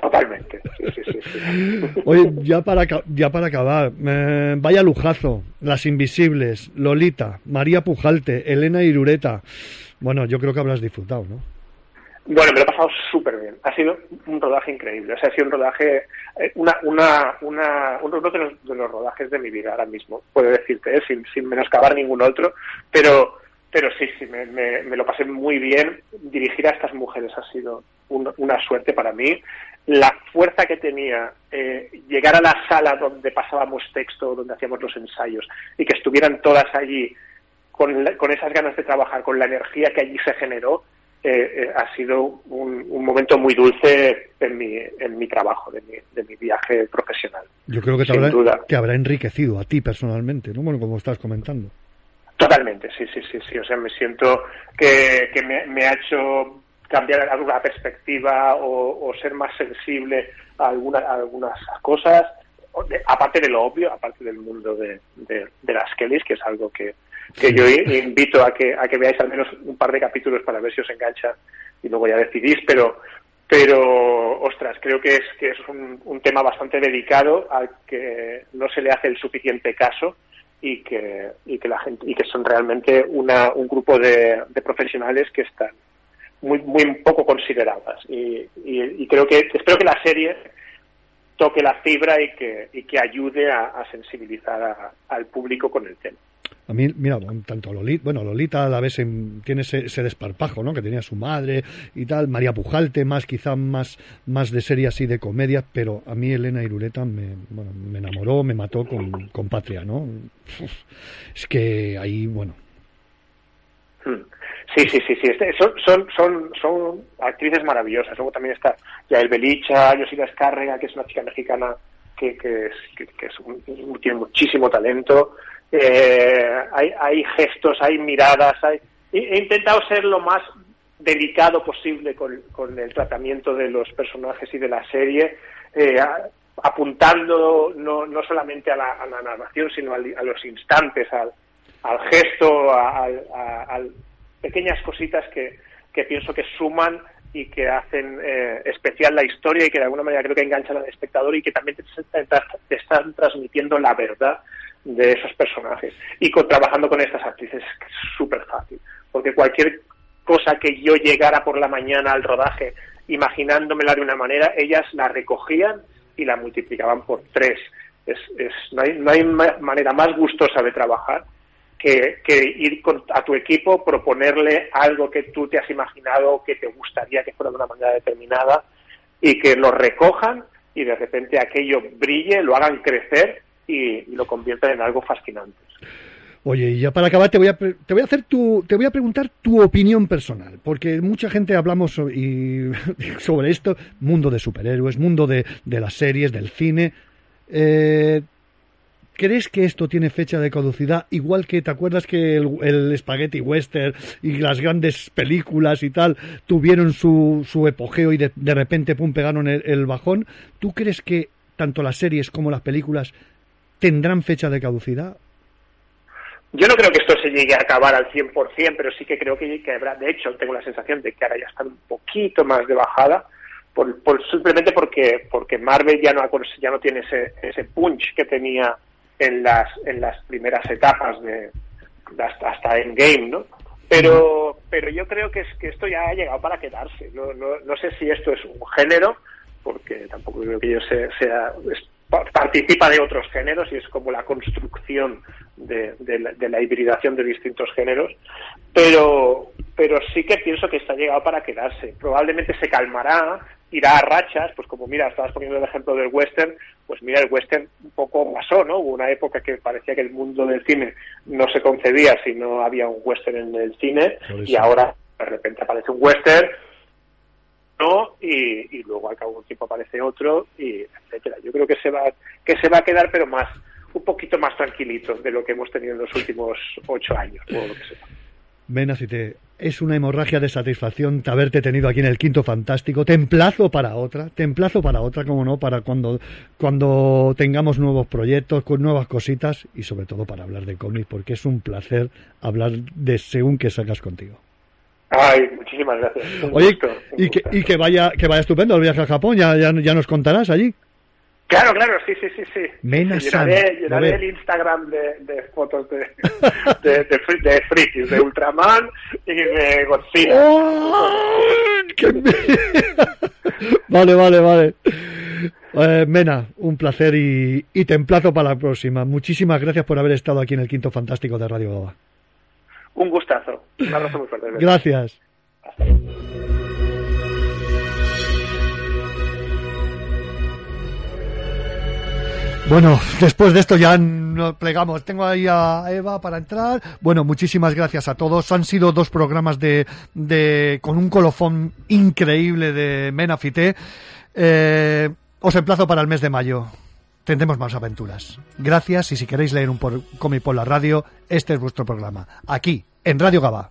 Totalmente. Sí, sí, sí, sí. Oye, ya para, ya para acabar, eh, vaya lujazo, Las Invisibles, Lolita, María Pujalte, Elena Irureta. Bueno, yo creo que habrás disfrutado, ¿no? Bueno, me lo he pasado súper bien. Ha sido un rodaje increíble. O sea, ha sido un rodaje, eh, una, una, una, uno de los, de los rodajes de mi vida ahora mismo, puedo decirte, eh, sin, sin menoscabar ningún otro. Pero, pero sí, sí, me, me, me lo pasé muy bien. Dirigir a estas mujeres ha sido un- una suerte para mí. La fuerza que tenía eh, llegar a la sala donde pasábamos texto, donde hacíamos los ensayos, y que estuvieran todas allí con, la- con esas ganas de trabajar, con la energía que allí se generó, eh, eh, ha sido un, un momento muy dulce en mi, en mi trabajo, de mi, de mi viaje profesional. Yo creo que te, habrá, te habrá enriquecido a ti personalmente, ¿no? Bueno, como estás comentando. Totalmente, sí, sí, sí, sí. O sea, me siento que, que me, me ha hecho cambiar alguna perspectiva o, o ser más sensible a, alguna- a algunas cosas, aparte de lo obvio, aparte del mundo de, de, de las Kellys, que es algo que, que yo invito a que, a que veáis al menos un par de capítulos para ver si os engancha y luego ya decidís, pero pero ostras, creo que es que es un, un tema bastante delicado al que no se le hace el suficiente caso y que y que la gente y que son realmente una, un grupo de, profesionales que están muy muy poco consideradas. Y, y- y creo que espero que la serie toque la fibra y que y que ayude a, sensibilizar al público con el tema A mí, mira, tanto Lolita, bueno, Lolita a la vez en- tiene ese, ese desparpajo, ¿no? Que tenía su madre y tal. María Pujalte, más quizá más, más de serie así de comedia, pero a mí Elena Irureta me, bueno, me enamoró, me mató con, con Patria, ¿no? Es que ahí, bueno, Hmm. Sí, sí, sí, sí. Este- son, son, son, son actrices maravillosas. Luego también está Yael Belicha, Yosila Escárrega, que es una chica mexicana que, que, es, que, que es un- tiene muchísimo talento. Eh, hay, hay gestos, hay miradas, hay... He intentado ser lo más delicado posible con, el tratamiento de los personajes y de la serie, eh, apuntando no, no solamente a la, narración, sino a los instantes, al, gesto, a, pequeñas cositas que, que pienso que suman y que hacen eh, especial la historia y que de alguna manera creo que enganchan al espectador y que también te están transmitiendo la verdad de esos personajes. Y con, trabajando con estas actrices es súper fácil, porque cualquier cosa que yo llegara por la mañana al rodaje imaginándomela de una manera, ellas la recogían y la multiplicaban por tres. Es, es, no, hay, no hay ma- manera más gustosa de trabajar que, que ir con- a tu equipo, proponerle algo que tú te has imaginado que te gustaría que fuera de una manera determinada y que lo recojan y de repente aquello brille, lo hagan crecer y, lo conviertan en algo fascinante. Oye, y ya para acabar te voy a te voy a hacer tu te voy a preguntar tu opinión personal, porque mucha gente hablamos sobre esto, mundo de superhéroes, mundo de, de las series, del cine. Eh, ¿Crees que esto tiene fecha de caducidad? Igual que te acuerdas que el, el spaghetti western y las grandes películas y tal tuvieron su, su epogeo y de, de repente pum pegaron el, el bajón. ¿Tú crees que tanto las series como las películas tendrán fecha de caducidad? Yo no creo que esto se llegue a acabar al 100%, pero sí que creo que, habrá, de hecho, tengo la sensación de que ahora ya está un poquito más de bajada, por, por- simplemente porque, porque Marvel ya no, ya no tiene ese, ese punch que tenía en las, en las primeras etapas de, de hasta, hasta Endgame, ¿no? Pero, pero yo creo que, es, que esto ya ha llegado para quedarse. No, no, no sé si esto es un género, porque tampoco creo que yo sea, sea participa de otros géneros y es como la construcción de, de la, de la hibridación de distintos géneros, pero, pero sí que pienso que está llegado para quedarse. Probablemente se calmará, irá a rachas, pues como mira, estabas poniendo el ejemplo del western, pues mira, el western un poco pasó, ¿no? Hubo una época que parecía que el mundo del cine no se concebía si no había un western en el cine y ahora de repente aparece un western y, luego al cabo de un tiempo aparece otro y etcétera yo creo que se va que se va a quedar pero más un poquito más tranquilito de lo que hemos tenido en los últimos ocho años o lo que sea Ven, así te es una hemorragia de satisfacción haberte tenido aquí en el Quinto Fantástico. Te emplazo para otra, te emplazo para otra, como no, para cuando, cuando tengamos nuevos proyectos, con nuevas cositas y sobre todo para hablar de cómics, porque es un placer hablar de según que sacas contigo. Ay muchísimas gracias Un Oye, gusto, y que, gusto. y que vaya que vaya estupendo el viaje a Japón, ya, ya, ya nos contarás allí. claro claro sí sí sí sí Mena llenaré, llenaré el Instagram de, de fotos de de, de, de frikis de Ultraman y de Godzilla Vale, vale, vale. Eh, Mena, un placer y, y te emplazo para la próxima. Muchísimas gracias por haber estado aquí en el Quinto Fantástico de Radio Gaba. Un gustazo un abrazo muy fuerte Gracias. Bueno, después de esto ya nos plegamos. Tengo ahí a Eva para entrar. Bueno, muchísimas gracias a todos. Han sido dos programas de, con un colofón increíble de Menafité. Eh, os emplazo para el mes de mayo. Tendremos más aventuras. Gracias y si queréis leer un cómic por la radio, este es vuestro programa. Aquí, en Radio Gaba.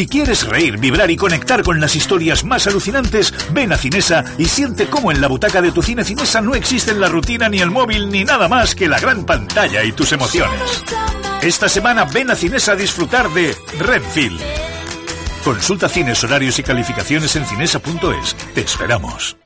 Si quieres reír, vibrar y conectar con las historias más alucinantes, ven a Cinesa y siente cómo en la butaca de tu cine Cinesa no existen la rutina ni el móvil ni nada más que la gran pantalla y tus emociones. Esta semana ven a Cinesa a disfrutar de Renfield. Consulta cines, horarios y calificaciones en cinesa.es. Te esperamos.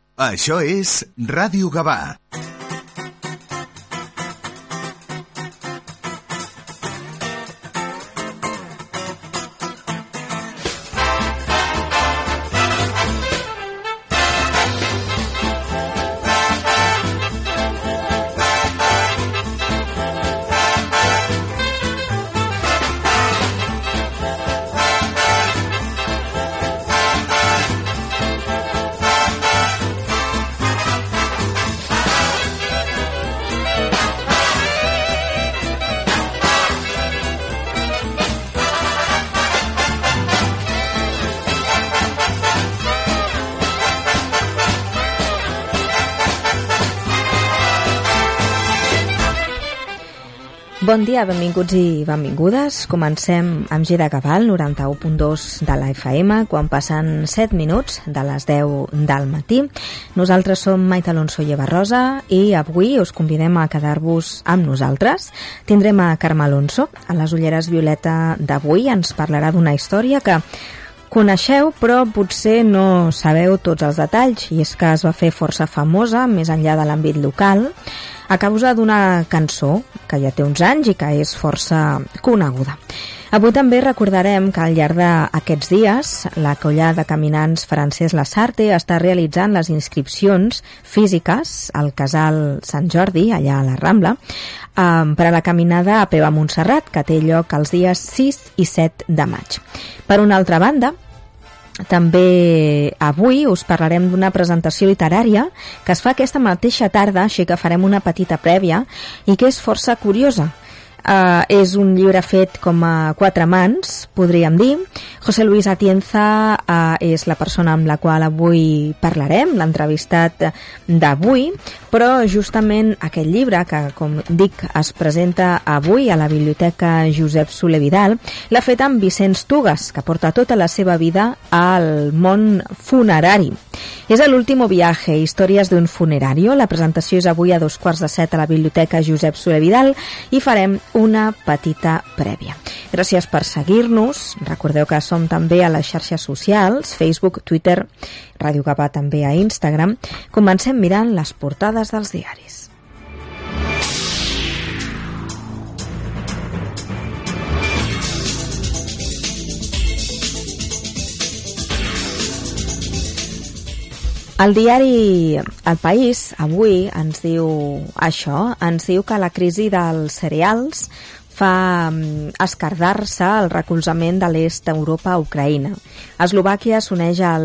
Dia, benvinguts i benvingudes. Comencem amb Gira Cabal, 91.2 de la FM, quan passen 7 minuts de les 10 del matí. Nosaltres som Maite Alonso i Eva Rosa i avui us convidem a quedar-vos amb nosaltres. Tindrem a Carme Alonso. A les ulleres violeta d'avui ens parlarà d'una història que coneixeu però potser no sabeu tots els detalls i és que es va fer força famosa més enllà de l'àmbit local a causa d'una cançó que ja té uns anys i que és força coneguda. Avui també recordarem que al llarg d'aquests dies la colla de caminants Francesc Lassarte està realitzant les inscripcions físiques al casal Sant Jordi, allà a la Rambla, eh, per a la caminada a Peu a Montserrat, que té lloc els dies 6 i 7 de maig. Per una altra banda, també avui us parlarem d'una presentació literària que es fa aquesta mateixa tarda, així que farem una petita prèvia i que és força curiosa. Uh, és un llibre fet com a quatre mans, podríem dir. José Luis Atienza uh, és la persona amb la qual avui parlarem, l'entrevistat d'avui, però justament aquest llibre, que com dic es presenta avui a la Biblioteca Josep Soler Vidal, l'ha fet amb Vicenç Tugas, que porta tota la seva vida al món funerari. És a l'último viaje, històries d'un funerario. La presentació és avui a dos quarts de set a la Biblioteca Josep Soler Vidal i farem una petita prèvia. Gràcies per seguir-nos. Recordeu que som també a les xarxes socials, Facebook, Twitter, Ràdio Capà també a Instagram. Comencem mirant les portades dels diaris. El diari El País avui ens diu això, ens diu que la crisi dels cereals fa mm, escardar-se el recolzament de l'est d'Europa a Ucraïna. Eslovàquia s'uneix al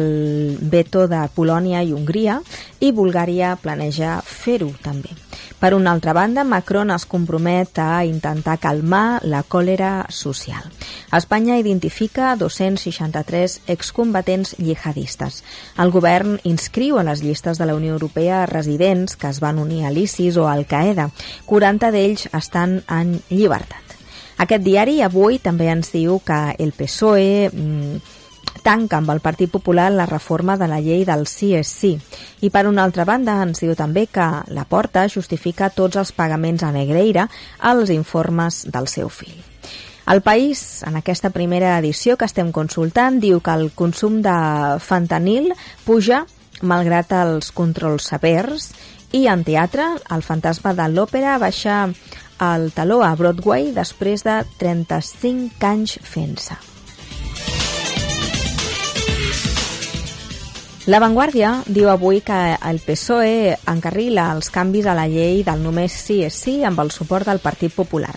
veto de Polònia i Hongria i Bulgària planeja fer-ho també. Per una altra banda, Macron es compromet a intentar calmar la còlera social. Espanya identifica 263 excombatents jihadistes. El govern inscriu a les llistes de la Unió Europea residents que es van unir a l'ISIS o al Qaeda. 40 d'ells estan en llibertat. Aquest diari avui també ens diu que el PSOE mm, tanca amb el Partit Popular la reforma de la llei del sí. I per una altra banda ens diu també que la Porta justifica tots els pagaments a Negreira als informes del seu fill. El País, en aquesta primera edició que estem consultant, diu que el consum de fentanil puja malgrat els controls severs I en teatre, el fantasma de l'òpera baixa el taló a Broadway després de 35 anys fent-se. La Vanguardia diu avui que el PSOE encarrila els canvis a la llei del només sí és sí amb el suport del Partit Popular.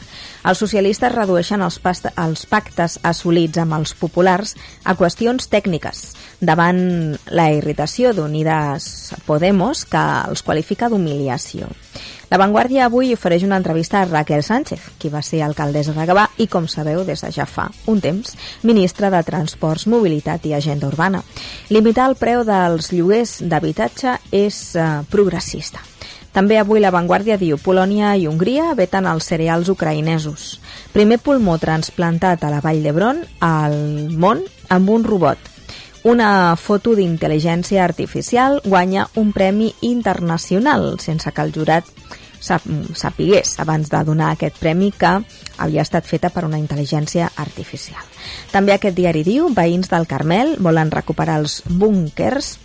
Els socialistes redueixen els, els pactes assolits amb els populars a qüestions tècniques davant la irritació d'Unides Podemos que els qualifica d'humiliació. La Vanguardia avui ofereix una entrevista a Raquel Sánchez, qui va ser alcaldessa de Gavà i, com sabeu, des de ja fa un temps, ministra de Transports, Mobilitat i Agenda Urbana. Limitar el preu dels lloguers d'habitatge és eh, progressista. També avui la Vanguardia diu Polònia i Hongria veten els cereals ucraïnesos. Primer pulmó transplantat a la Vall d'Hebron al món amb un robot. Una foto d'intel·ligència artificial guanya un premi internacional sense que el jurat sap, sapigués abans de donar aquest premi que havia estat feta per una intel·ligència artificial. També aquest diari diu veïns del Carmel volen recuperar els búnkers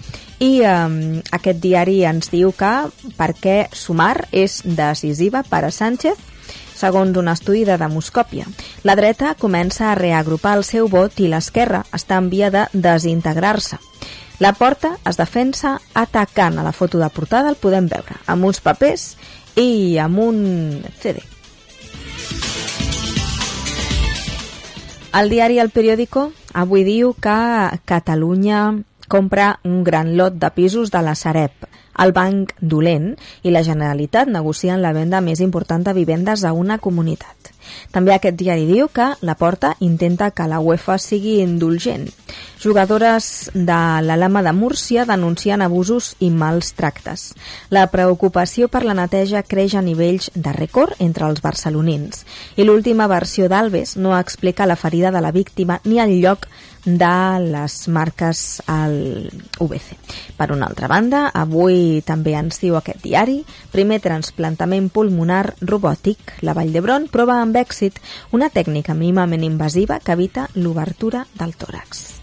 i eh, aquest diari ens diu que perquè Sumar és decisiva per a Sánchez segons un estudi de demoscòpia. La dreta comença a reagrupar el seu vot i l'esquerra està en via de desintegrar-se. La porta es defensa atacant a la foto de portada, el podem veure, amb uns papers i amb un CD. El diari El Periódico avui diu que Catalunya compra un gran lot de pisos de la Sareb, el banc dolent i la Generalitat negocien la venda més important de vivendes a una comunitat. També aquest diari diu que la Porta intenta que la UEFA sigui indulgent. Jugadores de l'Alama de Múrcia denuncien abusos i mals tractes. La preocupació per la neteja creix a nivells de rècord entre els barcelonins i l'última versió d'Alves no explica la ferida de la víctima ni el lloc de les marques al UBC. Per una altra banda, avui també ens diu aquest diari, primer transplantament pulmonar robòtic. La Vall d'Hebron prova amb èxit una tècnica mínimament invasiva que evita l'obertura del tòrax.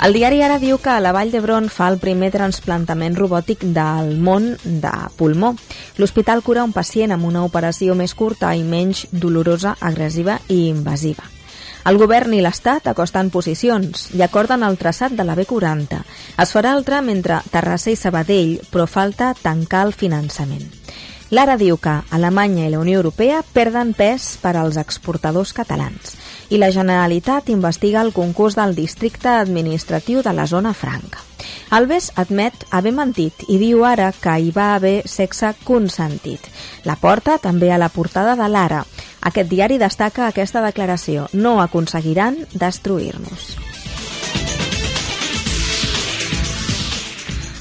El diari ara diu que la Vall d'Hebron fa el primer transplantament robòtic del món de pulmó. L'hospital cura un pacient amb una operació més curta i menys dolorosa, agressiva i invasiva. El govern i l'Estat acosten posicions i acorden el traçat de la B40. Es farà el tram entre Terrassa i Sabadell, però falta tancar el finançament. L'Ara diu que Alemanya i la Unió Europea perden pes per als exportadors catalans i la Generalitat investiga el concurs del districte administratiu de la zona franca. Alves admet haver mentit i diu ara que hi va haver sexe consentit. La porta també a la portada de l'Ara. Aquest diari destaca aquesta declaració. No aconseguiran destruir-nos.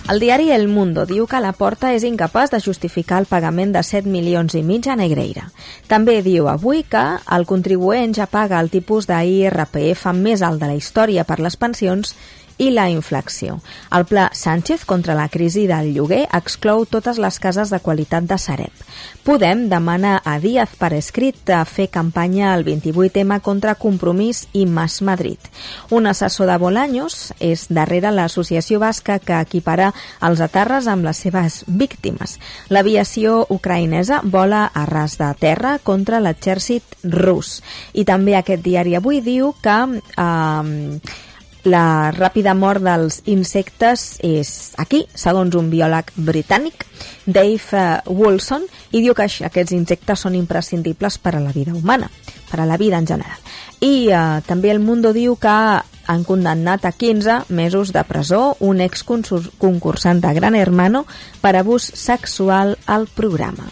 El diari El Mundo diu que la Porta és incapaç de justificar el pagament de 7 milions i mig a Negreira. També diu avui que el contribuent ja paga el tipus d'IRPF més alt de la història per les pensions i la inflació. El pla Sánchez contra la crisi del lloguer exclou totes les cases de qualitat de Sareb. Podem demana a Díaz per escrit a fer campanya al 28M contra Compromís i Mas Madrid. Un assessor de Bolaños és darrere l'associació basca que equipara els aterres amb les seves víctimes. L'aviació ucraïnesa vola a ras de terra contra l'exèrcit rus. I també aquest diari avui diu que eh, la ràpida mort dels insectes és aquí, segons un biòleg britànic, Dave eh, Wilson, i diu que aquests insectes són imprescindibles per a la vida humana, per a la vida en general. I eh, també el Mundo diu que han condemnat a 15 mesos de presó un exconcursant de Gran Hermano per abús sexual al programa.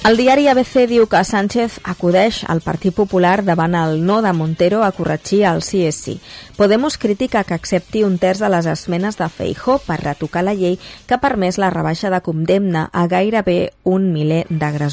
El diari ABC diu que Sánchez acudeix al Partit Popular davant el no de Montero a corregir el sí és sí. Podemos critica que accepti un terç de les esmenes de Feijó per retocar la llei que ha permès la rebaixa de condemna a gairebé un miler d'agressors